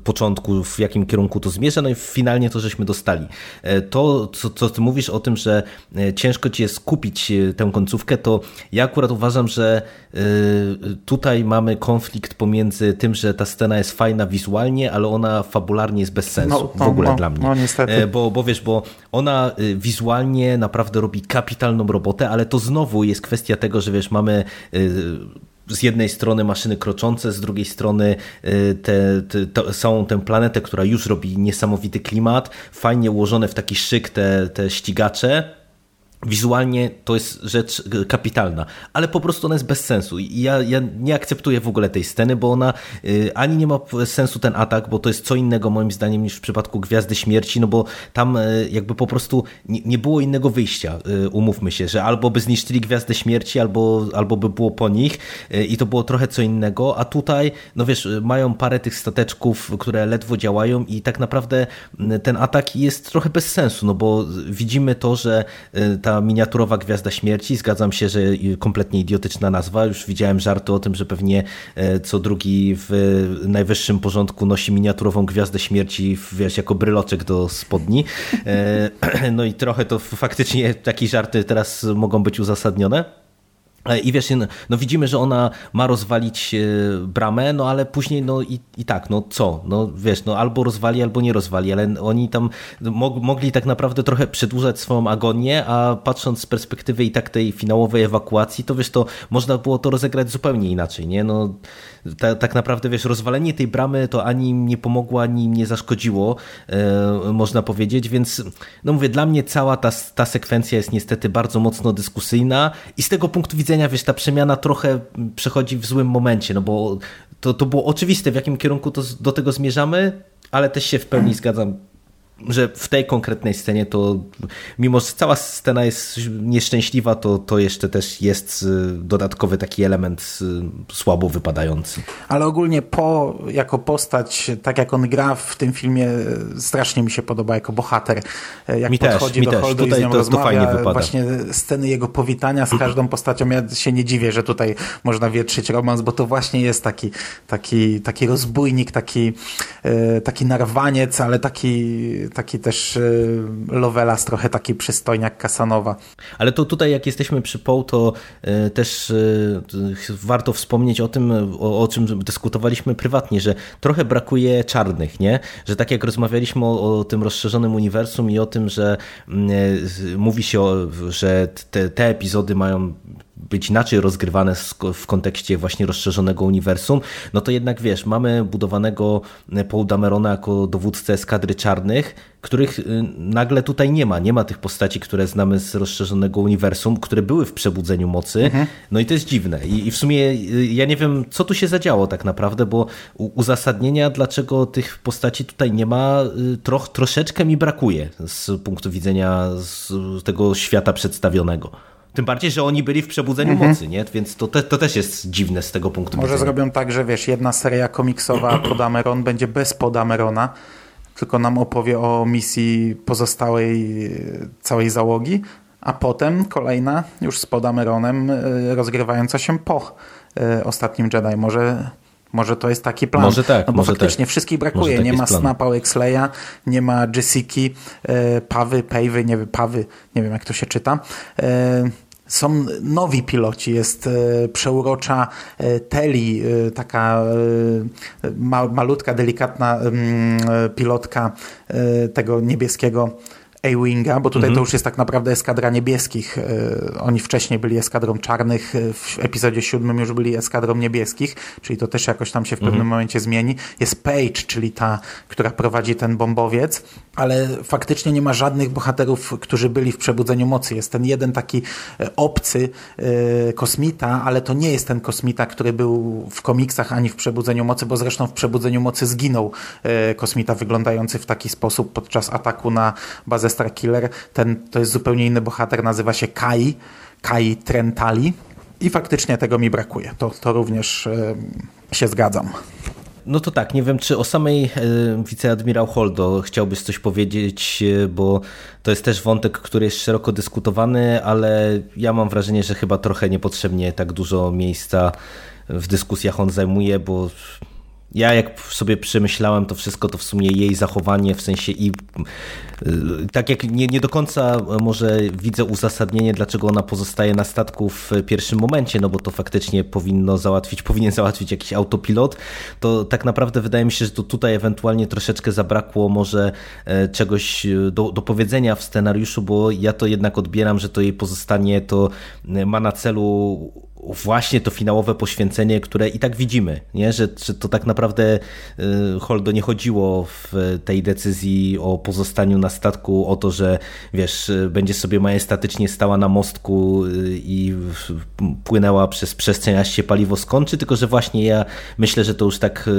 początku w jakim kierunku to zmierza, no i finalnie to żeśmy dostali. E, to, co, co ty mówisz o tym, że e, ciężko ci jest kupić tę końcówkę, to ja akurat uważam, że tutaj mamy konflikt pomiędzy tym, że ta scena jest fajna wizualnie, ale ona fabularnie jest bez sensu no, no, w ogóle no, dla mnie. No, niestety. E, bo, bo wiesz, bo ona wizualnie naprawdę robi kapitalną robotę, ale to znowu jest kwestia tego, że wiesz, mamy y, z jednej strony maszyny kroczące, z drugiej strony y, te, te, te, są tę planetę, która już robi niesamowity klimat, fajnie ułożone w taki szyk te, te ścigacze, Wizualnie to jest rzecz kapitalna, ale po prostu ona jest bez sensu. Ja, ja nie akceptuję w ogóle tej sceny, bo ona y, ani nie ma sensu ten atak, bo to jest co innego moim zdaniem niż w przypadku Gwiazdy Śmierci, no bo tam y, jakby po prostu nie, było innego wyjścia, y, umówmy się, że albo by zniszczyli Gwiazdę Śmierci, albo, albo by było po nich i to było trochę co innego, a tutaj, no wiesz, mają parę tych stateczków, które ledwo działają i tak naprawdę ten atak jest trochę bez sensu, no bo widzimy to, że ta ta miniaturowa Gwiazda Śmierci. Zgadzam się, że kompletnie idiotyczna nazwa. Już widziałem żarty o tym, że pewnie e, co drugi w najwyższym porządku nosi miniaturową Gwiazdę Śmierci wiesz, jako bryloczek do spodni. E, no i trochę to faktycznie takie żarty teraz mogą być uzasadnione. E, I wiesz, no, no, widzimy, że ona ma rozwalić e, bramę, no ale później, no i, i tak, no co? No wiesz, no albo rozwali, albo nie rozwali, ale oni tam mogli tak naprawdę trochę przedłużać swoją agonię, a patrząc z perspektywy i tak tej finałowej ewakuacji, to wiesz, to można było to rozegrać zupełnie inaczej, nie? No ta, tak naprawdę, wiesz, rozwalenie tej bramy to ani nie pomogło, ani nie zaszkodziło, e, można powiedzieć, więc no mówię, dla mnie cała ta, ta sekwencja jest niestety bardzo mocno dyskusyjna i z tego punktu widzenia, wiesz, ta przemiana trochę przechodzi w złym momencie, no bo to, to było oczywiste, w jakim kierunku to, do tego zmierzamy, ale też się w pełni zgadzam że w tej konkretnej scenie to, mimo że cała scena jest nieszczęśliwa, to, to jeszcze też jest y, dodatkowy taki element y, słabo wypadający. Ale ogólnie po, jako postać, tak jak on gra w tym filmie, strasznie mi się podoba jako bohater. Jak mi podchodzi też, do Holdu i z nią to, rozmawia, to właśnie sceny jego powitania z każdą postacią, ja się nie dziwię, że tutaj można wietrzyć romans, bo to właśnie jest taki, taki, taki rozbójnik, taki, e, taki narwaniec, ale taki taki też y, Lovelas, trochę taki przystojniak Kasanowa. Ale to tutaj jak jesteśmy przy Poe, to y, też y, warto wspomnieć o tym, o, o, czym dyskutowaliśmy prywatnie, że trochę brakuje czarnych, nie? Że tak jak rozmawialiśmy o, o tym rozszerzonym uniwersum i o tym, że mówi się, o, że te, te epizody mają być inaczej rozgrywane w kontekście właśnie rozszerzonego uniwersum, no to jednak wiesz, mamy budowanego Paul Damerona jako dowódcę eskadry czarnych, których y, nagle tutaj nie ma. Nie ma tych postaci, które znamy z rozszerzonego uniwersum, które były w Przebudzeniu Mocy. Mhm. No i to jest dziwne. I, I, w sumie y, ja nie wiem, co tu się zadziało tak naprawdę, bo uzasadnienia, dlaczego tych postaci tutaj nie ma, y, troch, troszeczkę mi brakuje z punktu widzenia z tego świata przedstawionego. Tym bardziej, że oni byli w przebudzeniu mhm. mocy, nie? więc to, te, to też jest dziwne z tego punktu Może widzenia. Może zrobią tak, że wiesz, jedna seria komiksowa Podameron będzie bez Podamerona, tylko nam opowie o misji pozostałej e, całej załogi, a potem kolejna już z Podameronem e, rozgrywająca się po e, ostatnim Jedi. Może Może to jest taki plan. Może tak, No bo może faktycznie tak. wszystkich brakuje. Nie ma plan. Snapa Exleya, nie ma Jessiki, e, Pawy, Pejwy, nie wiem, Pawy, nie wiem jak to się czyta. E, są nowi piloci, jest e, przeurocza e, Teli, e, taka ma, malutka, delikatna mm, pilotka tego niebieskiego A-Winga, bo tutaj to już jest tak naprawdę eskadra niebieskich. E, Oni wcześniej byli eskadrą czarnych, e, w epizodzie siódmym już byli eskadrą niebieskich, czyli to też jakoś tam się w pewnym momencie zmieni. Jest Page, czyli ta, która prowadzi ten bombowiec, ale faktycznie nie ma żadnych bohaterów, którzy byli w Przebudzeniu Mocy. Jest ten jeden taki e, obcy kosmita, ale to nie jest ten kosmita, który był w komiksach ani w Przebudzeniu Mocy, bo zresztą w Przebudzeniu Mocy zginął kosmita wyglądający w taki sposób podczas ataku na bazę Starkiller. Ten, to jest zupełnie inny bohater, nazywa się Kai, Kai Trentali i faktycznie tego mi brakuje. To, to również e, się zgadzam. No to tak, nie wiem, czy o samej e, wiceadmirał Holdo chciałbyś coś powiedzieć, e, bo to jest też wątek, który jest szeroko dyskutowany, ale ja mam wrażenie, że chyba trochę niepotrzebnie tak dużo miejsca w dyskusjach on zajmuje, bo ja jak sobie przemyślałem to wszystko, to w sumie jej zachowanie, w sensie i y, tak jak nie, nie do końca może widzę uzasadnienie, dlaczego ona pozostaje na statku w pierwszym momencie, no bo to faktycznie powinno załatwić, powinien załatwić jakiś autopilot, to tak naprawdę wydaje mi się, że to tutaj ewentualnie troszeczkę zabrakło może e, czegoś do, do powiedzenia w scenariuszu, bo ja to jednak odbieram, że to jej pozostanie to e, ma na celu właśnie to finałowe poświęcenie, które i tak widzimy, nie? Że, że to tak naprawdę y, Holdo nie chodziło w tej decyzji o pozostaniu na statku o to, że wiesz, będzie sobie majestatycznie stała na mostku y, i płynęła przez przestrzeń, aż się paliwo skończy, tylko że właśnie ja myślę, że to już tak y,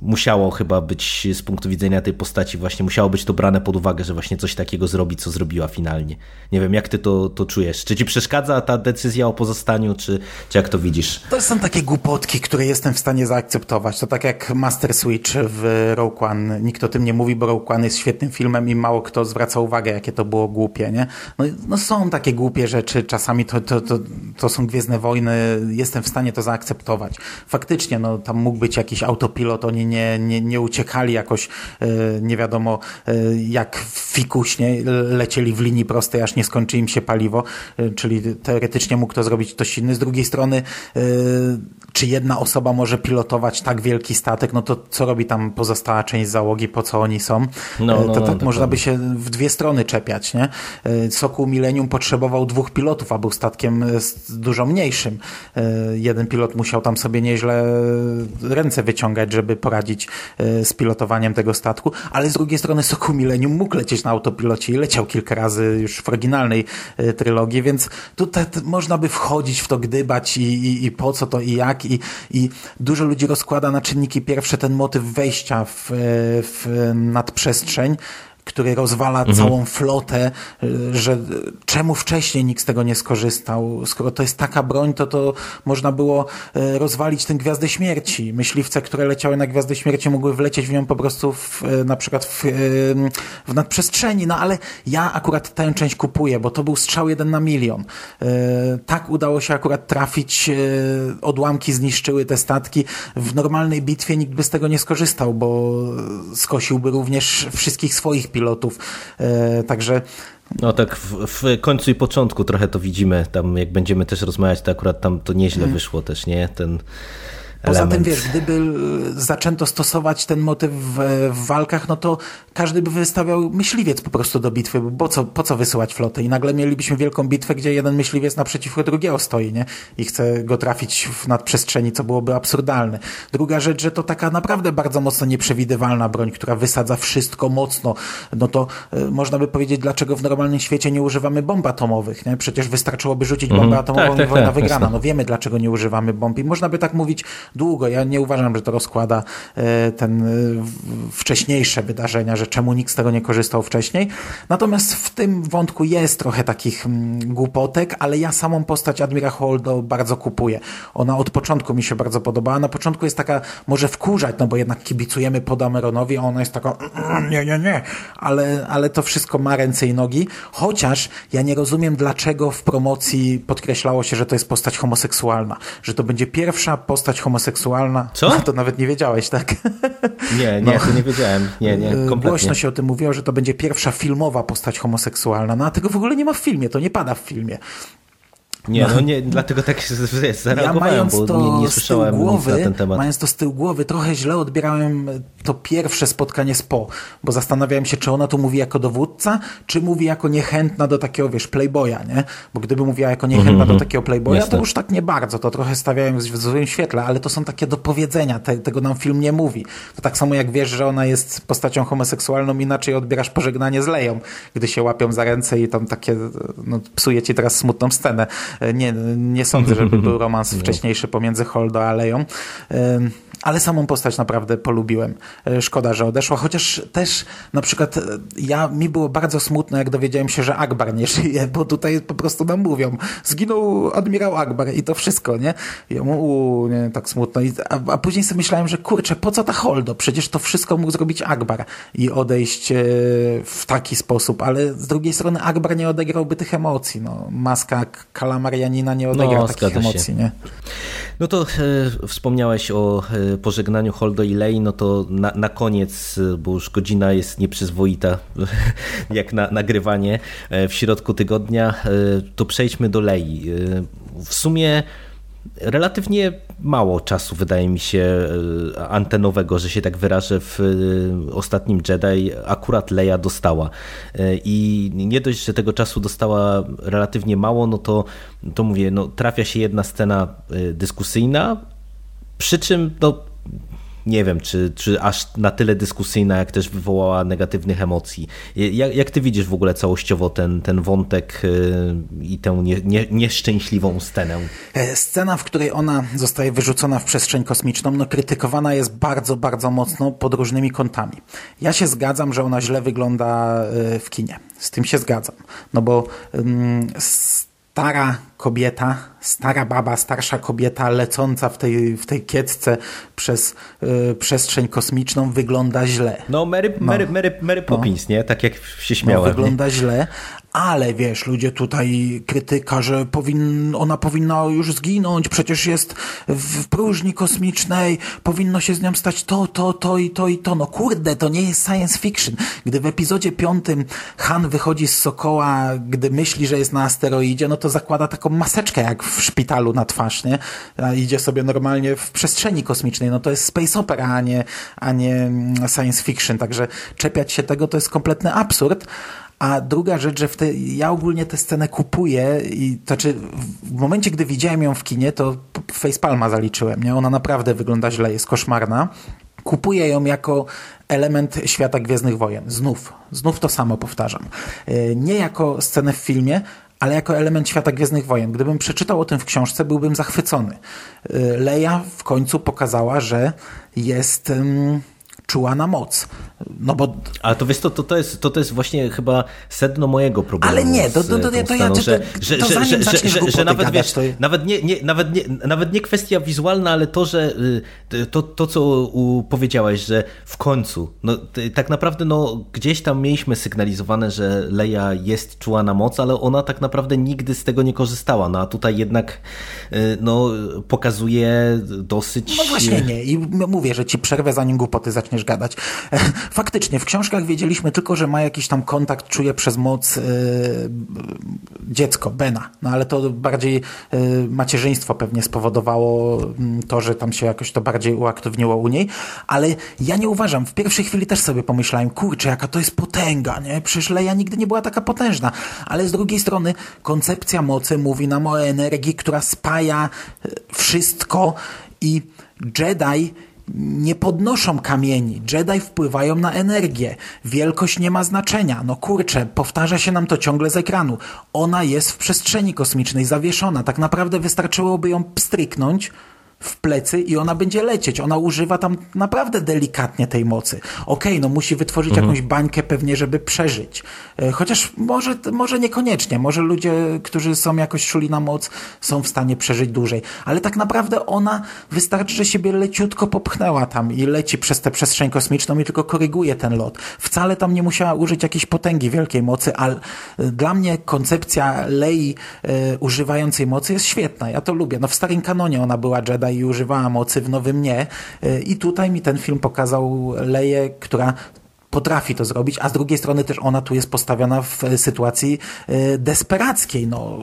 musiało chyba być z punktu widzenia tej postaci, właśnie musiało być to brane pod uwagę, że właśnie coś takiego zrobi, co zrobiła finalnie. Nie wiem, jak ty to, to czujesz? Czy ci przeszkadza ta decyzja o pozostaniu, czy, czy jak to widzisz? To są takie głupotki, które jestem w stanie zaakceptować. To tak jak Master Switch w Rogue One. Nikt o tym nie mówi, bo Rogue One jest świetnym filmem i mało kto zwraca uwagę, jakie to było głupie, nie? No, no są takie głupie rzeczy, czasami to, to, to, to są Gwiezdne Wojny, jestem w stanie to zaakceptować. Faktycznie, no tam mógł być jakiś autopilot, oni nie, nie, nie uciekali jakoś, e, nie wiadomo, e, jak fikuśnie, lecieli w linii prostej, aż nie skończy im się paliwo, e, czyli teoretycznie mógł to zrobić ktoś inny. Z drugiej strony, e, czy jedna osoba może pilotować tak wielki statek, no to co robi tam pozostała część załogi, po co oni są? No, E, no, to no, tak można dokładnie. by się w dwie strony czepiać, nie? E, Sokół Millennium potrzebował dwóch pilotów, a był statkiem dużo mniejszym. Jeden pilot musiał tam sobie nieźle ręce wyciągać, żeby poradzić z pilotowaniem tego statku, ale z drugiej strony Sokół Millennium mógł lecieć na autopilocie i leciał kilka razy już w oryginalnej trylogii, więc tutaj można by wchodzić w to, gdybać i, i, i po co to i jak. I, i dużo ludzi rozkłada na czynniki pierwsze ten motyw wejścia w, e, w nadprzestrzeń, który rozwala całą flotę, y, że czemu wcześniej nikt z tego nie skorzystał? Skoro to jest taka broń, to to można było y, rozwalić tę Gwiazdę Śmierci. Myśliwce, które leciały na Gwiazdę Śmierci mogły wlecieć w nią po prostu w, y, na przykład w, w nadprzestrzeni, no ale ja akurat tę część kupuję, bo to był strzał jeden na milion. Tak udało się akurat trafić, odłamki zniszczyły te statki. W normalnej bitwie nikt by z tego nie skorzystał, bo skosiłby również wszystkich swoich pilotów. E, Także No tak w, w końcu i początku trochę to widzimy, tam jak będziemy też rozmawiać, to akurat tam to nieźle wyszło też, nie? Ten Poza element. tym, wiesz, gdyby e, zaczęto stosować ten motyw w, w walkach, no to każdy by wystawiał myśliwiec po prostu do bitwy, bo po co, po co wysyłać flotę? I nagle mielibyśmy wielką bitwę, gdzie jeden myśliwiec naprzeciwko drugiego stoi, nie? I chce go trafić w nadprzestrzeni, co byłoby absurdalne. Druga rzecz, że to taka naprawdę bardzo mocno nieprzewidywalna broń, która wysadza wszystko mocno. No to e, można by powiedzieć, dlaczego w normalnym świecie nie używamy bomb atomowych, nie? Przecież wystarczyłoby rzucić bombę atomową Tak, tak, i wojna tak, wygrana. jasne. No wiemy, dlaczego nie używamy bomb i można by tak mówić długo. Ja nie uważam, że to rozkłada e, ten e, wcześniejsze wydarzenia, że czemu nikt z tego nie korzystał wcześniej. Natomiast w tym wątku jest trochę takich mm, głupotek, ale ja samą postać Admira Holdo bardzo kupuję. Ona od początku mi się bardzo podobała. Na początku jest taka, może wkurzać, no bo jednak kibicujemy pod Ameronowi, a ona jest taka nie, nie, nie, ale, ale to wszystko ma ręce i nogi. Chociaż ja nie rozumiem, dlaczego w promocji podkreślało się, że to jest postać homoseksualna, że to będzie pierwsza postać homoseksualna homoseksualna. Co? To nawet nie wiedziałeś, tak? Nie, nie, to nie wiedziałem. Nie, nie, E, kompletnie. Głośno się o tym mówiło, że to będzie pierwsza filmowa postać homoseksualna, no a tego w ogóle nie ma w filmie, to nie pada w filmie. Nie, no nie, dlatego tak Ja zareagowałem, mając bo to nie, nie słyszałem głowy, na ten temat. mając to z tyłu głowy, trochę źle odbierałem to pierwsze spotkanie z Po, bo zastanawiałem się, czy ona tu mówi jako dowódca, czy mówi jako niechętna do takiego, wiesz, playboya, nie? Bo gdyby mówiła jako niechętna do takiego playboya, Jasne. to już tak nie bardzo, to trochę stawiałem w złym świetle, ale to są takie dopowiedzenia, te, tego nam film nie mówi. To tak samo jak wiesz, że ona jest postacią homoseksualną, inaczej odbierasz pożegnanie z Leją, gdy się łapią za ręce i tam takie, no psuje ci teraz smutną scenę. Nie, nie sądzę, żeby był romans wcześniejszy pomiędzy Holdo a Leją. Ale samą postać naprawdę polubiłem. E, Szkoda, że odeszła, chociaż też na przykład e, ja, mi było bardzo smutno, jak dowiedziałem się, że Akbar nie żyje, bo tutaj po prostu nam mówią, zginął admirał Akbar i to wszystko, nie? I ja mu, u, nie, tak smutno. I, a, a później sobie myślałem, że kurczę, po co ta Holdo? Przecież to wszystko mógł zrobić Akbar i odejść e, w taki sposób, ale z drugiej strony Akbar nie odegrałby tych emocji, no. Maska kalamarianina nie odegra No, takich zgadza się. emocji, nie? No to e, wspomniałeś o pożegnaniu Holdo i Lei, no to na, na koniec, bo już godzina jest nieprzyzwoita jak na nagrywanie e, w środku tygodnia, e, to przejdźmy do Lei. E, w sumie relatywnie mało czasu wydaje mi się antenowego, że się tak wyrażę w ostatnim Jedi akurat Leia dostała i nie dość, że tego czasu dostała relatywnie mało, no to, to mówię, no trafia się jedna scena dyskusyjna, przy czym no, nie wiem, czy, czy aż na tyle dyskusyjna, jak też wywołała negatywnych emocji. Jak, jak ty widzisz w ogóle całościowo ten, ten wątek e, i tę nie, nie, nieszczęśliwą scenę? E, Scena, w której ona zostaje wyrzucona w przestrzeń kosmiczną, no krytykowana jest bardzo, bardzo mocno pod różnymi kątami. Ja się zgadzam, że ona źle wygląda e, w kinie. Z tym się zgadzam. No bo ym, stara kobieta, stara baba, starsza kobieta lecąca w tej, w tej kiecce przez y, przestrzeń kosmiczną wygląda źle. No Mary, Mary, Mary, Mary Poppins, nie? Tak jak się No, śmiałem. nie? wygląda źle, ale wiesz, ludzie tutaj krytyka, że powin, ona powinna już zginąć, przecież jest w próżni kosmicznej, powinno się z nią stać to, to, to i to i to. No kurde, to nie jest science fiction. Gdy w epizodzie piątym Han wychodzi z Sokoła, gdy myśli, że jest na asteroidzie, no to zakłada taką maseczkę jak w szpitalu na twarz, nie? A idzie sobie normalnie w przestrzeni kosmicznej. No to jest space opera, a nie, a nie mm, science fiction. Także czepiać się tego to jest kompletny absurd. A druga rzecz, że te, ja ogólnie tę scenę kupuję i to w momencie, gdy widziałem ją w kinie, to facepalma zaliczyłem, nie? Ona naprawdę wygląda źle, jest koszmarna. Kupuję ją jako element świata Gwiezdnych Wojen. Znów, znów to samo powtarzam. E, Nie jako scenę w filmie, ale jako element świata Gwiezdnych Wojen. Gdybym przeczytał o tym w książce, byłbym zachwycony. E, Leia w końcu pokazała, że jest um, czuła na moc. No bo Ale to wiesz, to, to, to, jest, to, to jest właśnie chyba sedno mojego problemu. Ale nie, to- to- to- to ja- że, że, że, że, że, nawet wiesz, to- nawet, nie, nie, nawet, nie, nawet nie kwestia wizualna, ale to, że y, to, to co u, powiedziałeś, że w końcu, no tak naprawdę no, gdzieś tam mieliśmy sygnalizowane, że Leia jest czuła na moc, ale ona tak naprawdę nigdy z tego nie korzystała, no a tutaj jednak y, no, pokazuje dosyć... No właśnie nie. I mówię, że ci przerwę, zanim głupoty zaczniesz gadać. Faktycznie, w książkach wiedzieliśmy tylko, że ma jakiś tam kontakt, czuje przez moc yy, dziecko, Bena. No ale to bardziej yy, macierzyństwo pewnie spowodowało mm, to, że tam się jakoś to bardziej uaktywniło u niej. Ale ja nie uważam. W pierwszej chwili też sobie pomyślałem, kurczę, jaka to jest potęga, nie? Przecież Leia nigdy nie była taka potężna. Ale z drugiej strony koncepcja mocy mówi nam o energii, która spaja wszystko i Jedi nie podnoszą kamieni. Jedi wpływają na energię. Wielkość nie ma znaczenia. No kurczę, powtarza się nam to ciągle z ekranu. Ona jest w przestrzeni kosmicznej zawieszona. Tak naprawdę wystarczyłoby ją pstryknąć w plecy i ona będzie lecieć. Ona używa tam naprawdę delikatnie tej mocy. Okej, no musi wytworzyć jakąś bańkę pewnie, żeby przeżyć. E, Chociaż może, może niekoniecznie. Może ludzie, którzy są jakoś czuli na moc, są w stanie przeżyć dłużej. Ale tak naprawdę ona wystarczy, że siebie leciutko popchnęła tam i leci przez tę przestrzeń kosmiczną i tylko koryguje ten lot. Wcale tam nie musiała użyć jakiejś potęgi wielkiej mocy, ale dla mnie koncepcja Lei e, używającej mocy jest świetna. Ja to lubię. No w starym kanonie ona była Jedi i używała mocy, w nowym nie. I tutaj mi ten film pokazał Leję, która potrafi to zrobić, a z drugiej strony też ona tu jest postawiona w sytuacji desperackiej. No,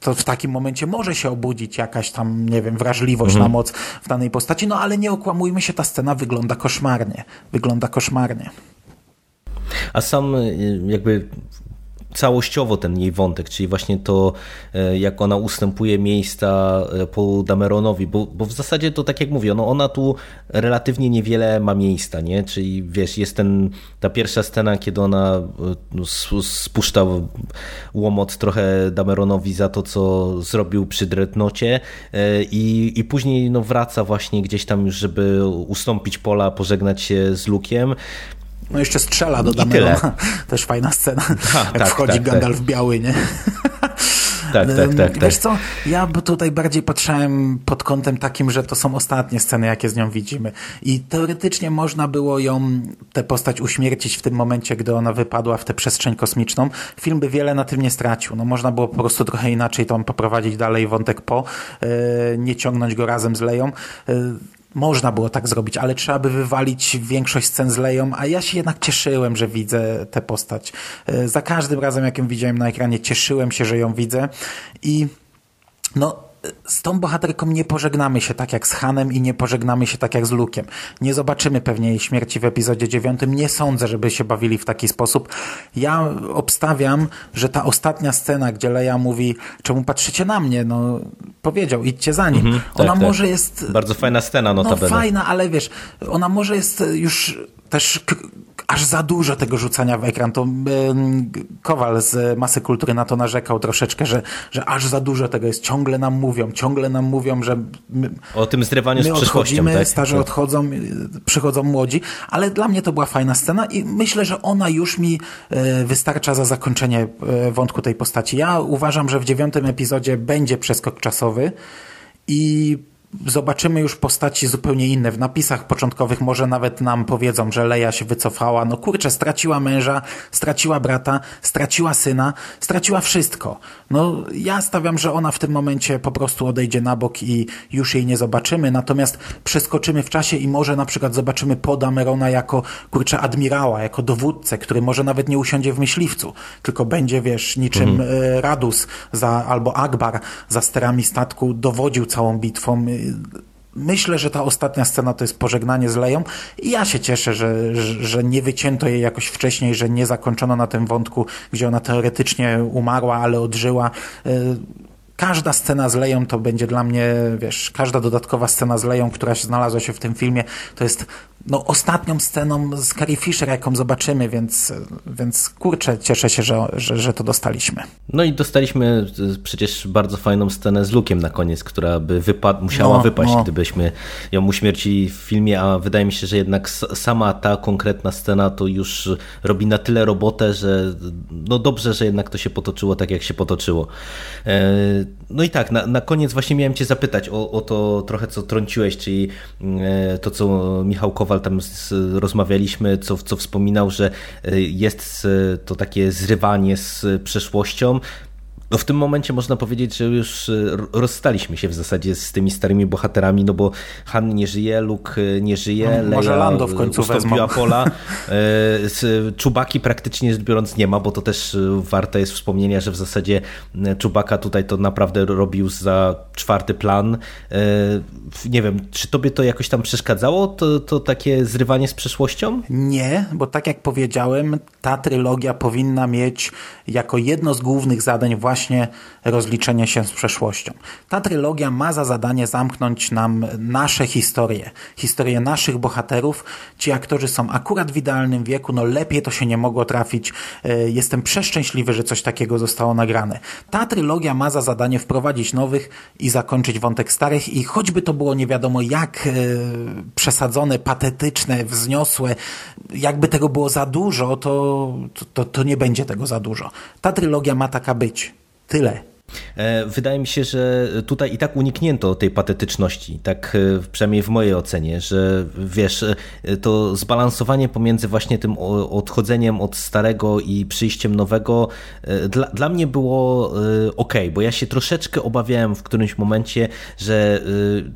to w takim momencie może się obudzić jakaś tam, nie wiem, wrażliwość mhm. na moc w danej postaci, no ale nie okłamujmy się, ta scena wygląda koszmarnie. Wygląda koszmarnie. A sam jakby całościowo ten jej wątek, czyli właśnie to, e, jak ona ustępuje miejsca e, po Dameronowi, bo, bo w zasadzie to tak jak mówię, no ona tu relatywnie niewiele ma miejsca, nie? Czyli wiesz, jest ten, ta pierwsza scena, kiedy ona e, no, spuszcza łomot trochę Dameronowi za to, co zrobił przy Dreadnocie i, i później no, wraca właśnie gdzieś tam już, żeby ustąpić pola, pożegnać się z Lukiem no jeszcze strzela do Damerona. Też fajna scena. Jak tak, wchodzi tak, Gandalf tak. biały, nie? Tak, tak, tak, Wiesz co, ja tutaj bardziej patrzyłem pod kątem takim, że to są ostatnie sceny, jakie z nią widzimy. I teoretycznie można było ją, tę postać uśmiercić w tym momencie, gdy ona wypadła w tę przestrzeń kosmiczną. Film by wiele na tym nie stracił. No można było po prostu trochę inaczej tam poprowadzić dalej wątek po, yy, nie ciągnąć go razem z Leją. Można było tak zrobić, ale trzeba by wywalić większość scen z Leją, a ja się jednak cieszyłem, że widzę tę postać. E, za każdym razem, jak ją widziałem na ekranie, cieszyłem się, że ją widzę i no z tą bohaterką nie pożegnamy się tak jak z Hanem i nie pożegnamy się tak jak z Lukiem. Nie zobaczymy pewnie jej śmierci w epizodzie dziewiątym. Nie sądzę, żeby się bawili w taki sposób. Ja obstawiam, że ta ostatnia scena, gdzie Leia mówi, czemu patrzycie na mnie? No, powiedział, idźcie za nim. Mhm, ona tak, może tak. jest... Bardzo fajna scena notabene. No fajna, ale wiesz, ona może jest już też aż za dużo tego rzucania w ekran. To Kowal z Masy Kultury na to narzekał troszeczkę, że, że aż za dużo tego jest. Ciągle nam mówią, ciągle nam mówią, że my, o tym zrywaniu z przyszłością. Tak? starzy odchodzą, przychodzą młodzi, ale dla mnie to była fajna scena i myślę, że ona już mi e, wystarcza za zakończenie e, wątku tej postaci. Ja uważam, że w dziewiątym epizodzie będzie przeskok czasowy i zobaczymy już postaci zupełnie inne. W napisach początkowych może nawet nam powiedzą, że Leja się wycofała. No kurczę, straciła męża, straciła brata, straciła syna, straciła wszystko. No ja stawiam, że ona w tym momencie po prostu odejdzie na bok i już jej nie zobaczymy. Natomiast przeskoczymy w czasie i może na przykład zobaczymy Poda Merona jako kurczę admirała, jako dowódcę, który może nawet nie usiądzie w myśliwcu, tylko będzie, wiesz, niczym mhm. E, Radus za, albo Akbar za sterami statku dowodził całą bitwą myślę, że ta ostatnia scena to jest pożegnanie z Leją i ja się cieszę, że, że, nie wycięto jej jakoś wcześniej, że nie zakończono na tym wątku, gdzie ona teoretycznie umarła, ale odżyła. Y, każda scena z Leją to będzie dla mnie, wiesz, każda dodatkowa scena z Leją, która się znalazła się w tym filmie, to jest no, ostatnią sceną z Carrie Fisher, jaką zobaczymy, więc, więc kurczę, cieszę się, że, że, że to dostaliśmy. No i dostaliśmy przecież bardzo fajną scenę z Lukiem na koniec, która by wypad musiała no, wypaść, no. gdybyśmy ją uśmiercili w filmie, a wydaje mi się, że jednak sama ta konkretna scena to już robi na tyle robotę, że no dobrze, że jednak to się potoczyło tak, jak się potoczyło. E, no i tak, na, na koniec właśnie miałem cię zapytać o, o to trochę, co trąciłeś, czyli e, to, co Michał Kowal tam z, rozmawialiśmy, co, co wspominał, że e, jest to takie zrywanie z przeszłością, no w tym momencie można powiedzieć, że już e, rozstaliśmy się w zasadzie z tymi starymi bohaterami, no bo Han nie żyje, Luke e, nie żyje, no, może Lando w końcu wezmą. Pola. E, Czubaki praktycznie rzecz biorąc nie ma, bo to też warte jest wspomnienia, że w zasadzie Czubaka tutaj to naprawdę robił za czwarty plan. Nie wiem, czy tobie to jakoś tam przeszkadzało, to, to takie zrywanie z przeszłością? Nie, bo tak jak powiedziałem, ta trylogia powinna mieć jako jedno z głównych zadań właśnie właśnie rozliczenie się z przeszłością. Ta trylogia ma za zadanie zamknąć nam nasze historie, historie naszych bohaterów. Ci aktorzy są akurat w idealnym wieku, no lepiej to się nie mogło trafić. E, jestem przeszczęśliwy, że coś takiego zostało nagrane. Ta trylogia ma za zadanie wprowadzić nowych i zakończyć wątek starych i choćby to było nie wiadomo jak e, przesadzone, patetyczne, wzniosłe, jakby tego było za dużo, to, to, to nie będzie tego za dużo. Ta trylogia ma taka być. Tyle. E, wydaje mi się, że tutaj i tak uniknięto tej patetyczności, tak e, przynajmniej w mojej ocenie, że wiesz, e, to zbalansowanie pomiędzy właśnie tym odchodzeniem od starego i przyjściem nowego dla, dla mnie było ok, bo ja się troszeczkę obawiałem w którymś momencie, że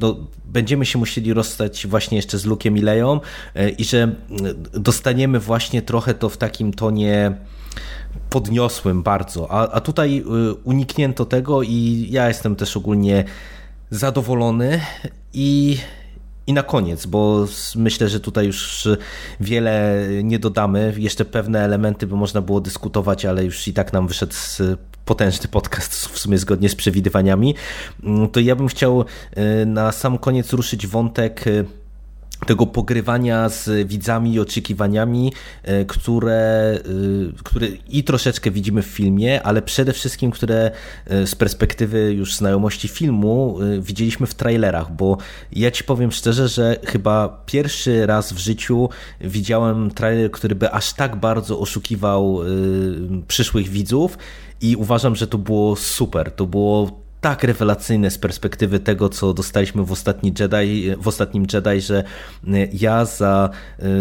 no, będziemy się musieli rozstać właśnie jeszcze z Lukiem i Leją i że dostaniemy właśnie trochę to w takim tonie podniosłym bardzo, a, a tutaj y, uniknięto tego i ja jestem też ogólnie zadowolony i i na koniec, bo myślę, że tutaj już wiele nie dodamy. Jeszcze pewne elementy by można było dyskutować, ale już i tak nam wyszedł potężny podcast, w sumie zgodnie z przewidywaniami. Mm, to ja bym chciał y, na sam koniec ruszyć wątek y, tego pogrywania z widzami i oczekiwaniami, e, które, e, które i troszeczkę widzimy w filmie, ale przede wszystkim, które e, z perspektywy już znajomości filmu widzieliśmy w trailerach, bo ja ci powiem szczerze, że chyba pierwszy raz w życiu widziałem trailer, który by aż tak bardzo oszukiwał przyszłych widzów i uważam, że to było super. To było tak rewelacyjne z perspektywy tego, co dostaliśmy w, ostatni Jedi, w ostatnim Jedi, że y, ja za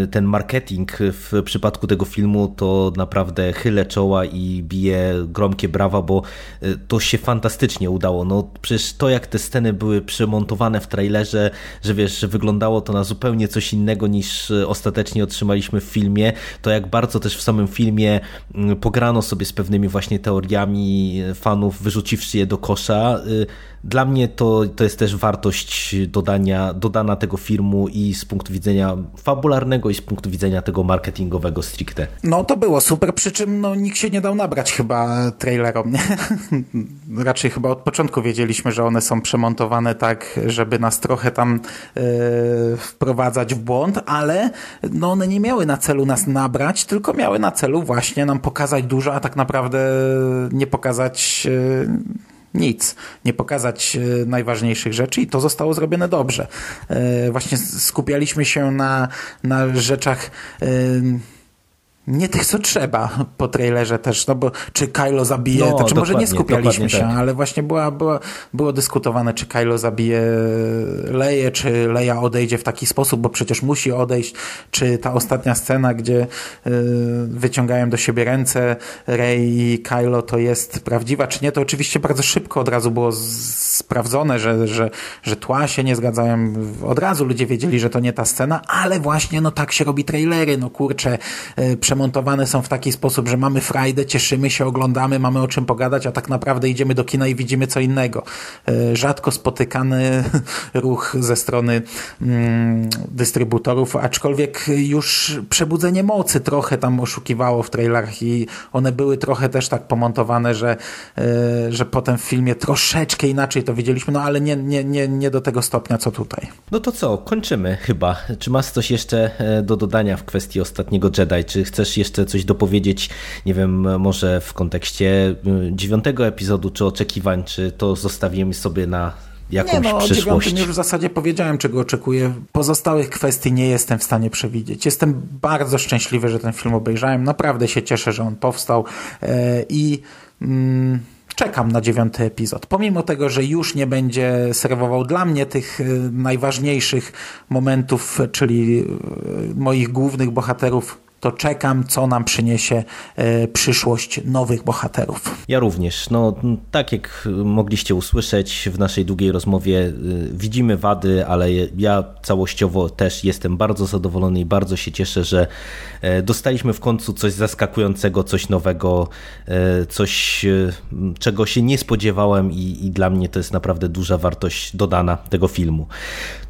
y, ten marketing w przypadku tego filmu to naprawdę chylę czoła i biję gromkie brawa, bo y, to się fantastycznie udało. No przecież to, jak te sceny były przemontowane w trailerze, że wiesz, że wyglądało to na zupełnie coś innego niż ostatecznie otrzymaliśmy w filmie, to jak bardzo też w samym filmie pograno sobie z pewnymi właśnie teoriami fanów, wyrzuciwszy je do kosza, Y, dla mnie to, to jest też wartość dodania, dodana tego filmu i z punktu widzenia fabularnego i z punktu widzenia tego marketingowego stricte. No to było super, przy czym no, nikt się nie dał nabrać chyba trailerom. Raczej chyba od początku wiedzieliśmy, że one są przemontowane tak, żeby nas trochę tam yy, wprowadzać w błąd, ale no, one nie miały na celu nas nabrać, tylko miały na celu właśnie nam pokazać dużo, a tak naprawdę nie pokazać yy, nic, nie pokazać e, najważniejszych rzeczy i to zostało zrobione dobrze. E, właśnie skupialiśmy się na, na rzeczach nie tych, co trzeba. Po trailerze też, no bo czy Kylo zabije, no, to czy może nie skupialiśmy się, tak. ale właśnie była, była, było dyskutowane, czy Kylo zabije Leję, czy Leja odejdzie w taki sposób, bo przecież musi odejść, czy ta ostatnia scena, gdzie y, wyciągają do siebie ręce Rey i Kylo to jest prawdziwa, czy nie, to oczywiście bardzo szybko od razu było sprawdzone, że, że, że tła się nie zgadzają, od razu ludzie wiedzieli, że to nie ta scena, ale właśnie no tak się robi trailery, no kurczę, y, przemontowane są w taki sposób, że mamy frajdę, cieszymy się, oglądamy, mamy o czym pogadać, a tak naprawdę idziemy do kina i widzimy co innego. E, rzadko spotykany ruch ze strony mm, dystrybutorów, aczkolwiek już przebudzenie mocy trochę tam oszukiwało w trailerach i one były trochę też tak pomontowane, że, e, że potem w filmie troszeczkę inaczej to widzieliśmy, no ale nie, nie, nie, nie do tego stopnia, co tutaj. No to co, kończymy chyba. Czy masz coś jeszcze e, do dodania w kwestii ostatniego Jedi? Czy chcesz chcesz jeszcze coś dopowiedzieć, nie wiem, może w kontekście y, dziewiątego epizodu, czy oczekiwań, czy to zostawimy sobie na jakąś nie, no, przyszłość. już w zasadzie powiedziałem, czego oczekuję. Pozostałych kwestii nie jestem w stanie przewidzieć. Jestem bardzo szczęśliwy, że ten film obejrzałem. Naprawdę się cieszę, że on powstał e, i mm, czekam na dziewiąty epizod. Pomimo tego, że już nie będzie serwował dla mnie tych e, najważniejszych momentów, czyli e, moich głównych bohaterów to czekam, co nam przyniesie e, przyszłość nowych bohaterów. Ja również. No, tak jak mogliście usłyszeć w naszej długiej rozmowie, e, widzimy wady, ale ja całościowo też jestem bardzo zadowolony i bardzo się cieszę, że e, dostaliśmy w końcu coś zaskakującego, coś nowego, coś, czego się nie spodziewałem i, i dla mnie to jest naprawdę duża wartość dodana tego filmu.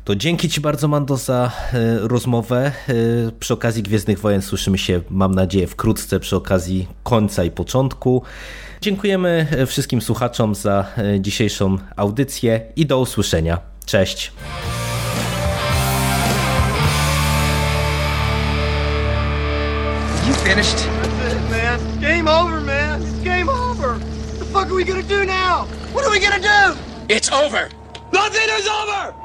To dzięki Ci bardzo, Mando, za e, rozmowę. E, przy okazji Gwiezdnych Wojen słyszymy się, mam nadzieję, wkrótce przy okazji końca i początku. Dziękujemy e, wszystkim słuchaczom za dzisiejszą audycję i do usłyszenia. Cześć. You finished? That's it, man. game over, man. It's game over. What the fuck are we gonna do now? What are we gonna do? It's over. Nothing is over!